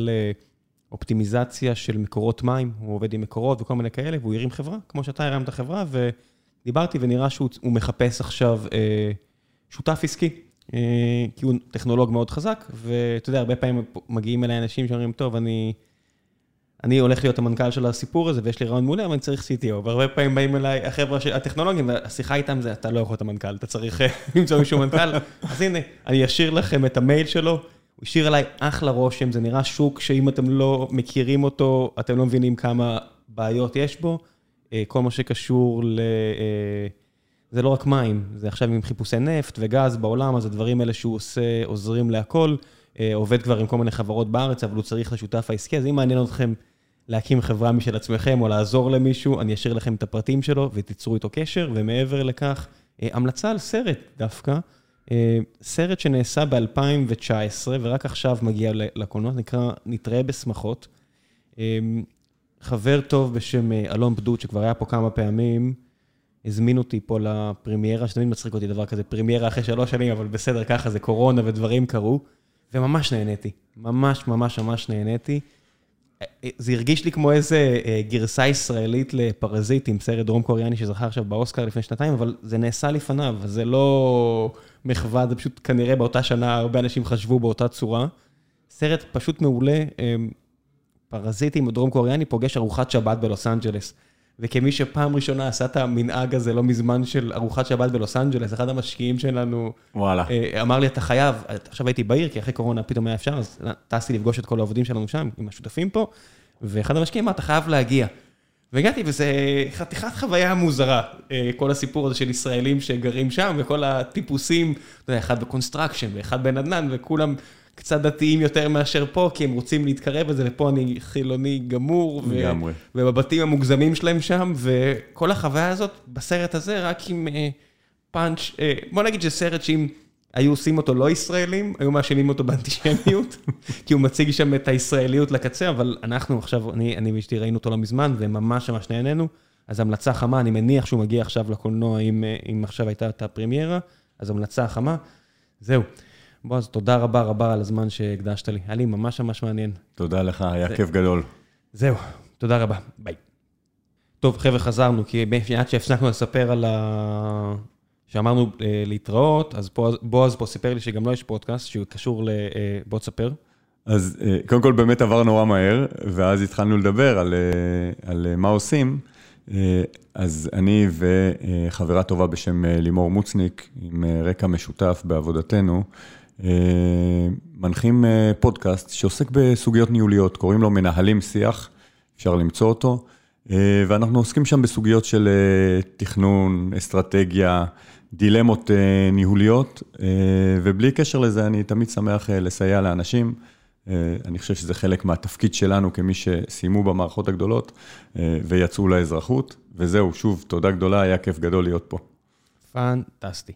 Speaker 1: לאופטימיזציה של מקורות מים, הוא עובד עם מקורות וכל מיני כאלה, והוא הרים חברה, כמו שאתה הרמת חברה, ודיברתי ונראה שהוא מחפש עכשיו אה, שותף עסקי. אה, כי הוא טכנולוג מאוד חזק, ואתה יודע, הרבה פעמים מגיעים אליי אנשים שאומרים, טוב, אני, אני הולך להיות המנכ"ל של הסיפור הזה, ויש לי רעיון מעולה, אבל אני צריך CTO. והרבה פעמים באים אליי החבר'ה הטכנולוגים, והשיחה איתם זה, אתה לא יכול להיות המנכ"ל, אתה צריך אה, למצוא מישהו מנכ"ל. אז הנה, אני אשאיר לכם את המייל שלו, הוא השאיר עליי אחלה רושם, זה נראה שוק שאם אתם לא מכירים אותו, אתם לא מבינים כמה בעיות יש בו. אה, כל מה שקשור ל... זה לא רק מים, זה עכשיו עם חיפושי נפט וגז בעולם, אז הדברים האלה שהוא עושה עוזרים להכל. אה, עובד כבר עם כל מיני חברות בארץ, אבל הוא צריך לשותף העסקי, אז אם מעניין אתכם להקים חברה משל עצמכם או לעזור למישהו, אני אשאיר לכם את הפרטים שלו ותיצרו איתו קשר, ומעבר לכך, אה, המלצה על סרט דווקא, אה, סרט שנעשה ב-2019 ורק עכשיו מגיע לקולנוע, נקרא נתראה בשמחות. אה, חבר טוב בשם אלון פדות, שכבר היה פה כמה פעמים, הזמין אותי פה לפרמיירה, שתמיד מצחיק אותי דבר כזה, פרמיירה אחרי שלוש שנים, אבל בסדר, ככה זה קורונה ודברים קרו, וממש נהניתי. ממש ממש ממש נהניתי. זה הרגיש לי כמו איזה אה, גרסה ישראלית לפרזיטים, סרט דרום קוריאני שזכה עכשיו באוסקר לפני שנתיים, אבל זה נעשה לפניו, זה לא מחווה, זה פשוט כנראה באותה שנה הרבה אנשים חשבו באותה צורה. סרט פשוט מעולה, פרזיטים, דרום קוריאני פוגש ארוחת שבת בלוס אנג'לס. וכמי שפעם ראשונה עשה את המנהג הזה לא מזמן של ארוחת שבת בלוס אנג'לס, אחד המשקיעים שלנו,
Speaker 2: וואלה.
Speaker 1: אה, אמר לי, אתה חייב, עכשיו הייתי בעיר, כי אחרי קורונה פתאום היה אפשר, אז טסתי לפגוש את כל העובדים שלנו שם, עם השותפים פה, ואחד המשקיעים אמר, אתה חייב להגיע. והגעתי, וזה חתיכת חוויה מוזרה, אה, כל הסיפור הזה של ישראלים שגרים שם, וכל הטיפוסים, אתה יודע, אחד ב construction ואחד בנדל"ן, וכולם קצת דתיים יותר מאשר פה, כי הם רוצים להתקרב לזה, ופה אני חילוני גמור.
Speaker 2: לגמרי.
Speaker 1: ובבתים המוגזמים שלהם שם, וכל החוויה הזאת בסרט הזה, רק עם אה, פאנץ', אה, בוא נגיד שסרט שאם היו עושים אותו לא ישראלים, היו מאשימים אותו באנטישמיות, כי הוא מציג שם את הישראליות לקצה, אבל אנחנו עכשיו, אני ואשתי ראינו אותו לא מזמן, וממש ממש נהנינו. אז המלצה חמה, אני מניח שהוא מגיע עכשיו לקולנוע, אם, אה, אם עכשיו הייתה את הפרמיירה, אז המלצה חמה. זהו. בועז, תודה רבה רבה על הזמן שהקדשת לי. היה לי ממש ממש מעניין.
Speaker 2: תודה לך, היה זה... כיף גדול.
Speaker 1: זהו, תודה רבה, ביי. טוב, חבר'ה, חזרנו, כי עד שהפסקנו לספר על ה... שאמרנו אה, להתראות, אז בועז פה סיפר לי שגם לו יש פודקאסט שהוא קשור ל... אה, בוא תספר.
Speaker 2: אז אה, קודם כל באמת עבר נורא מהר, ואז התחלנו לדבר על, אה, על אה, מה עושים. אה, אז אני וחברה טובה בשם אה, לימור מוצניק, עם אה, רקע משותף בעבודתנו, אה, מנחים אה, פודקאסט שעוסק בסוגיות ניהוליות, קוראים לו מנהלים שיח, אפשר למצוא אותו, אה, ואנחנו עוסקים שם בסוגיות של תכנון, אסטרטגיה, דילמות ניהוליות, ובלי קשר לזה אני תמיד שמח לסייע לאנשים. אני חושב שזה חלק מהתפקיד שלנו כמי שסיימו במערכות הגדולות ויצאו לאזרחות, וזהו, שוב, תודה גדולה, היה כיף גדול להיות פה.
Speaker 1: פנטסטי.